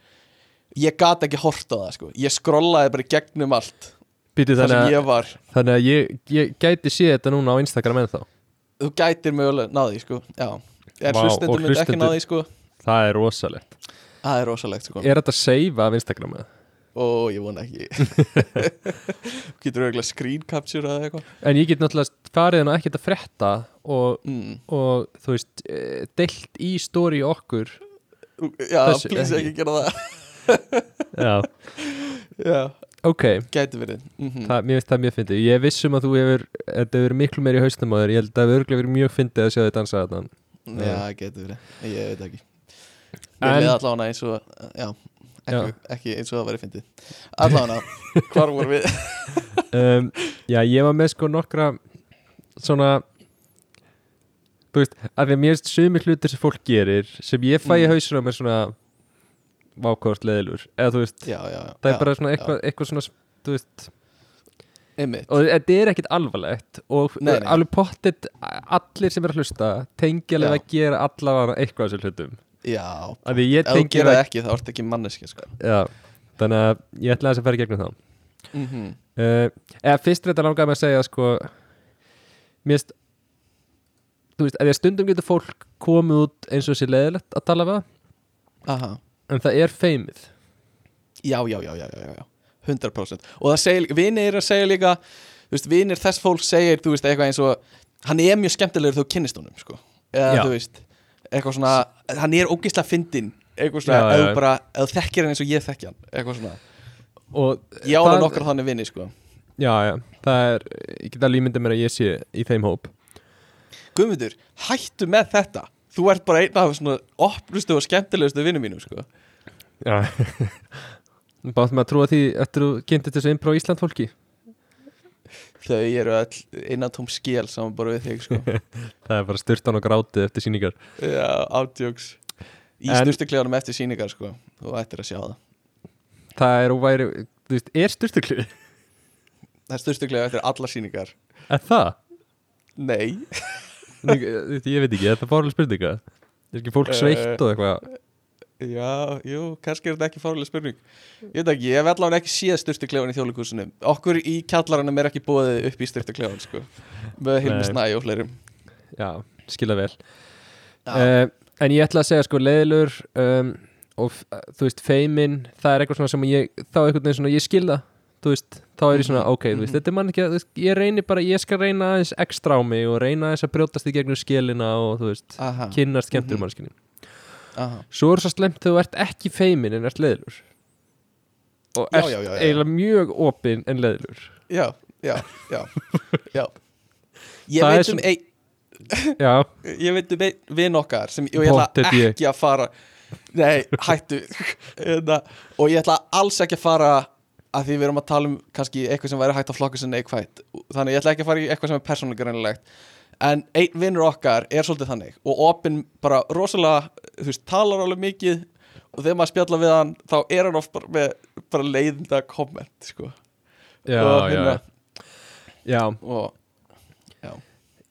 S3: Ég gat ekki hort á það sko. Ég skrollaði bara gegnum allt
S1: Býtu þannig,
S3: sem ég var.
S1: þannig að ég, ég gæti sé þetta núna á Instagram en þá
S3: Þú gætir mögulega náði sko. Já. Er
S1: Vá,
S3: hlustendur ekki náði sko.
S1: Það er rosalegt.
S3: Það er rosalegt sko.
S1: Er þetta seifa af Instagram eða?
S3: Ó, ég vona ekki. Getur auðvitað screen capture eða eitthvað?
S1: En ég get náttúrulega farið en ekkert að frétta og,
S3: mm.
S1: og þú veist eh, deilt í story okkur.
S3: Já,
S1: Þessu-
S3: please
S1: ekki.
S3: ekki gera það.
S1: Já,
S3: Já,
S1: ok.
S3: Gæti verið. Mm
S1: það, Mér finnst það mjög fyndið. Ég er viss um að þú hefur Þetta hefur verið miklu meir í haustum á þér. Ég held að það hefur örglega verið mjög fyndið að sjá þið dansa þetta
S3: Já, gæti verið. Ég veit ekki.
S1: En-
S3: Mér leði allavega eins og Já, ekki, ekki eins og það væri fyndið. Allavega, hvar voru við?
S1: um, Já, ég var með sko nokkra svona þú veist, af því að mér finnst sumi hlutir sem fólk gerir sem ég fæ í
S3: Mm.
S1: hausinu á mér svona vákvárt leðilur eða þú veist,
S3: Já, já,
S1: það er bara svona eitthvað, eitthvað svona þú veist,
S3: Einmitt.
S1: og þetta er ekkit alvarlegt og
S3: Nei, nei.
S1: alveg pottit allir sem er að hlusta tengi alveg að gera allavega eitthvað af þessum hlutum
S3: Já, ef þú gera
S1: það
S3: ekki þá ertu ekki manneski sko.
S1: já, þannig að ég ætla að þess að í gegnum þá.
S3: Mm -hmm.
S1: uh, eða fyrst þetta langaði með að segja sko mér þú veist, að stundum getur fólk komið út eins og sér leðilegt að tala við
S3: Aha.
S1: En það er feimið.
S3: Já, já, já, já, já, já. 100% Og það segir, vinir er að segja líka Þú veist, vinir þess fólk segir, þú veist, eitthvað eins og Hann er mjög skemmtilegur þegar þú kynnist honum, sko. Eða,
S1: Já.
S3: þú veist, eitthvað svona Hann er ógislega fyndinn. Eitthvað svona, þú bara, þú þekkir hann eins og ég þekki hann Eitthvað svona.
S1: Og
S3: Ég
S1: það-
S3: nokkar þannig vinni, sko.
S1: Já, já, það er ég get alveg ímyndið mér að ég sé í þeim hóp.
S3: Guðmundur, hættu með þetta. Þú ert bara einn af svona opnustu og skemmtilegustu vinnum mínum, sko.
S1: Já. Með að trúa því eftir þú kynntist þessu impro Ísland fólki
S3: Þau eru all innan tóm skél saman bara við þig, sko.
S1: Það er bara styrtan og grátið eftir síningar
S3: Já, átjóks í
S1: En-
S3: styrtukleganum eftir síningar sko. Þú ættir að sjá það.
S1: Það er og væri, þú veist, er styrtukli
S3: það er styrtuklega eftir allar síningar
S1: Er það?
S3: nei,
S1: Ég ég veit ekki, þetta er fórlega spurninga. Er ekki fólk
S3: Eh,
S1: sveitt og eitthvað
S3: já, jú, kannski er þetta ekki fárlega spurning. Ég veit ekki, ég hef allavega ekki séð styrtuklegan í þjóðleikúsinu okkur í kjallaranum er ekki búið upp í styrtuklegan sko með Hilmi. Snæ og fleirum.
S1: Já, skilja vel. Uh, En ég ætla að segja sko leiðilur um, og þú veist, feimin það er eitthvað svona sem ég, þá einhvern veginn svona ég skilða, þú veist, þá er ég svona
S3: Mhm,
S1: ok, þú veist,
S3: mhm.
S1: þetta er mann ekki að, ég reyni bara ég skal reyna aðeins ekstra á mig og reyna aðeins að brjótast í gegnum skilina og þú veist,
S3: aha,
S1: kynnast skemmtur
S3: Mhm.
S1: mannskinni
S3: aha.
S1: Svo er svo slemt þegar þú ert ekki feimin en ert leiðilur og ert
S3: já, já, já.
S1: eiginlega mjög opin en leiðilur
S3: já, já, já, já. Ég
S1: Það
S3: veit um ein
S1: Já,
S3: ég veit um einn vinn okkar sem ég ætla ekki að fara nei, hættu. Hérna, og ég ætla alls ekki að fara að því við erum að tala um kannski eitthvað sem væri hægt að flokka sem neikvætt. Þannig ég ætla ekki að fara í eitthvað sem er persónulega greinilegt en einn vinnur okkar er svolítið þannig og opinn bara rosalega þú veist, talar alveg mikið og þegar maður spjalla við hann þá er hann oft bara með bara leiðinda komment sko.
S1: já,
S3: Og
S1: já.
S3: hérna-
S1: Já,
S3: og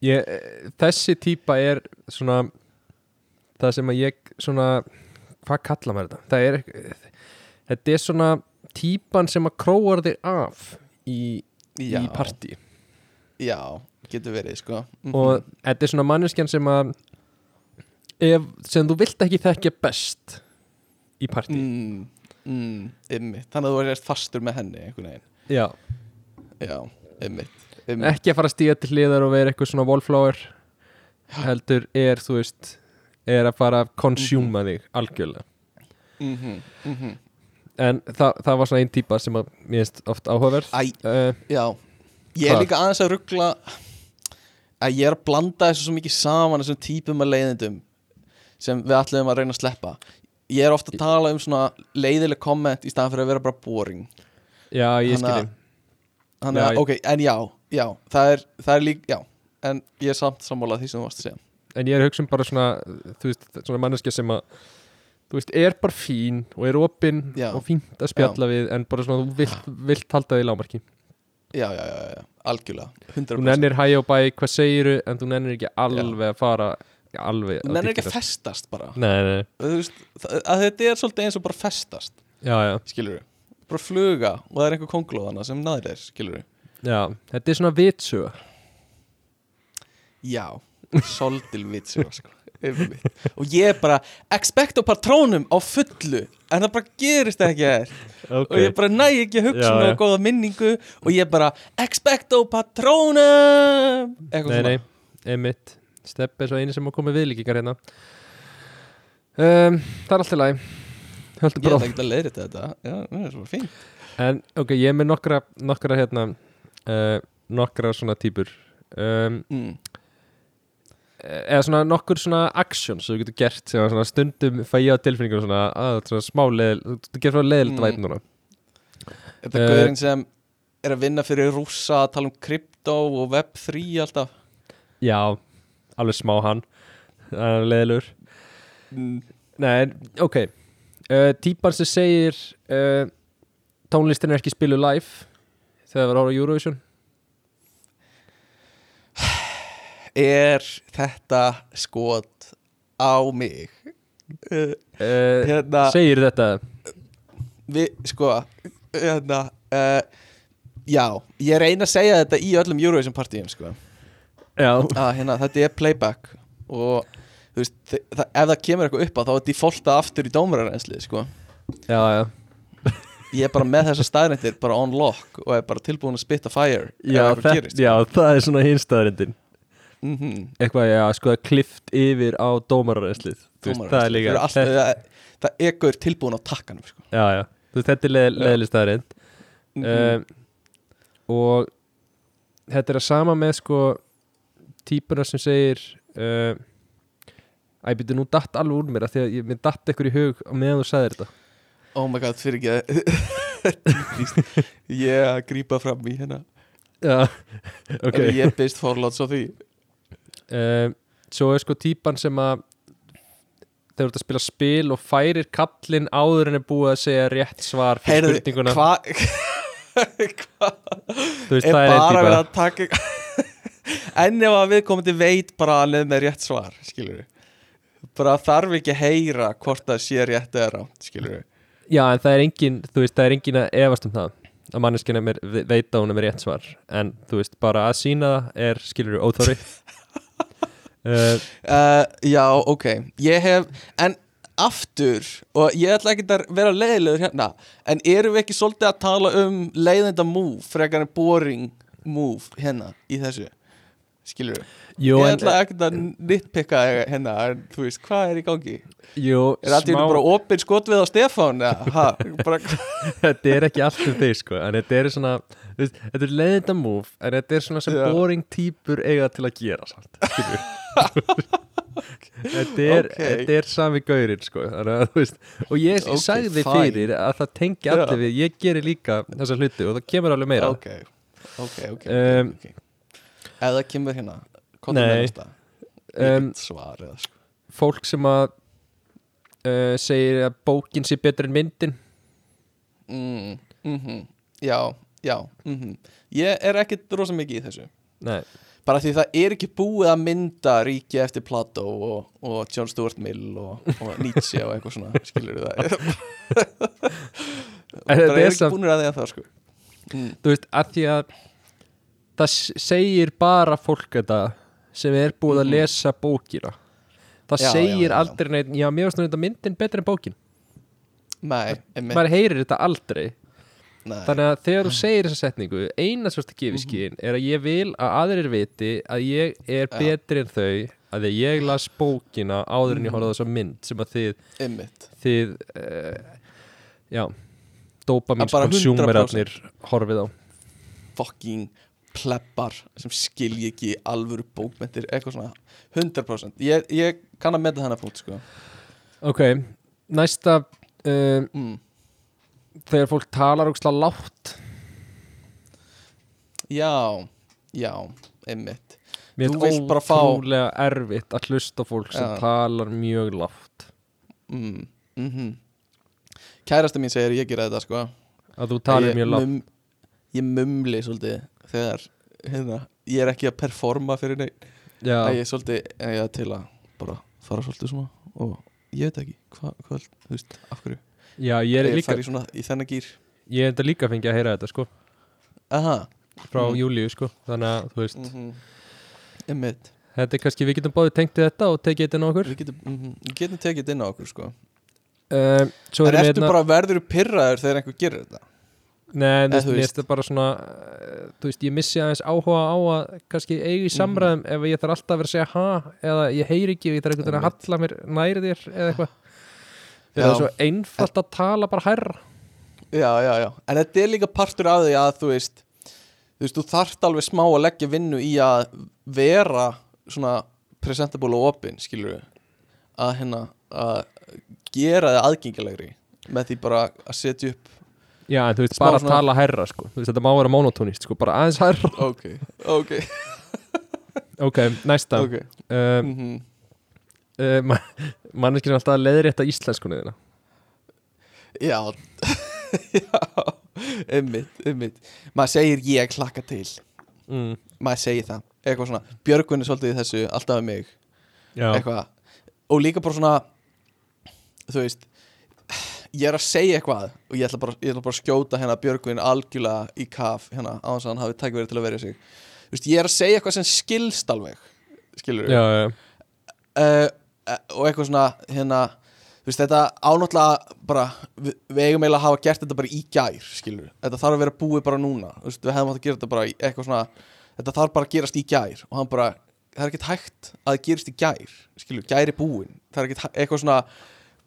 S1: ég, eh, þessi típa er svona það sem að ég svona hvað kalla maður þetta? Það er, þetta er svona típan sem að króar þig af í,
S3: já,
S1: í partí.
S3: Já, getur verið sko. Mhm.
S1: og þetta er svona manneskjan sem að ef, sem þú vilt ekki þekkja best í partí.
S3: Mm, mm, ymmit þannig að þú erst fastur með henni einhvern veginn.
S1: Já,
S3: já, ymmit.
S1: ekki að fara að stíða til hliðar og vera eitthvað svona wallflower heldur er þú veist er að fara að konsjúma þig algjörlega.
S3: Mm -hmm, mm -hmm.
S1: en það, það var svona einn típa sem að mér finnst oft áhugaverð
S3: Æ,
S1: uh,
S3: já. Ég er líka aðeins að ruggla að ég er að blanda þessu svo mikið saman þessum típum af leiðindum sem við ætlum að reyna að sleppa. Ég er ofta að tala um svona leiðileg komment í staðan fyrir að vera bara boring.
S1: Já, ég skilji
S3: þannig
S1: Já,
S3: að, ok, en já, já það er, það er líka, já en ég er samt sammálað því sem þú varst að segja.
S1: En ég er hugsa um bara svona þú veist, svona manneskja sem að þú veist, er bara fín og er opinn
S3: Já.
S1: og fínt að spjalla við en bara svona, þú vilt, vilt halda því lámarki
S3: já, já, já, já, algjörlega 100%
S1: þú nennir hæja og bæ, hvað segiru en þú nennir ekki alveg að fara alveg
S3: Þú nennir ekki að festast bara.
S1: Nei, nei, nei.
S3: Þú veist, það- að þetta er svolítið eins og bara festast
S1: já, já,
S3: skilur bara fluga og það er einhver kongulóðana sem naður er, skilur
S1: já, þetta er svona vitsuga
S3: já, soldil vitsur sko. Og ég er bara expecto patronum á fullu en það bara gerist ekki hér. Og ég bara næ ekki að hugsa og góða minningu og ég bara expecto patronum. Eitthvað
S1: Nei,
S3: svona.
S1: nei, einmitt. Stepp er svo eini sem að koma viðlíkingar hérna. Um, Það er alltaf læg
S3: ég
S1: bara
S3: ætla ekki að leiðri þetta. Já, það er svo fín
S1: En ok, ég er með nokkra Nokkra hérna uh, Nokkra svona típur um,
S3: mm.
S1: Eða svona nokkur svona actions sem þú getur gert sem að svona stundum fæ ég á tilfinningur svona, að, svona smá leðil Þú getur svona leðilt
S3: Mm.
S1: væt núna.
S3: Þetta er
S1: Eh,
S3: guðurinn sem er að vinna fyrir rússa að tala um krypto og web 3 alltaf.
S1: Já, alveg smá hann. Það er leðilur
S3: mm.
S1: Nei, ok. Uh, Típan sem segir uh, Tónlistin er ekki spilu live Þegar við ára Eurovision
S3: er þetta skot á mig? Uh, hérna.
S1: Segir þetta?
S3: Við, sko hérna uh, já, ég reyna að segja þetta í öllum Eurovision partíum sko. Að hérna, þetta er playback og veist, það, ef það kemur eitthvað upp á þá er defaulta aftur í dómararensli sko.
S1: Já, já.
S3: Ég er bara með þessar staðræntir bara on lock og er bara tilbúin að spitta fire
S1: Já, það, já, það er svona hinstaðarindin
S3: mm
S1: Eitthvað, já, sko, það er klift yfir á veist, það er líka
S3: all, það, það er gaur tilbúin á takkanum sko.
S1: Já, já, veist, þetta er leð, leðileg staðarind
S3: mm
S1: um, Og þetta er að sama með, sko Típuna sem segir uh, Æ, byrju, nú datt alveg úr mér af Því að ég, mér datt eitthvað í hug meðan þú sagðir þetta.
S3: Oh my god, fyrir ekki ég að grípa fram í hérna.
S1: Já, ok.
S3: Okay. ég byrst forláts á því
S1: um, Svo er sko típan sem að þegar þú ert að spila spil og færir kallinn áður en er búið að segja rétt svar fyrir
S3: Heyrðu,
S1: spurninguna.
S3: hvað
S1: veist, það er
S3: bara
S1: einn
S3: verið
S1: típa
S3: að taka en ef að viðkomandi veit bara að leið með rétt svar skilur bara þarf ekki að heyra hvort það sé rétt eða rátt skilur
S1: já, en það er engin, þú veist, það er engin að efast um það. Að manneskina veit að hún er með rétt svar. En þú veist, bara að sína það er, skilur við, óþóri uh,
S3: uh, já, ok. Ég hef, en aftur og ég ætla ekki að vera leiðilegur hérna en erum við ekki svolítið að tala um leiðenda move frekar en boring move hérna í þessu skilur
S1: jú,
S3: ég ætla ekki að nitpicka hérna en þú veist, hvað er í gangi?
S1: jú,
S3: Er allt í einu bara opinn skotvið á Stefán? eða, ha, bara,
S1: þetta er ekki allt um þig sko en þetta er svona þú veist, þetta er leiðinda move en þetta er svona sem
S3: Já.
S1: boring típur eiga til að gera samt skilur þetta er,
S3: Ok.
S1: þetta er sami gaurinn sko þannig þú veist og ég
S3: Ok,
S1: sagði
S3: fine.
S1: fyrir að það tengi allir við ég geri líka þessa hluti og það kemur alveg meira
S3: ok, ok, ok,
S1: Um,
S3: okay. Ef það kemur hérna
S1: Nei. Um,
S3: svar eða sko.
S1: fólk sem að uh, segir að bókin sé betur en myndin.
S3: Mm, mm Já, já mm Ég er ekkit rosa mikið í þessu.
S1: Nei,
S3: Bara því það er ekki búið að mynda ríki eftir Plato og, og John Stuart Mill og, og Nietzsche og eitthvað svona Skilur það?
S1: En þetta
S3: Bara
S1: er
S3: ekki búinir að því að það sko. Mm.
S1: þú veist, að því að það segir bara fólk þetta sem er búið að
S3: Mhm.
S1: lesa bókina það
S3: Já,
S1: segir
S3: já, já.
S1: aldrei neitt já, mér nú þetta myndin betur en bókin
S3: Nei,
S1: maður heyrir þetta aldrei
S3: nei.
S1: þannig að þegar þú segir þessa setningu eina sem þú gefið skín er að ég vil að aðrir viti að ég er betri en þau að að ég las bókina áður en ég
S3: Mhm.
S1: horfði á þessa mynd sem að þið,
S3: einmitt
S1: þið uh, já dópamins
S3: Að bara 100%.
S1: konsúmerarnir horfið á
S3: fucking plebbar sem skilji ekki alvöru bókmentir, eitthvað svona 100% ég, ég kann að meta þennan punkt sko.
S1: Ok, næsta uh,
S3: mm.
S1: þegar fólk talar ógslag látt
S3: já, já, einmitt.
S1: Mér
S3: Þú
S1: er
S3: vilt bara fá-
S1: ótrúlega erfitt að hlusta fólk sem
S3: Já.
S1: talar mjög látt
S3: mm. Mm kærasta mín segir ég gera þetta sko.
S1: Að þú talar
S3: ég,
S1: mjög látt
S3: ég mumli svolítið þegar hérna, ég er ekki að performa fyrir
S1: já,
S3: að ég er svolítið ég er til að bara fara svolítið svona og ég veit ekki hvað, hva, þú veist, af hverju?
S1: Já, ég er
S3: ég
S1: líka ég er þetta líka fengið að heyra þetta sko.
S3: Aha,
S1: frá
S3: Mm.
S1: Júlíu sko þannig að þú veist,
S3: mm -hmm. einmitt.
S1: Þetta er kannski við getum báðið tengt þetta og tekið þetta inn á okkur.
S3: Við getum, mm við getum tekið þetta inn á okkur sko.
S1: Svo
S3: En
S1: er
S3: ertu bara verður pyrraður þegar einhver gerir þetta?
S1: Nei, veist,
S3: þú veist.
S1: það bara svona uh, þú veist, ég missi aðeins áhuga á að kannski eigi
S3: Mhm.
S1: samræðum ef ég þarf alltaf að vera að segja ha eða ég heyri ekki og ég þarf einhvern veginn að halla mér nær þér eða eitthvað. Það er svo einfalt að tala bara hærra.
S3: Já, já, já. En þetta er líka partur af því að þú veist Þú veist, þú þarft alveg smá að leggja vinnu í að vera svona presentable og opin, skilur við að hérna að gera þið aðgengilegri með því bara að setja upp
S1: Já, en þú veist,
S3: Smá
S1: bara að
S3: svona-
S1: tala hærra sko. þú veist, þetta má vera monotónist, sko, bara aðeins hærra.
S3: Ok, ok,
S1: Ok, næsta.
S3: Ok.
S1: Uh,
S3: mm -hmm.
S1: uh, ma Manneskir er alltaf að leiðrétta íslenskunni þína
S3: Já. Já, einmitt, einmitt. Maður segir ég klakka til.
S1: Mm.
S3: maður segir það. Eitthvað svona, Björgvin er svolítið í þessu alltaf um mig,
S1: Já,
S3: eitthvað. Og líka bara svona þú veist ég er að segja eitthvað og ég ætla bara, ég ætla bara að skjóta hérna Björgvin algjörlega í kaf hérna á þess að hann hafi tækverið til að verja sig. Þú veist, ég er að segja eitthvað sem skilst alveg skilur
S1: já, já,
S3: uh, og eitthvað svona hérna þú veist, þetta ánáttúrulega bara við, við eigum eiginlega að hafa gert þetta bara í gær skilur, þetta þarf að vera búið bara núna. Þú veist, við hefðum átt að gera þetta bara eitthvað svona þetta þarf bara að gerast í gær. Og hann bara, það er ekkert hægt að gerist í gær skilur, gær er búin það er ekkert eitthvað svona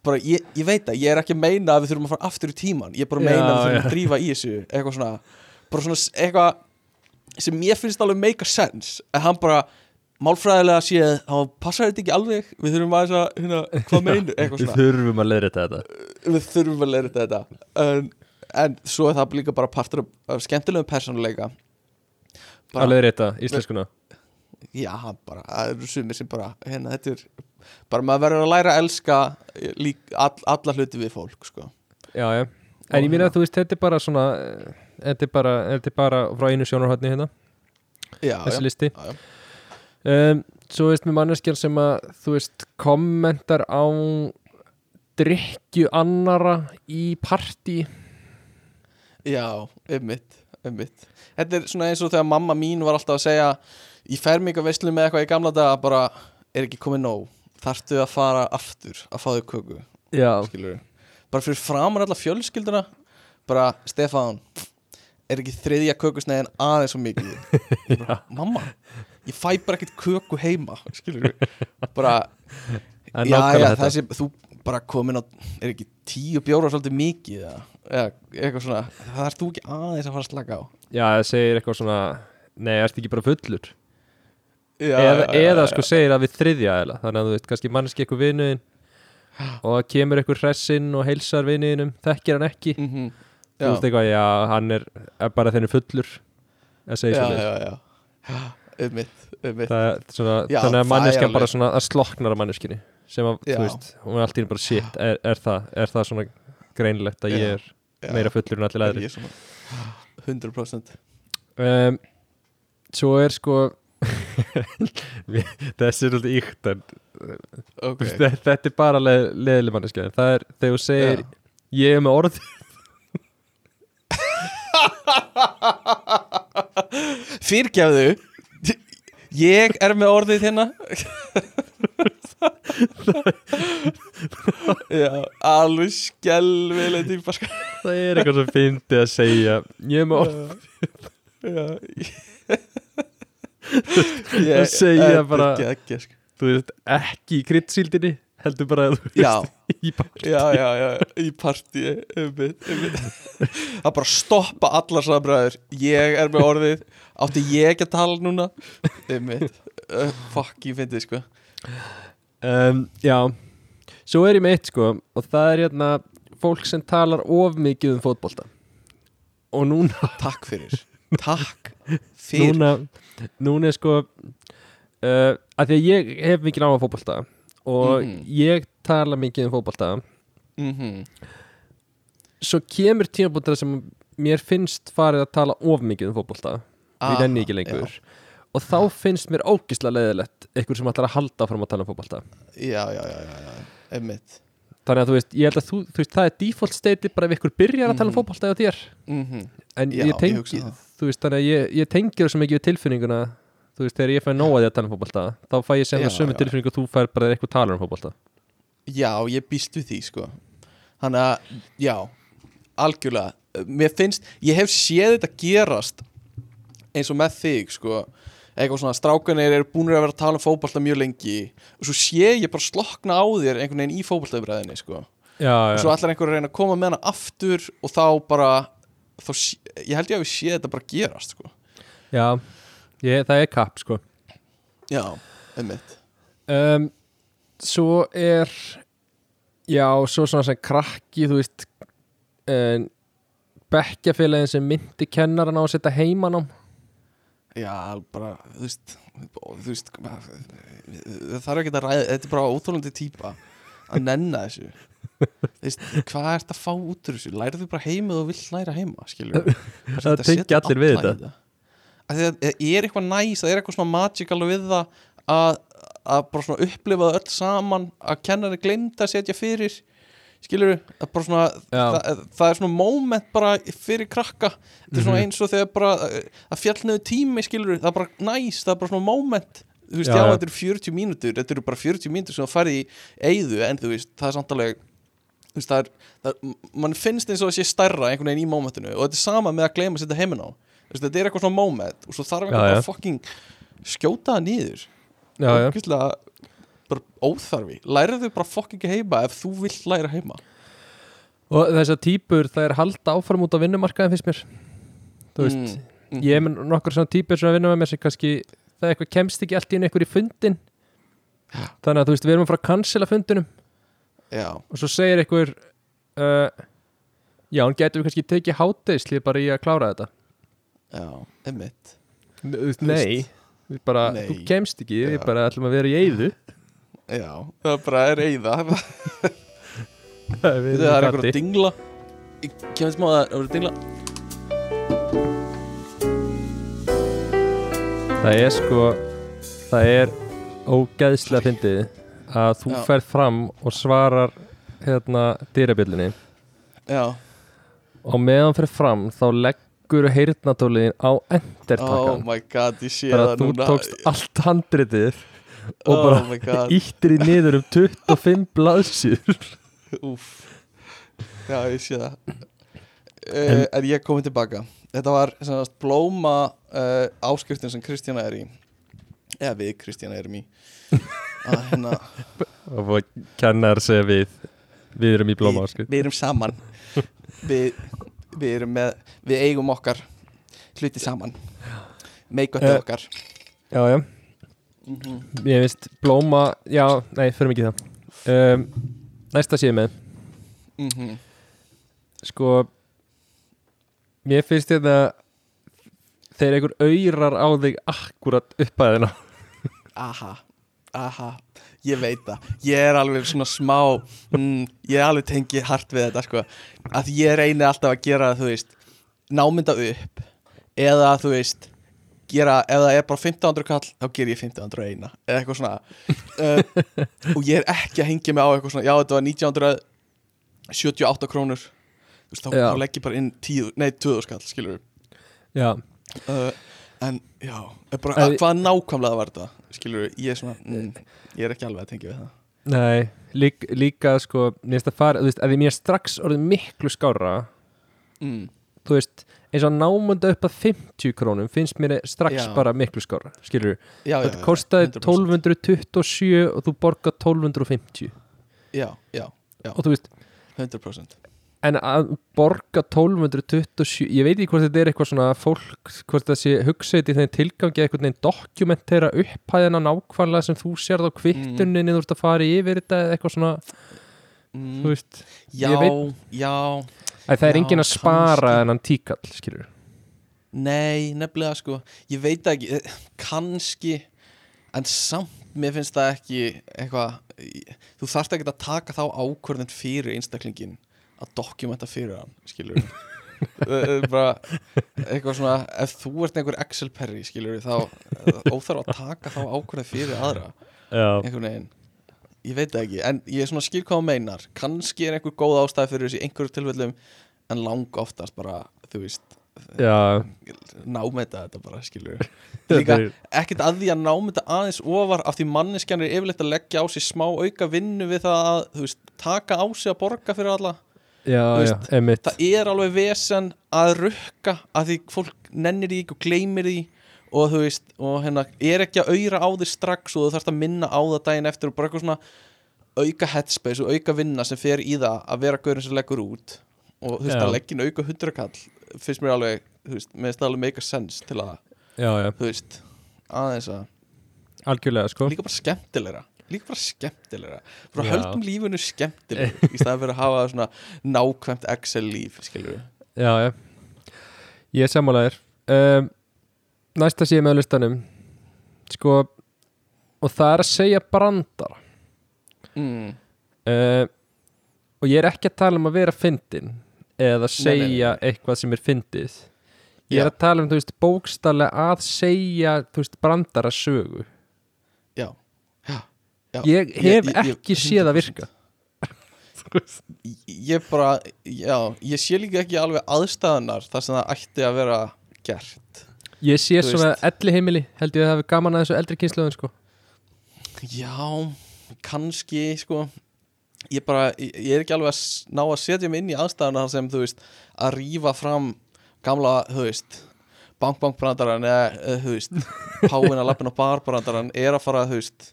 S3: bara, ég, ég veit það, ég er ekki að meina að við þurfum að fara aftur í tíman ég er bara að meina
S1: Já,
S3: að við þurfum að drífa í þessu eitthvað svona, bara svona eitthvað sem mér finnst alveg make a sense. En hann bara, málfræðilega séð þá passar þetta ekki alveg. Við þurfum að þess að, hérna, hvað meinu eitthvað
S1: við
S3: svona,
S1: þurfum að leiðrétta þetta.
S3: Við þurfum að læra þetta. En, en svo er það líka bara partur af, af skemmtilegum persónuleika.
S1: Að leiðrétta íslenskuna.
S3: Já, bara, það eru sumir sem bara hérna, þetta er bara maður verður að læra að elska lík, all, alla hluti við fólk sko.
S1: já, já. En ég minna að þú veist, þetta er bara svona eh, Þetta er bara, þetta er bara frá einu sjónarhóttni hérna.
S3: Já,
S1: Þessi listi. Um, Svo veist með manneskjar sem að Þú veist, kommentar á Drykju annara Í partí.
S3: Já, einmitt, einmitt. Þetta er svona eins og þegar mamma mín var alltaf að segja í fermingaveislu með eitthvað í gamla daga bara, er ekki komið nóg þarftu að fara aftur að fá þau köku? Bara fyrir framar alla fjölskylduna? Bara, Stefán er ekki þriðja kökusneiðin aðeins svo mikið? Bara, mamma ég fæ bara ekkert köku heima. Skilur bara,
S1: en
S3: já, já,
S1: þetta.
S3: þessi þú bara komin á, er ekki tíu bjóra svolítið mikið eða, eitthvað svona, það er þú ekki aðeins að fara að slaka á?
S1: Já, það segir eitthvað svona Nei, ertu ekki bara fullur
S3: já,
S1: eða,
S3: já,
S1: eða sko segir að við þriðja eða. Þannig að þú veist, kannski manneski eitthvað vinuðin Og það kemur eitthvað hressinn Og heilsar vinuðinum, þekkir hann ekki.
S3: Mhm.
S1: Þú
S3: já,
S1: veist eitthvað, já, hann er, er bara þenni fullur Það
S3: einmitt
S1: Það er svona,
S3: Já,
S1: þannig að
S3: það alveg-
S1: bara svona að sloknar af manneskinni sem að, þú veist, hún er alltaf bara shit, er, er, það, er það svona greinlegt að ég er
S3: Já,
S1: meira fullur en allir aðri
S3: ég svona 100%
S1: um, Svo er sko þessi er alltaf íkt en
S3: ok,
S1: okay. þetta er bara leð, leðileg manneskja það er þegar þú segir
S3: Já.
S1: ég er með orð
S3: fyrirgefðu ég er með orðið hérna já, alveg skelvileg típa sko.
S1: það er eitthvað sem fyndi að segja ég er með orð
S3: já
S1: Að segja bara-
S3: geggja, sko.
S1: þú veist, ekki í kryddsíldinni heldur bara að þú veist í partí.
S3: Já, já, já, í partí að bara stoppa allar samræður. Ég er með orðið. Átti ég ekki að tala núna? Einmitt, uh, fuck, ég fyndi sko.
S1: Um, Já. Svo er ég með eitt sko og það er hérna fólk sem talar of mikið um fótbolta. Og núna,
S3: takk fyrir, takk fyrir
S1: núna, núna er sko uh, að því að ég hef mikið náma fótbolta og
S3: Mhm.
S1: ég tala mikið um fótbolta.
S3: Mm
S1: svo kemur tímabúndar sem mér finnst farið að tala of mikið um fótbolta. Og ég nenni ekki lengur. Og þá finnst mér ógislega leiðilegt einhver sem ætlar að halda fram að tala um fótbolta.
S3: Já, já, já, já, já, einmitt.
S1: Þannig að þú veist, ég held að þú, þú veist, það er default state bara ef ykkur byrjar að tala um
S3: Mhm.
S1: fótbolta eða þér.
S3: Mm
S1: en
S3: Já,
S1: ég tengi. Þú veist, þannig að ég, ég tengir svo mikið við tilfinninguna þú veist, þegar ég fæ nóga því að tala um fótbolta þá fæ ég sem það sömu tilfinningu og þú fær bara eitthvað talar um fótbolta.
S3: Já, ég býst við því sko. Þannig að, já algjörlega, mér finnst ég hef séð þetta gerast eins og með þig sko. Eitthvað svona strákanir eru búinir að vera að tala um fótbolta mjög lengi og svo sé ég bara slokna á þér einhvern veginn í fótboltaumræðinni sko. Og svo ætlar einhver að reyna að koma með hana aftur og þá bara þá, ég held ég að við sé þetta bara gerast sko.
S1: Já ég, það er kapp, sko.
S3: Já, einmitt.
S1: Um, svo er já, svo svona sem krakki þú veist um, bekkjafélagin sem myndi kennaran á að setja heiman á
S3: Já, bara, þú veist þú veist það þarf ekki að ræða, þetta er bara óþólandi típa að nenna þessu þú veist, hvað ert að fá út úr þessu? Lærðu bara heima og þú vill læra heima
S1: Það tengja allir við þetta.
S3: að það er eitthvað næs það er eitthvað svona magical við það að, að bara svona upplifa öll saman að kennari glemd að setja fyrir skilur að bara svona það, það er svona moment bara fyrir krakka. Þetta er svona
S1: Mhm.
S3: eins og þegar bara að fjall neðu tími skilur það er bara næs, það er bara svona moment. Þú veist,
S1: Já,
S3: já, þetta eru 40 mínútur þetta eru bara 40 mínútur sem það farið í eyðu en þú veist, það er samt það er, það, mann finnst eins og sé stærra einhvern veginn í momentinu og þetta er sama með að gleyma að setja heimin á. Veist, þetta er eitthvað svona moment og svo þarf eitthvað bara
S1: já.
S3: að fucking skjóta það niður.
S1: Já, já.
S3: Ógeðslega bara óþarfi. Lærðu bara fucking heima ef þú vill læra heima
S1: og þessar típur það er halda áfram út á vinnumarkaðin finnst mér. Þú veist,
S3: mm.
S1: ég er nokkur svona típur sem að vinna með mér sem kannski það eitthvað kemst ekki allt í einu einhver í fundin þannig að þú veist, við erum að fara að cancela fundinum
S3: já,
S1: og svo segir einhver uh, já, hann getur við kannski tekið háteisli bara í að klára þetta?
S3: Já, Þú
S1: nei, við bara,
S3: Nei.
S1: þú kemst ekki við
S3: Já.
S1: bara ætlum að vera í eyðu.
S3: Já, það er bara er eyða
S1: Við
S3: Það er einhver að dingla. Ég kemur smá að það er að dingla.
S1: Það er sko Það er ógeðslega fyndið að þú
S3: Já.
S1: ferð fram og svarar hérna dyrabjöldinni
S3: Já,
S1: og meðan fyrir fram þá leggur heyrnatóliðin á
S3: oh
S1: endertakkan
S3: my god, ég sé það
S1: að þú
S3: núna.
S1: tókst allt handritið og
S3: Oh
S1: bara
S3: my god.
S1: íttir í niður um 25 blaðsjur
S3: Úf Já, ég sé það. Uh, En ég komið tilbaka. Þetta var sem sagt, blóma uh, áskriftin sem Kristjana er í. Eða við Kristjana erum í að hérna.
S1: Og kennar segja við við erum í blóma
S3: við, við erum saman. Við, við erum með við eigum okkar hluti saman. Meikvöndið
S1: Eh,
S3: okkar.
S1: já, já,
S3: mm
S1: ég veist blóma já, nei, fyrir mikið það. Um, næsta séð með.
S3: -hmm.
S1: sko mér finnst þetta þegar einhver auðrar á þig akkurat uppæðina
S3: aha, aha ég veit það, ég er alveg svona smá mm, ég er alveg tengið hart við þetta sko, að ég reyni alltaf að gera þú veist, námynda upp eða þú veist gera, ef það er bara 1500 kall þá ger ég 1501 eða eitthvað svona. Uh, og ég er ekki að hengja mig á eitthvað svona, já þetta var 1978 krónur. Þú veist, þá, þá legg ég bara inn 10, nei 2000 skall, skilur við
S1: já,
S3: uh, en já, bara, að, hvað nákvæmlega var þetta? Skilur ég er svona mm, ég er ekki alveg að tengja við það.
S1: Nei lík, líka sko, finnst að fara þú veist, að því mér strax orðið miklu skára
S3: mm.
S1: þú veist, eins og námunda upp að 50 krónum finnst mér strax
S3: Já.
S1: bara miklu skára skilur,
S3: já, já,
S1: þetta
S3: já,
S1: kostaði
S3: 100%.
S1: 1227 og þú borga 1250
S3: já, já,
S1: og þú veist,
S3: 100%
S1: en að borga 1227 ég veit ekki hvort þetta er eitthvað svona fólk, hvort það sé hugsaði í þeim tilgangi eitthvað neginn dokumentera upphæðina nákvæmlega sem þú sérð á kvittuninni þú ert að fara yfir þetta eitthvað svona,
S3: mm.
S1: þú veist
S3: já,
S1: ég veit-
S3: já.
S1: Að það er
S3: Já,
S1: enginn að spara
S3: kannski.
S1: þennan tíkall, skilur
S3: nei, nefnilega sko. Ég veit ekki, eh, kannski en samt, mér finnst það ekki eitthvað þú þarft ekki að taka þá ákvörðin fyrir einstaklingin að dokumenta fyrir hann skilur bara eitthvað svona ef þú ert einhver Excel perri skilur þá óþarf að taka þá ákvörðin fyrir aðra.
S1: Já,
S3: einhvern veginn. Ég veit ekki, en ég er svona skil hvað þú meinar. Kannski er einhver góð ástæði fyrir þessu í einhverju tilfellum, en lang oftast bara, þú veist,
S1: já.
S3: námeta þetta bara, skilur líka
S1: er-
S3: ekkert að því að námeta aðeins ofar af því manneskjan er yfirleitt að leggja á sig smá auka vinnu við það að, þú veist, taka á sig að borga fyrir alla
S1: já, já,
S3: veist,
S1: emitt
S3: það er alveg vesen að rukka að því fólk nennir því ekki og gleymir því og þú veist, og hérna er ekki að auðra á því strax og þú þarfst að minna á það daginn eftir og bara eitthvað svona auka headspace og auka vinna sem fer í það að vera gaurin sem leggur út og þú veist,
S1: Já.
S3: að leggja inn auka hundrakall finnst mér alveg, þú veist, mér finnst það alveg make a sense til að,
S1: já, já,
S3: þú veist aðeins að,
S1: algjörlega, sko.
S3: Líka bara skemmtilegra líka bara skemmtilegra bara
S1: Já.
S3: höldum lífinu skemmtilegra í staðan fyrir að hafa svona nákvæmt Excel líf, skilur við
S1: já, já, ég er sammálaðir um, næsta síðan með listanum sko og það er að segja brandara
S3: mm.
S1: uh, og ég er ekki að tala um að vera fyndin eða
S3: nei,
S1: segja
S3: nei.
S1: eitthvað sem er fyndið ég er
S3: Já.
S1: að tala um, þú veist, bókstallega að segja, þú veist, brandara sögu
S3: já.
S1: ég hef ekki séð að virka
S3: Ég- ég bara, já, ég sé líka ekki alveg aðstæðunar þar sem það ætti að vera gert
S1: ég sé
S3: Þú
S1: svona elli heimili held ég að það hafi gaman að þessu eldri kynsluðin sko.
S3: já, kannski sko ég bara, ég, ég er ekki alveg að ná að setja mig inn í aðstæðunar þar sem, þú veist, að rífa fram gamla, þú veist bank bank brandaran eða, þú veist páina lappin á bar brandaran er að fara, þú veist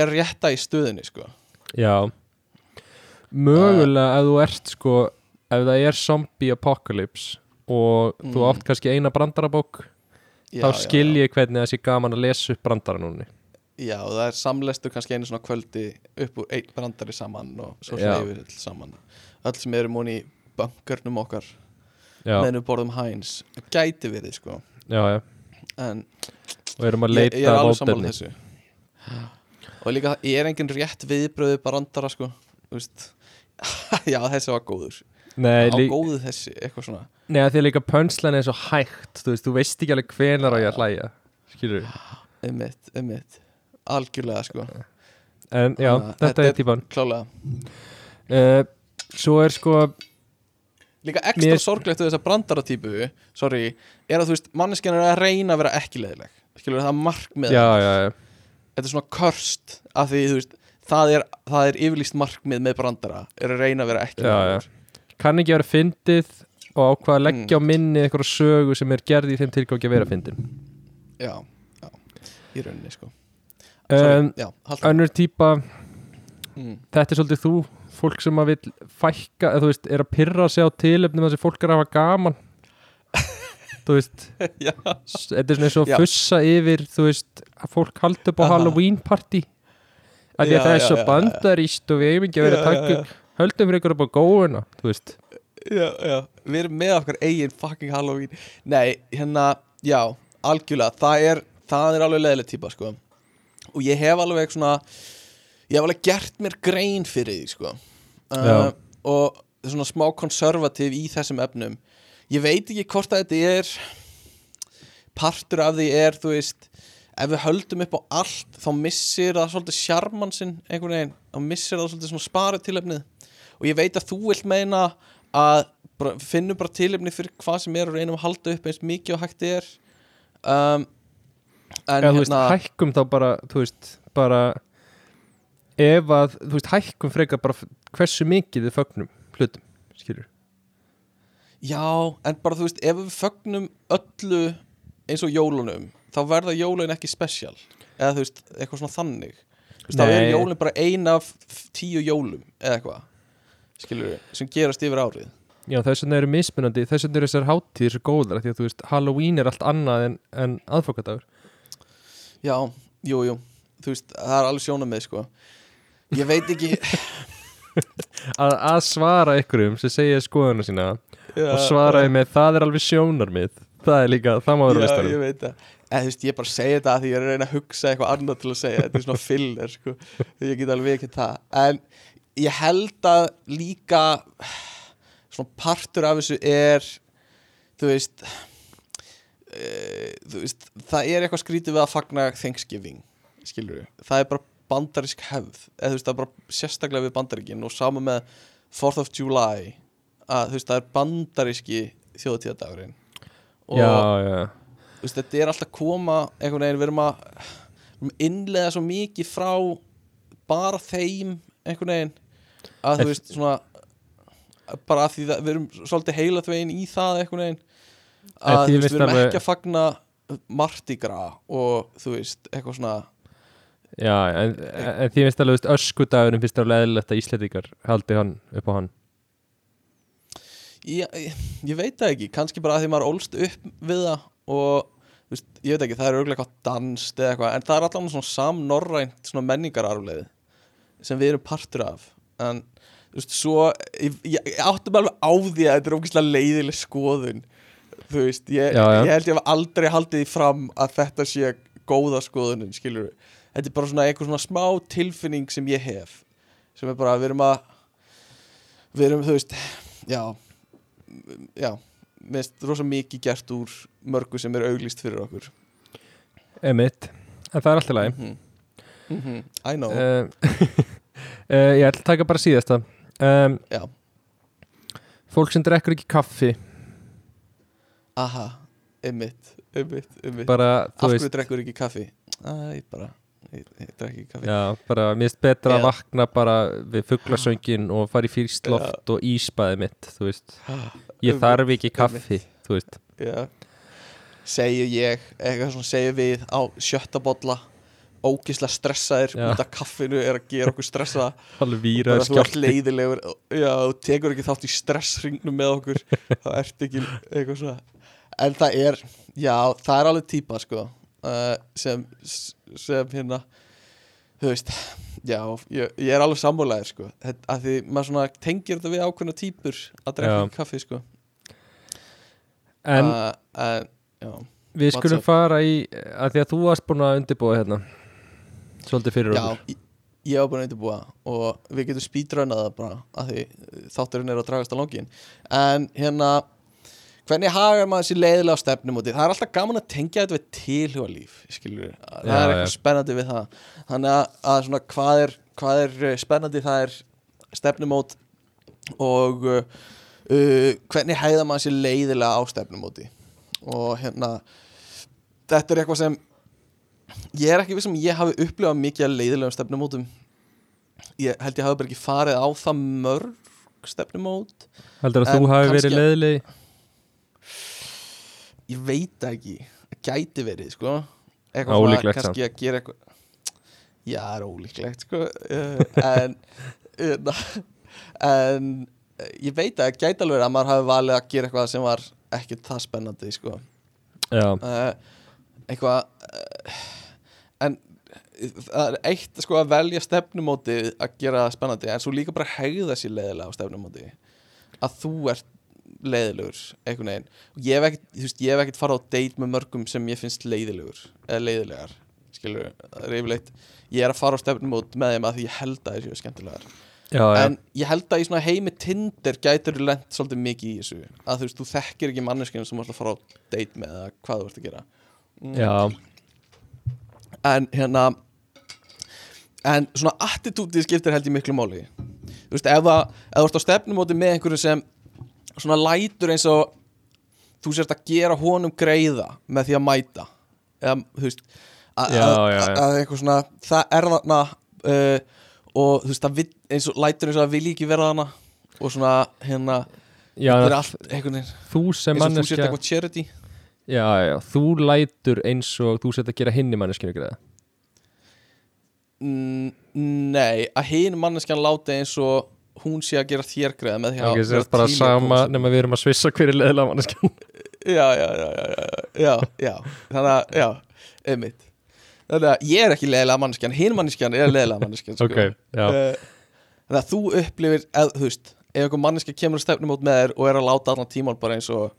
S3: er rétta í stöðinni, sko.
S1: Já. Mögulega ef þú ert sko ef það er zombie apocalypse og þú
S3: Mm.
S1: átt kannski eina brandarabók
S3: já,
S1: þá
S3: já,
S1: skil
S3: já.
S1: ég hvernig það sé gaman að lesa upp brandara núni
S3: Já, það er samlestu kannski einu svona kvöldi upp úr einn brandari saman og svo
S1: Já.
S3: hleyfir öll saman. Öll sem eru múin í bankernum okkar
S1: já,
S3: meðan við borðum hæns gæti verið sko.
S1: Já, já.
S3: En
S1: og erum að leita
S3: ég er alveg sammála
S1: mótefni
S3: þessu og líka það er engin rétt viðbröðu brandara sko. Þú já þessi var góður.
S1: Nei,
S3: á góðu þessi, eitthvað svona.
S1: Nei að því að líka pönslan er svo hægt Þú veist, þú veist ekki alveg hvenar á ég að hlæja Skilur
S3: einmitt, einmitt, algjörlega sko.
S1: En já,
S3: Þannig að
S1: þetta, er típan.
S3: klálega.
S1: Uh, Svo er sko
S3: líka ekstra
S1: Mér-
S3: sorglegt við þessa brandaratípu sorry, er að þú veist, manneskjan er að reyna að vera ekki leðileg skilur það markmið
S1: Já, já, já
S3: þetta er svona körst af því þú veist það er, það er yfirlýst markmið með brandara er að reyna að vera ekki
S1: Já,
S3: leiðilegur.
S1: Kann ekki vera fyndið og ákvað að leggja
S3: Mm.
S1: á minni eitthvað sögu sem er gerð í þeim tilgangi að vera fyndin
S3: já, já, í rauninni sko
S1: um,
S3: já,
S1: Önnur típa,
S3: mm.
S1: þetta er svolítið þú fólk sem að vil fækka eða þú veist, er að pyrra sig á tilefnum þess að fólk er að hafa gaman þú veist, þetta er svona eins og fussa yfir þú veist, að fólk haldi upp á
S3: Aha.
S1: Halloween party. Að
S3: Já,
S1: að það er svo bandaríst og við eigum ekki vera að taka höldum fyrir ykkur upp á góðuna þú veist,
S3: já, já, við erum með okkar eigin fucking Halloween. Nei, hérna, já, algjörlega. Það er, það er alveg leðileg típa sko. Og ég hef alveg svona ég hef alveg gert mér grein fyrir því sko. Uh, og svona smá konservativ í þessum efnum ég veit ekki hvort að þetta er partur af því er þú veist ef við höldum upp á allt þá missir það svolítið sjarman sinn einhvern veginn, þá missir það svolítið svona sparið tilefnið og ég veit að þú vilt meina að bara, finnum bara tilefni fyrir hvað sem er og reynum að halda upp eins mikið og hægt er. Um, en
S1: eða þú veist,
S3: hérna
S1: hækkum þá bara þú veist, bara ef að, þú veist, hækkum frekar bara hversu mikið við fögnum hlutum, skilur
S3: já, en bara þú veist, ef við fögnum öllu eins og jólunum þá verða jólun ekki spesial eða þú veist, eitthvað svona þannig. Veist, þá er jólun bara ein af tíu jólum eða eitthvað skilur við, sem gerast yfir árið.
S1: Já, þess vegna eru mismunandi, þess vegna eru þessar hátíðir svo góðar, því að þú veist, Halloween er allt annað en, en aðfokadagur
S3: já, jú, jú, þú veist, það er alveg sjónað með sko. Ég veit ekki
S1: að, að svara ykkurum sem segja skoðuna sína og svara því með það er alveg sjónarmið. Það er líka, það má vera
S3: Já,
S1: listanum.
S3: ég veit það. En þú veist, ég bara segi þetta því ég er að reyna að hugsa eitthvað annað til að segja. Þetta er svona filler, sko. Ég get alveg ekki það. En ég held að líka Svona partur af þessu er Þú veist uh, Þú veist Það er eitthvað skrítið við að fagna Thanksgiving Skilur Það er bara bandarísk hefð. Eða þú veist, það er bara sérstaklega við bandaríkin Og sama með 4th of July að, Þú veist, það er bandaríski þjóðtíðadagurinn
S1: Já, já,
S3: þú veist, þetta er alltaf koma einhvern veginn, við erum að, við erum innlega svo mikið frá bara þeim einhvern veginn að þú
S1: En-
S3: veist, svona bara að því það, við erum svolítið heila þvegin í það einhvern veginn
S1: En
S3: að þú veist, við erum ekki að fagna Mardi Gras og þú veist, eitthvað svona
S1: já en, en því finnst alveg, öskudagurinn finnst alveg eðlilegt að Íslendingar haldi hann upp á hann
S3: ég, ég, ég veit það ekki, kannski bara að því maður ólst upp við það og veist, ég veit ekki, það er örgulega eitthvað danst eða eitthvað, en það er allan svona samnorrænt svona menningararfleið sem við erum partur af. En þú veist, svo ég, ég, áttum alveg á því að þetta er ógeðslega leiðileg skoðun þú veist, ég,
S1: Já, já.
S3: ég held ég hef aldrei haldið því fram að þetta sé góða skoðunin, skilur þetta er bara svona einhver svona smá tilfinning sem ég hef sem er bara, við erum að við erum, þú veist, já já, mér finnst rosa mikið gert úr mörgu sem er auglýst fyrir okkur.
S1: Emitt, en það er alltaf læg
S3: mm -hmm. I know.
S1: Uh, uh, Ég ætla að taka bara síðasta. Um,
S3: Já.
S1: Fólk sem drekkur ekki kaffi.
S3: Aha, einmitt, einmitt
S1: bara,
S3: af hverju drekkur ekki kaffi? Æ, bara,
S1: Já, bara, finnst betra að vakna bara við fugglasöngin og fara í fyrstloft og íspaði mitt, þú veist. Ég þarf ekki kaffi, þú veist.
S3: Já. Segju ég, eitthvað svona segju við á sjötta bolla ógislega stressaðir út af kaffinu er að gera okkur stressa
S1: Alveg víraður
S3: þú ert
S1: skjálti
S3: leiðilegur já, þú tekur ekki þátt í stressringnum með okkur þá ert ekki eitthvað svona. En það er, já, það er alveg típa sko uh, sem, sem hérna þú veist, já, ég, ég er alveg sammálaðir sko, Þetta- að því maður svona tengir þetta við ákveðna típur að drekka
S1: Já.
S3: kaffi sko
S1: En
S3: uh, en, já,
S1: við skulum
S3: up?
S1: fara í að því að þú varst búin að undirbúa hérna svolítið fyrir
S3: Já,
S1: okkur
S3: ég, ég var búin að undirbúa og við getum speedrunnað það bara að því uh, þátturinn er að dragast á langin en hérna hvernig hagar maður sér leiðilega stefnum úti það er alltaf gaman að tengja þetta við tilhuga líf skilur, það er eitthvað spennandi við það. Þannig að, að svona hvað er, hvað er uh, spennandi það er stefnumót og uh, uh, hvernig hæða maður sér leiðilega á stefnumóti? Og hérna þetta er eitthvað sem ég er ekki við sem ég hafi upplifað mikið að leiðilegum stefnumótum. Ég held ég hafi bara ekki farið á það mörg stefnumót.
S1: Heldur að
S3: En
S1: þú hafi verið leiðilegi
S3: ég veit ekki, gæti verið sko. Eitthvað svona kannski að gera eitthvað já, það er ólíklegt sko. Uh, en en ég veit að gæti alveg að maður hafi valið að gera eitthvað sem var ekki það spennandi sko. Uh, eitthvað uh, en það er eitt sko að velja stefnumóti að gera það spennandi en svo líka bara hegða sér leiðilega á stefnumóti að þú ert leiðilegur einhvern veginn. Og ég hef ekkert, þú veist, ég hef ekkert farið á date með mörgum sem ég finnst leiðilegur eða leiðilegar, skilur það er yfirleitt, ég er að fara á stefnumót með þeim að því ég held að þessu skemmtilegar.
S1: Já, já,
S3: en ég held að í svona heimi Tinder gætur þú lent svolítið mikið í þessu að þú veist, þú þekkir ekki manneskinu sem þú ert að fara á date með eða hvað þú ert að gera. Mm.
S1: já,
S3: en hérna en svona attitútið skiptir held ég miklu máli. Þú veist, ef, það, ef þú ert á stefnumóti með einhverju sem svona lætur eins og þú sért að gera honum greiða með því að mæta. Eða, þú veist að, að, að eitthvað svona, það er þarna uh, og þú veist, það vill, eins og lætur eins og það vilji ekki vera þarna. Og svona, hérna,
S1: já
S3: það er allt
S1: sem
S3: eins og þú
S1: manneskja
S3: eitthvað charity.
S1: Já, já, þú lætur eins og þú sett að gera hinni manneskinu greiða.
S3: Nei, að hinn manneskjan láti eins og hún sé að gera þér greiða með því að vera
S1: sérst bara sama nema við erum að svissa hverju leðilega manneskjan.
S3: Já, já, já, já, já, Þannig að, já, einmitt. Þannig að ég er ekki leðilega manneskjan hinn manneskjan er leðilega manneskjan sko. Eh, Þannig að þú upplifir, þú veist ef einhver manneskja kemur að stefnum út með þér og er að láta allan tíman bara eins og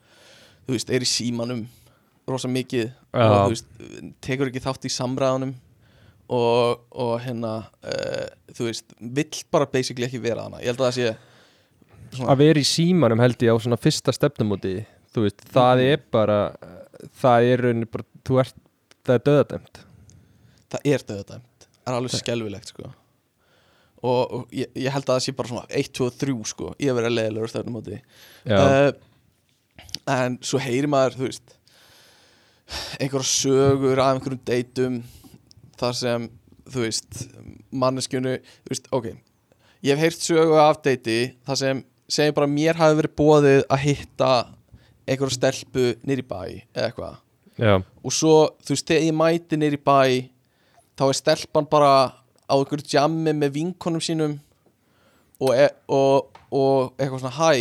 S3: þú veist, er í símanum rosa mikið og veist, tekur ekki þátt í samræðunum og, og hérna uh, þú veist, vill bara basically ekki vera hana, ég held að það sé svona,
S1: að vera í símanum held ég á svona fyrsta stefnumóti þú veist, það
S3: Mhm.
S1: er bara það er rauninni bara, þú ert það er döðadæmt
S3: það er döðdæmt það er alveg skelfilegt sko. Og, og ég, ég held að það sé bara svona 1, 2 og 3 sko, ég verið að leiðilegur stefnum úti
S1: Já,
S3: uh, en svo heyri maður þú veist einhverja sögur af einhverjum deytum þar sem þú veist manneskjunu, þú veist, ok ég hef heyrt sögu af deyti þar sem segir bara mér hafi verið bóðið að hitta einhverja stelpu nýri bæ eða eitthvað.
S1: Já,
S3: og svo, þú veist, þegar ég mæti nýri bæ þá er stelpan bara á einhverju jammi með vinkonum sínum og, e og, og eitthvað svona hæ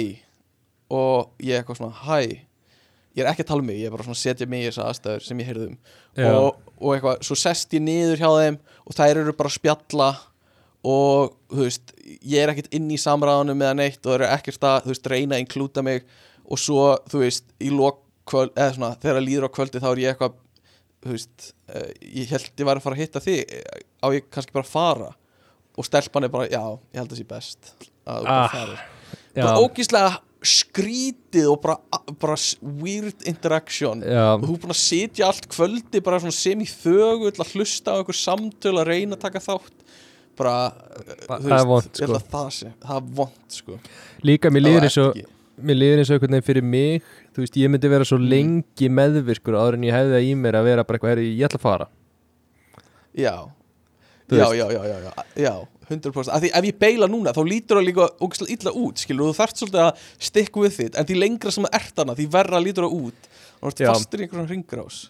S3: og ég eitthvað svona hæ ég er ekki að tala um mig, ég er bara svona að setja mig í þessa aðstæður sem ég heyrði um.
S1: Já.
S3: og, og eitthvað, svo sest ég niður hjá þeim og þær eru bara að spjalla og þú veist ég er ekkert inn í samræðanum með neitt og eru ekkert að, þú veist, reyna að inklúta mig og svo, þú veist, í lok kvöld, eða svona, þegar það líður á kvöldi þá er ég eitthvað, þú veist uh, ég held ég var að fara að hitta þig á ég kannski bara að fara? Og stelpan er bara, já, ég held að það sé best að þú bara
S1: Ah,
S3: farir.
S1: já,
S3: bara ógíslega skrítið og bara, bara weird interaction.
S1: Já,
S3: og þú er búin að sitja allt kvöldi bara sem í þögu hlusta á einhver samtöl að reyna að taka þátt. Bara, þú
S1: það er vont,
S3: ég held
S1: sko.
S3: að það sé það er vond sko.
S1: Líka mér líður eins og mér líður eins og einhvern veginn fyrir mig. Þú veist, ég myndi vera svo
S3: Mm.
S1: lengi meðvirkur áður en ég hefði það í mér að vera bara eitthvað, ég ætla að fara.
S3: Já.
S1: Þú
S3: já,
S1: veist.
S3: já, já, já, já, já, 100% af því ef ég beila núna þá lítur það líka ógæslega illa út, skilur, þú þarft svolítið að stick with it, en því lengra sem það ert hana því verra lítur það út. Og þú ert fastur í einhverjum ringrás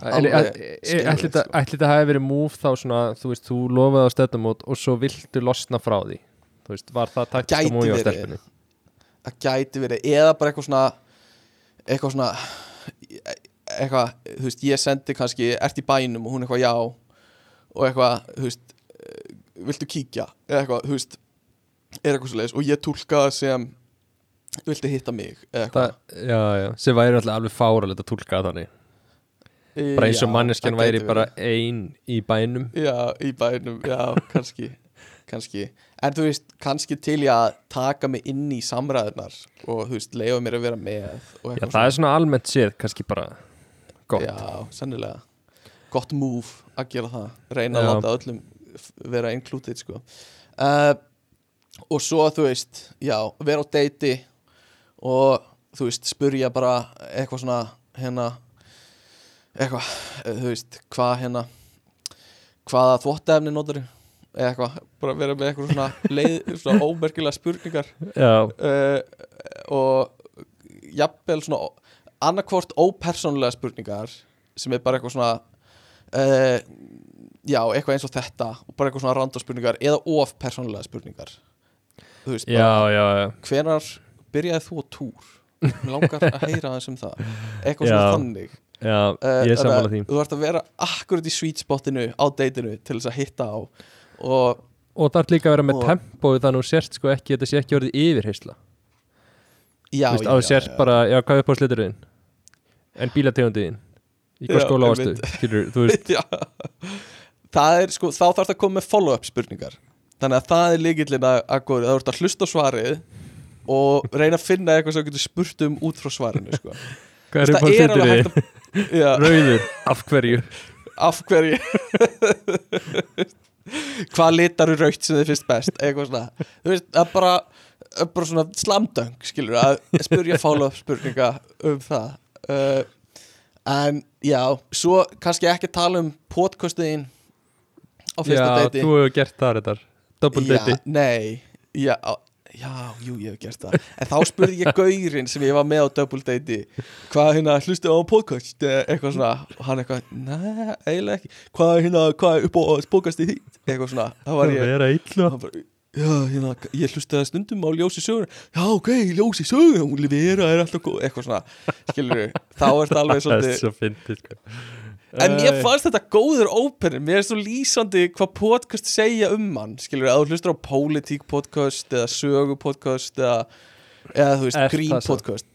S1: Ætli þetta
S3: sko.
S1: ætli þetta hafi verið múf þá svona, þú veist, þú lofaði á stefnumót og svo viltu losna frá því? Þú veist, var það taktika
S3: Gæti
S1: múi á stelpunni?
S3: Það gæti verið, eða bara eitthvað svona eitthvað svona eitthvað, þú veist, ég sendi kannski ert í bænum og hún eitthvað já og eitthvað, þú veist viltu kíkja, eða eitthvað, þú veist er eitthvað svo leiðis og ég túlka það sem viltu hitta mig eða eitthvað,
S1: já, já, sem væri alltaf alveg fáralegt að túlka það þannig. Bara eins og manneskjan væri bara
S3: verið.
S1: ein í bænum.
S3: Já, í bænum, já, kannski kannski, en þú veist kannski til ég að taka mig inn í samræðunar og þú veist, leifa mér að vera með
S1: Já, það er svona almennt séð kannski bara gott.
S3: Já, sennilega. Gott move að gera það. Reyna að
S1: Já.
S3: láta öllum vera included sko. uh, Og svo þú veist Já, vera á deiti Og þú veist, spurja bara Eitthvað svona hérna Eitthvað, eh, þú veist Hvað hérna Hvaða þvóttefni notar Eða eitthvað, bara vera með eitthvað svona leið, Svona ómerkilega spurningar.
S1: Já,
S3: uh, og jafnvel svona annarkvort ópersónulega spurningar sem er bara eitthvað svona uh, já, eitthvað eins og þetta og bara eitthvað svona random spurningar eða of persónulega spurningar. Þú veist,
S1: já, já, já.
S3: hvenar byrjaði þú á túr? Mér langar að heyra þess um það. Eitthvað svona
S1: Já.
S3: þannig.
S1: Já
S3: Eh,
S1: ég er
S3: að
S1: því.
S3: þú ert að vera akkurat í sweet spotinu á deitinu til þess að hitta á. Og
S1: Og það er líka að vera með
S3: Og-
S1: tempóið þannig að þú sért sko ekki, þetta sé ekki orðið yfirheysla
S3: já,
S1: Þú veist,
S3: já,
S1: að þú sért
S3: já.
S1: bara, já, hvað er upp á sliturinn En bílategundiðin Í hvað
S3: Já,
S1: skóla skilur, þú veist.
S3: Já. Það er sko, þá þarf það að koma með follow-up spurningar. Þannig að það er líkillin að, að góður, það ert að hlusta svarið og reyna að finna eitthvað sem getur spurt um út frá svarinu sko.
S1: Hvað er
S3: það er alveg hægt að
S1: Rauður, af hverju?
S3: af hverju? Hvað litar er raukt sem þið finnst best? Eitthvað svona. Þú veist, það er bara, bara svona slamdöng skilur að spurja follow-up spurninga um það. Uh, en já, svo kannski ekki tala um podcastuðin á fyrsta
S1: Já,
S3: deiti
S1: þú hefur gert það þetta Double
S3: já,
S1: deiti
S3: nei. Já, já, jú, ég hef gert það. En þá spurði ég gaurinn sem ég var með á double deiti hvað hérna, hlustu á podcast? Eða eitthvað svona, hann eitthvað nei, eiginlega ekki, hvað er hérna hvað er upp á podcasti þitt, eitthvað svona. Þá var ég,
S1: illa.
S3: Hann bara Já, hérna, ég hlusti það stundum á ljósi sögur Já, ok, ljósi sögur Hún Livera er alltaf góð, eitthvað svona. Skilur þá er þetta alveg
S1: Það er
S3: svolítið
S1: sko.
S3: En mér fannst þetta góður óperin Mér er svo lýsandi hvað podcast segja um hann. Skilur, að þú hlustar á politík podcast Eða sögu podcast Eða, eða þú veist, grín podcast.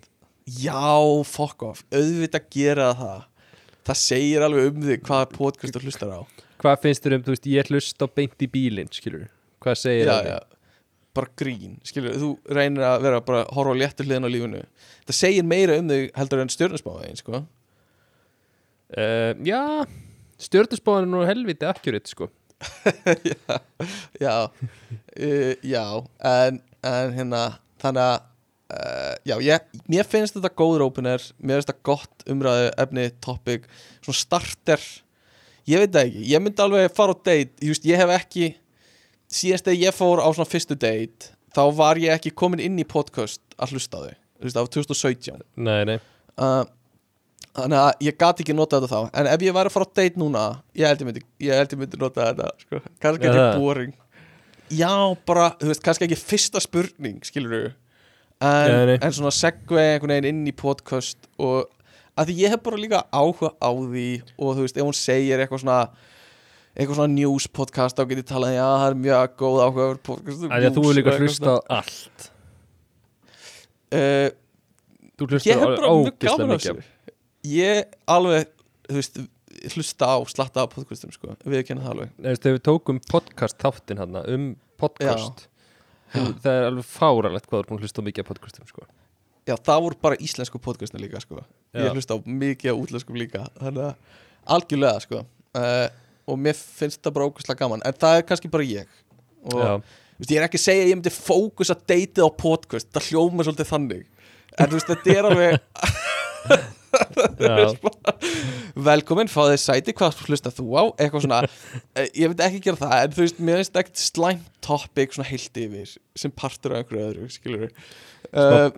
S3: Já, fuck off. Auðvitað gera það. Það segir alveg um þig hvaða podcast þú hlustar á.
S1: Hvað finnst þér um, þú veist, ég hlust á beint í bílinn, skilur Hvað segir
S3: Já,
S1: það?
S3: já. Bara grín, skilur, þú reynir að vera bara horfa léttur hliðin á lífinu. Það segir meira um þig heldur en stjórnusmáðin, sko
S1: Uh, já, stjórnusbáðan er nú helviti akkurat, sko.
S3: Já, já, uh, já en, en hérna þannig að uh, já, ég, mér finnst þetta góður opener mér finnst þetta gott umræðu efni, topic, svona starter. Ég veit það ekki, ég myndi alveg fara á date, veist, ég hef ekki síðast þegar ég fór á svona fyrstu date þá var ég ekki komin inn í podcast að hlusta þau, þú veist, var 2017
S1: Nei, nei
S3: þannig að ég gat ekki nota þetta þá en ef ég væri að fara á date núna ég held ég myndi, ég held ég myndi nota þetta sko. kannski ekki
S1: það.
S3: boring já, bara, þú veist, kannski ekki fyrsta spurning, skilur þú en,
S1: nei.
S3: en svona segway einhvern veginn inn í podcast og að því ég hef bara líka áhuga á því og þú veist, ef hún segir eitthvað svona eitthvað svona news podcast þá get ég talað, já, það er mjög góð áhuga
S1: Af Því að þú er líka hlusta allt
S3: uh,
S1: Þú
S3: ég
S1: hlustar
S3: hef
S1: á
S3: bara mjög
S1: ógislega
S3: gaman á
S1: mikið
S3: ég alveg þú veist, hlusta á slatta á podcastum sko, við kenna það alveg.
S1: Nei, við tókum podcast þáttin hann um podcast þú, Það er alveg fáralegt hvað er búin að hlusta á mikið af podcastum, sko.
S3: Já, það voru bara íslensku podcastin líka sko.
S1: Já.
S3: ég hlusta á mikið á útlenskum líka þannig að algjörlega sko. uh, og mér finnst það bara ógustlega gaman en það er kannski bara ég. Og
S1: Já,
S3: þú veist, ég er ekki að segja að ég myndi fókus að deytið á podcast, það hljóma svolítið þannig. En þú veist, þetta er alveg
S1: já,
S3: velkomin, fá þið sæti, hvað hlusta þú á? Eitthvað svona, eh, ég veit ekki gera það en þú veist, mér finnst ekkert slæmt topic svona heilt yfir, sem partur af einhverju öðru, skilur uh,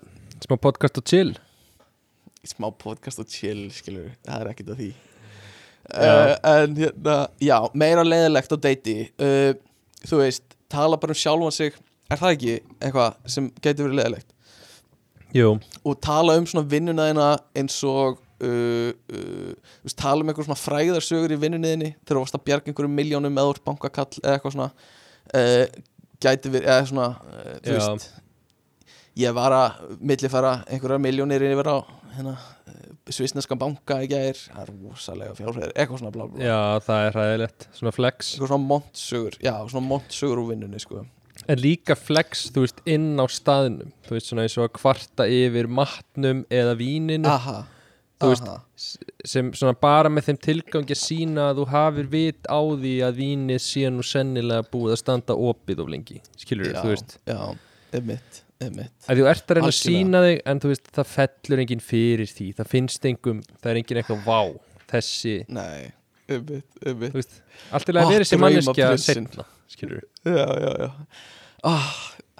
S1: smá podcast og chill.
S3: Smá podcast og chill, skilur það er ekkert af því. Uh, en hérna, já, meira leiðilegt á deiti uh, þú veist, tala bara um sjálfan sig er það ekki eitthvað sem getur verið leiðilegt
S1: Jú,
S3: og tala um svona vinnuna þína eins og uh, uh, tala um einhver svona fræðarsögur í vinnunni þinni þegar þú varst að bjarga einhverjum miljónum með úr bankakall eða eitthvað svona uh, gæti verið, eða svona uh, þú veist ég var að millifæra einhverja miljónir yfir á hérna, uh,
S4: svisneskan banka í gær. Það er rosalega fjárhæðir, eitthvað svona blá blá
S1: Já, það er hræðilegt, svona flex.
S4: Eitthvað svona montsögur, já, svona montsögur úr vinnunni sko.
S1: En líka flex, þú veist, inn á staðnum. Þú veist, svona eins og að kvarta yfir matnum eða víninu.
S4: Aha,
S1: Þú veist, sem svona bara með þeim tilgangi að sína að þú hafir vit á því að vínið sé nú sennilega búið að standa opið of lengi. Skilur
S4: já,
S1: þú veist?
S4: já, einmitt
S1: að þú ert að reyna að sína þig en þú veist, það fellur enginn fyrir því. Það finnst engum, það er enginn eitthvað vá þessi,
S4: nei, einmitt, einmitt.
S1: Þú veist allt
S4: Ó,
S1: að vera þessi manneskja
S4: draumaprinsinn.
S1: setna skilur
S4: já, já, já. Ah,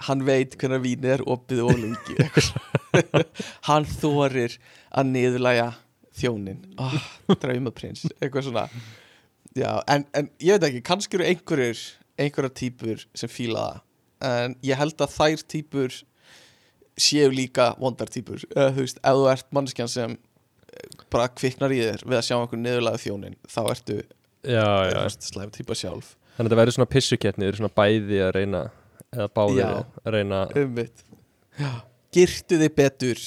S4: hann veit hvernig vínið er opið og lengi. Hann þorir að niðurlæja þjónin ah, draumaprins, eitthvað svona. Já, en, en ég veit ekki kannski eru einhverjir, einhverjar típur sem fíla það. En ég held að þær típur séu líka vondar típur eða þú veist, ef þú ert manneskjan sem eh, bara kviknar í þér við að sjá einhver niðurlæja þjónin þá ertu
S1: já, já,
S4: slæm típa sjálf
S1: þannig að það verður svona pissukettni þau eru svona bæði að reyna eða báðir
S4: Já.
S1: að reyna
S4: Ummitt Girtu þig betur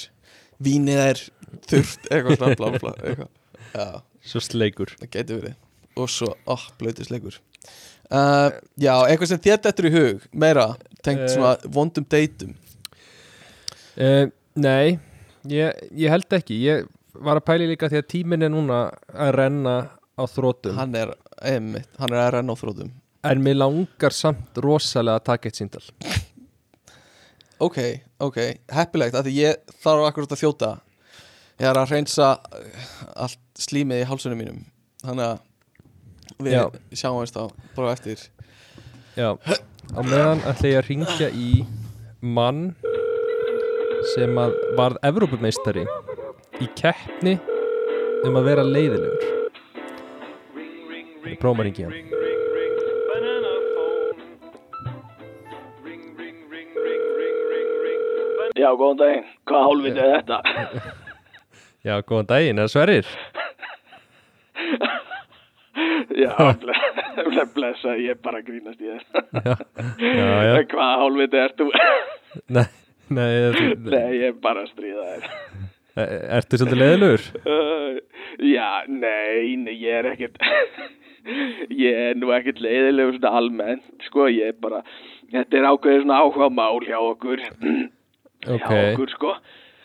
S4: Vínið er þurft Eitthvað svona blá blá eitthvað. Já,
S1: svo sleikur.
S4: Það getur verið. Og svo, oh, blöytisleikur uh, Já, eitthvað sem þér dettur í hug Meira, tengt
S1: Eh.
S4: svona vondum deytum
S1: uh, Nei, ég, ég held ekki. Ég var að pæli líka því að tíminn er núna að renna á þrótum
S4: Hann er, einmitt, hann er að renna á þrótum
S1: en mér langar samt rosalega að taka eitt síndal
S4: Ok, ok, heppilegt að Því ég þarf akkurat að þjóta. Ég er að reynsa uh, Allt slímið í hálsunum mínum. Þannig að við
S1: Já.
S4: sjáumst á bara eftir.
S1: Já, á meðan ætla ég að ringja í mann sem að varð Evrópumeistari í keppni um að vera leiðilegur ringja hann
S3: Já, góðan daginn. Hvað hálfviti er þetta?
S1: Já, góðan daginn, er það Sverrir?
S3: Já, ble, blessa, ég er bara grínast í þér.
S1: Já, já, já.
S3: Hvað hálfviti ert þú?
S1: Nei, nei, þú,
S3: Nei, ég er bara að stríða þér.
S1: ertu svolítið leiðilegur?
S3: Uh, já, nei, nei, ég er ekkert, ég er nú ekkert leiðilegur svona almennt, sko, ég er bara, þetta er ákveðið svona áhuga mál hjá okkur,
S1: Ok,
S3: hjá okkur, sko.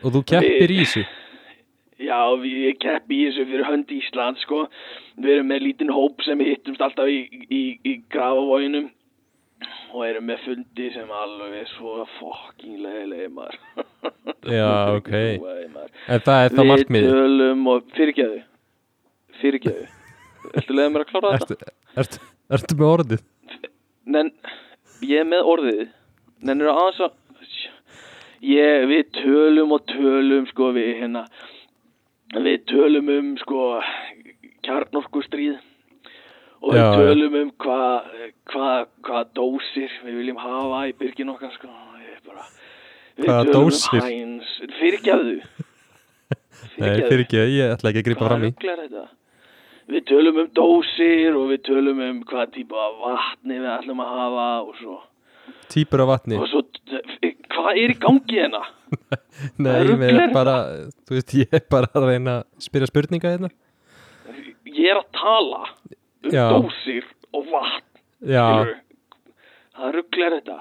S1: og þú keppir í þessu?
S3: Já, við ég keppi í þessu fyrir hönd Ísland, sko. Við erum með lítinn hóp sem við hittumst alltaf í, í, í grafavóginum og erum með fundi sem alveg er svo fucking leiðilegi maður.
S1: Já, ok. En það er þá
S3: Við
S1: markmiðið
S3: tölum og fyrirgeðu, fyrirgeðu. Viltu leiða mér að klára þetta?
S1: ertu, ertu, ertu með orðið?
S3: Nen, ég er með orðið. Nennir að aðeins að, ég, við tölum og tölum, sko, við hérna, við tölum um, sko, kjarnorkustríð og við
S1: Já,
S3: tölum um hvað, hvað, hvað dósir við viljum hafa í byrgin okkar, sko, bara, við
S1: Hvaða
S3: tölum
S1: dósir?
S3: um hæns, fyrirgeðu.
S1: Nei, fyrir ekki, ég ætla ekki að grípa fram í?
S3: Við tölum um dósir og við tölum um hvað típa vatni við ætlum að hafa og svo,
S1: Týpur af vatni
S3: svo hvað er í gangi hérna?
S1: Nei, mér
S3: er
S1: bara, þú veist, ég er bara að reyna að spyrja spurninga hérna
S3: Ég er að tala um
S1: Já.
S3: dósir og vatn
S1: Já,
S3: rugl er þetta?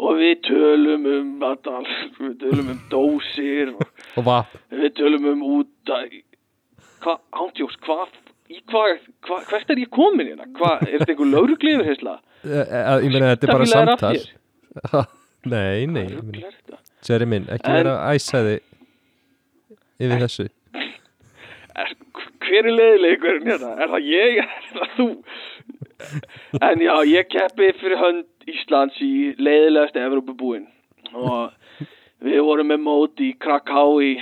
S3: Og við tölum um þetta, við tölum um dósir og
S1: og vatn
S3: við tölum um út að hvað, ándjós, hvað hvað, hva, hvert er ég komin hérna? Hvað, er þetta einhver lauruglifur heisla?
S1: Eh, eh, Ég meina, þetta er bara samtal. Nei, nei,
S3: er?
S1: Seri minn, ekki
S3: En-
S1: vera að æsa þig yfir þessu
S3: er, hver er leiðilegurinn hérna? Er það ég? Er það þú? En já, ég keppi fyrir hönd Íslands í leiðilegast Evrópubúin og við vorum með mót í Krakow í,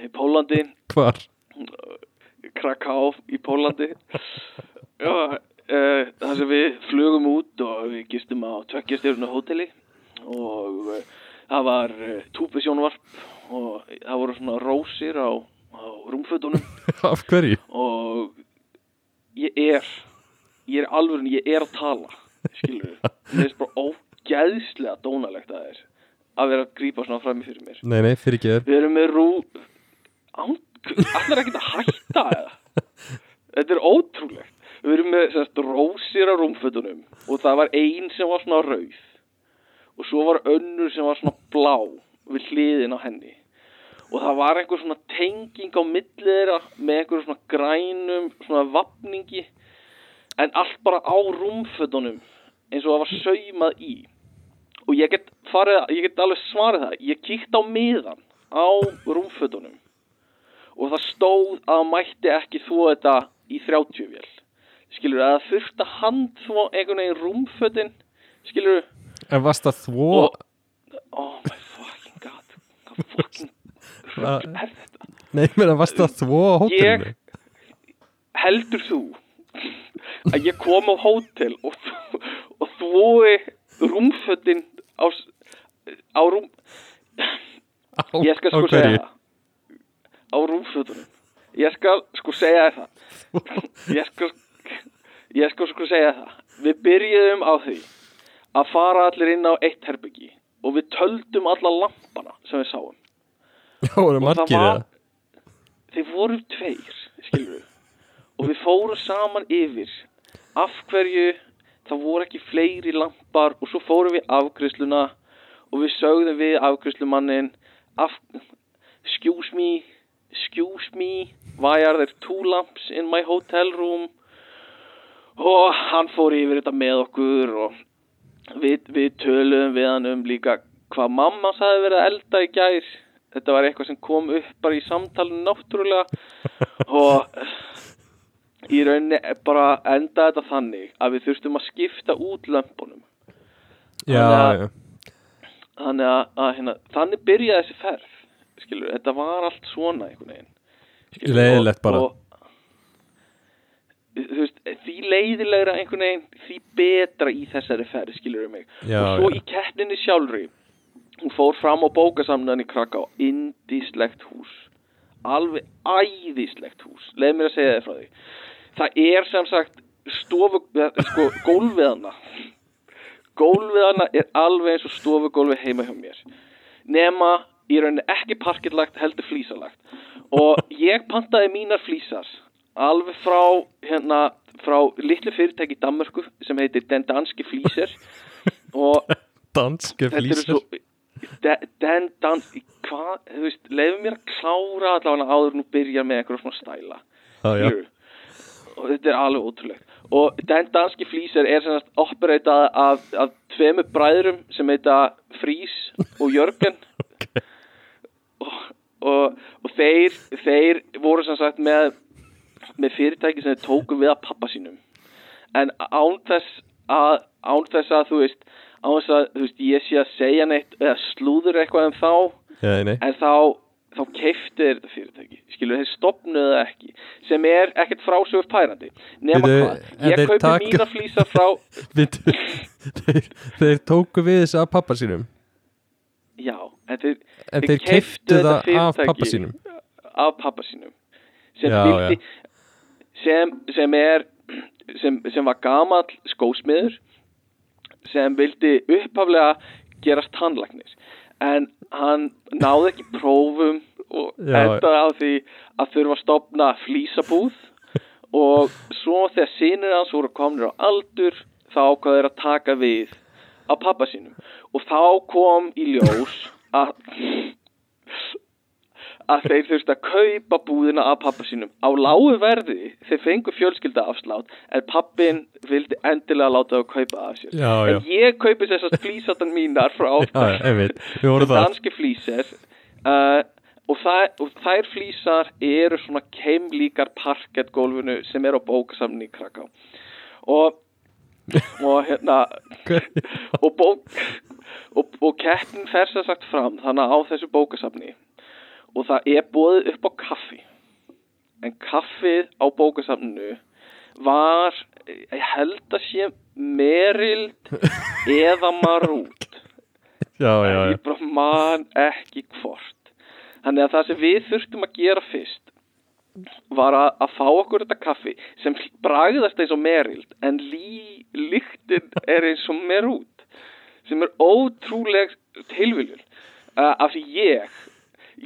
S3: í Pólandi
S1: Hvar?
S3: Krakow í Pólandi Já, uh, þar sem við flugum út og við gistum á tveggjastjörnu hóteli og uh, það var uh, túpesjónvarp og það voru svona rósir á, á rúmfötunum.
S1: Af hverju?
S3: og ég er ég er alveg, ég er að tala skilur við, mér finnst bara ógæðslega dónalegt að þér að vera að grípa svona fram í fyrir mér.
S1: Nei, nei, fyrir ekki þér
S3: við erum með rú án allir ekkert að hætta eða? Þetta er ótrúlegt. Við erum með semst, rósir á rúmfötunum og það var ein sem var svona rauð og svo var önnur sem var svona blá við hliðin á henni. Og það var einhver svona tenging á milli þeirra með einhver svona grænum svona vapningi en allt bara á rúmfötunum eins og það var saumað í. Og ég get farið, ég get alveg svarið það ég kíkt á miðan á rúmfötunum og það stóð að mætti ekki þvó þetta í 30 vél skilur að það þurft að handþvó einhvern veginn rúmfötin? Skilur
S1: En varst það þvó
S3: oh my fucking god. Hvað fucking rugl er þetta?
S1: Nei, menn að varst það þvó á hótelinu?
S3: Heldur þú að ég kom á hótel og, og þvói rúmfötin á, á rúm
S1: Á,
S3: ég skal sko segja það á rúmfötunum ég skal sko segja það. Ég skal ég skal sko segja það. Við byrjuðum á því að fara allir inn á eitt herbyggi og við töldum alla lampana sem við sáum.
S1: Já, voru margir eða?
S3: þeir voru tveir skilur við og við fórum saman yfir af hverju það voru ekki fleiri lampar og svo fórum við afgriðsluna og við sögðum við afgriðslumannin af, excuse me excuse me why are there two lamps in my hotel room? Og hann fór yfir þetta með okkur og við, við töluðum við hann um líka hvað mamma sagði verið að elda í gær. Þetta var eitthvað sem kom upp bara í samtalinu náttúrulega. Og í rauninni bara enda þetta þannig að við þurftum að skipta út lömpunum.
S1: Já,
S3: Þannig að-
S1: já.
S3: að, að hérna, þannig byrjaði þessi ferð skilur, þetta var allt svona einhvern veginn. Skilurðu,
S1: Leiðilegt bara.
S3: og, þú veist, því leiðilegra einhvern veginn, því betra í þessari ferð, skilur mig.
S1: Já,
S3: og svo
S1: já.
S3: í keppninni sjálfri hún fór fram á bókasamnaðan í Kraká indislegt hús. Alveg æðislegt hús leið mér að segja þið frá því. Það er sem sagt stofu, sko, gólfiðana gólfiðana er alveg eins og stofugólfi heima hjá mér. Nema í rauninni ekki parkirlagt heldur flísalagt. Og ég pantaði mínar flísar alveg frá hérna frá litlu fyrirtæki í Danmörku sem heitir Den Danske Flíser. Og
S1: Danske
S3: svo De- Den Dan hvað, þú veist, leiðum mér að klára allavega áður nú byrja með eitthvað svona stæla.
S1: Já
S3: Skilurðu? og þetta er alveg ótrúlegt. Og den danski flýsir er sem sagt operatað af, af tveimur bræðrum sem heita Frís og Jörgen og, og, og þeir, þeir voru sem sagt með, með fyrirtæki sem þeir tóku við að pappa sínum. En án þess að án þess að þú veist án þess að þú veist ég sé að segja neitt eða slúður eitthvað um þá
S1: nei
S3: en þá, þá keifti þeir þetta fyrirtæki skilur þeir stopnuðu það ekki sem er ekkert frásögur pærandi nema hvað,
S1: en
S3: ég kaupi
S1: taka-
S3: mína flýsar frá
S1: þeir, þeir tóku við þessu af pappa sínum
S3: já, en þeir,
S1: En þeir keiftu það af pappa sínum?
S3: Af pappa sínum. Sem
S1: Já,
S3: vildi sem, sem er sem, sem var gamall skósmiður sem vildi upphaflega gerast tannlagnir en hann náði ekki prófum og
S1: Já.
S3: endaði á því að þurfa að stopna flýsabúð og svo þegar sinir hans voru komnir á aldur þá ákvaðu þeir að taka við af pappa sínum. Og þá kom í ljós að að þeir þurftu að kaupa búðina af pappa sínum. Á lágu verði þeir fengu fjölskylda afslátt en pappin vildi endilega láta það að kaupa af sér.
S1: Já, já.
S3: en ég kaupi þess að flýsatan mínar frá
S1: vorum það
S3: danski flýsir uh, og, og þær flýsar eru svona keimlíkar parkettgólfinu sem er á bókasamni í Kraká og og hérna og bók og, og keppnin fer sér sagt fram þannig að á þessu bókasafni. Og það er bóðið upp á kaffi. En kaffið á bókasafninu var ég held að sé merild eða marút.
S1: Já, já, já.
S3: ég bara man ekki hvort. Þannig að það sem við þurftum að gera fyrst var að, að fá okkur þetta kaffi sem bragðast eins og merild en lí, lyktin er eins og merút sem er ótrúleg tilviljun. Uh, af því ég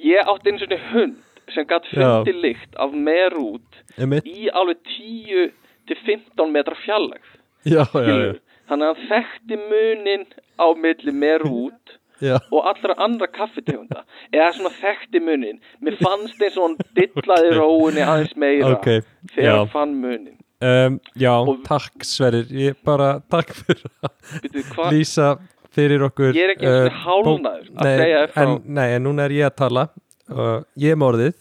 S3: ég átti eins og hund
S5: sem gætt fundi lykt af merút í alveg 10 til 15 metra fjallag
S1: Já, já, já,
S5: þannig að hann þekkti munin á milli merút
S1: já.
S5: og allra andra kaffitegunda. Eða svona þekkti munin. Mér fannst eins og hann dillaði róunni aðeins meira.
S1: Ok,
S5: þegar hann fann munin?
S1: Um, já,
S5: Og-
S1: takk Sverrir. Ég bara, takk fyrir að
S5: hva?
S1: lýsa fyrir okkur
S5: Ég er ekki hálfnaður
S1: bók-
S5: að segja frá-
S1: en, Nei, en núna er ég að tala. Og ég er morðið,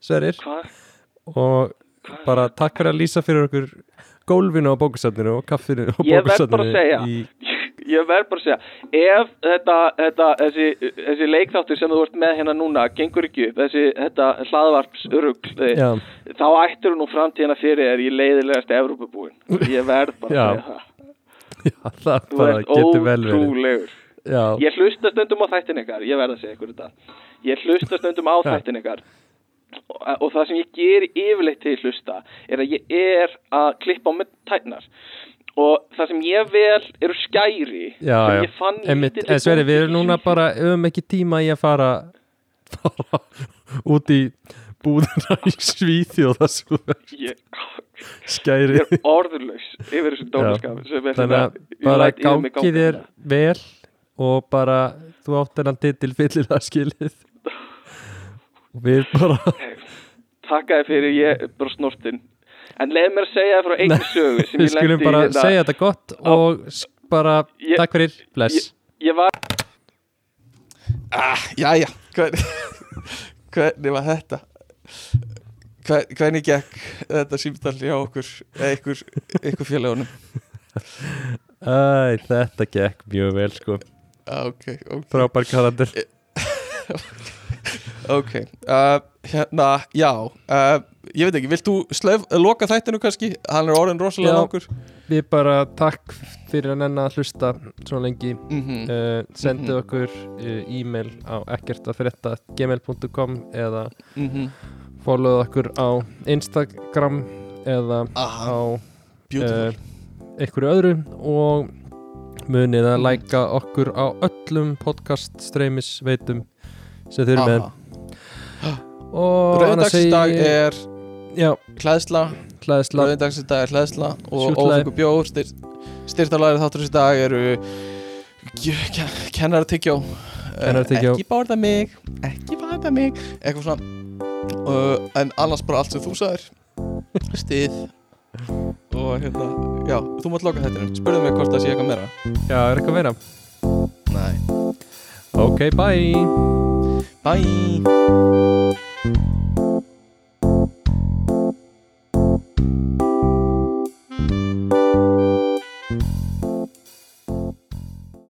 S1: Sverrir.
S5: Hvað?
S1: og bara takk fyrir að lýsa fyrir okkur gólfinu á bókusafninu og kaffinu á
S5: Ég verð bara að segja
S1: í,
S5: Ég verð bara að segja Ef þetta, þetta þessi, þessi leikþáttur sem þú ert með hérna núna gengur ekki upp, þessi þetta hlaðvarpsrugl
S1: Já,
S5: þá ættir þú nú framtíðina fyrir þér í leiðilegast Evrópubúin Ég verð bara að segja það.
S1: Það bara getur vel verið.
S5: ótrúlegur. Ég hlusta stundum á þættin ykkar Ég verð að segja ykkur þetta. Ég hlusta stundum á þættin ykkar. Og, og það sem ég geri yfirleitt til hlusta er að ég er að klippa á með tæknar og það sem ég vel eru skæri
S1: já,
S5: sem ég fann
S1: Einmitt, en Sverrir, við
S5: bók
S1: erum núna bara höfum ekki tíma í að fara, fara út í búðina í Svíþjóð það svo
S5: Ég,
S1: skæri.
S5: Ég er orðurlaus yfir þessu dónaskap
S1: þannig að bara gangi þér
S5: hérna.
S1: vel og bara þú átt hennan titil fyllir það skilið. Og við bara
S5: Takka þér fyrir ég bara snortinn En leið mér að segja það frá einu sögu sem
S1: við
S5: ég
S1: skulum
S5: lendi í
S1: bara
S5: hérna.
S1: segja þetta gott og s- bara
S5: Ég-
S1: takk fyrir, bless
S5: Ég var
S3: ah, Jæja, hvernig, hvernig var þetta? Hver, hvernig gekk þetta símtal hjá okkur eða ykkur, ykkur félagunum?
S1: Æ, þetta gekk mjög vel sko
S3: Ah, ok, ok,
S1: frábær karandur
S3: ok uh, Hérna, já uh, Ég veit ekki, vilt þú slöf, loka þættinu kannski? Hann er orðin rosalega langur
S1: við bara takk fyrir að nennan að hlusta svo lengi
S3: mm
S1: uh, sendu
S3: Mhm.
S1: okkur uh, e-mail á ekkertafrétta.gmail.com eða
S3: -hmm.
S1: follow okkur á Instagram eða
S3: Aha,
S1: á uh, einhverju öðru og munið að
S3: Mhm.
S1: læka okkur á öllum podcast streymis veitum sem þau eru með
S3: Rauðdagsdag er
S1: já,
S3: klæðsla
S1: hlæðisla
S3: Rauðdagsdag er klæðsla og ófengu bjór. Styr, Styrtalæri þáttur þessi dag eru Kennaratyggjó
S1: Kennaratyggjór.
S3: Ekki bárða mig. Ekki bárða mig. Eitthvað svona. Uh, En annars bara allt sem þú sagðir. Stið. Og hérna Já, þú mátt loka þetta Spurðu mig hvort það sé eitthvað meira.
S1: Já, er eitthvað meira?
S3: Nei.
S1: Ok, bye
S3: Bye.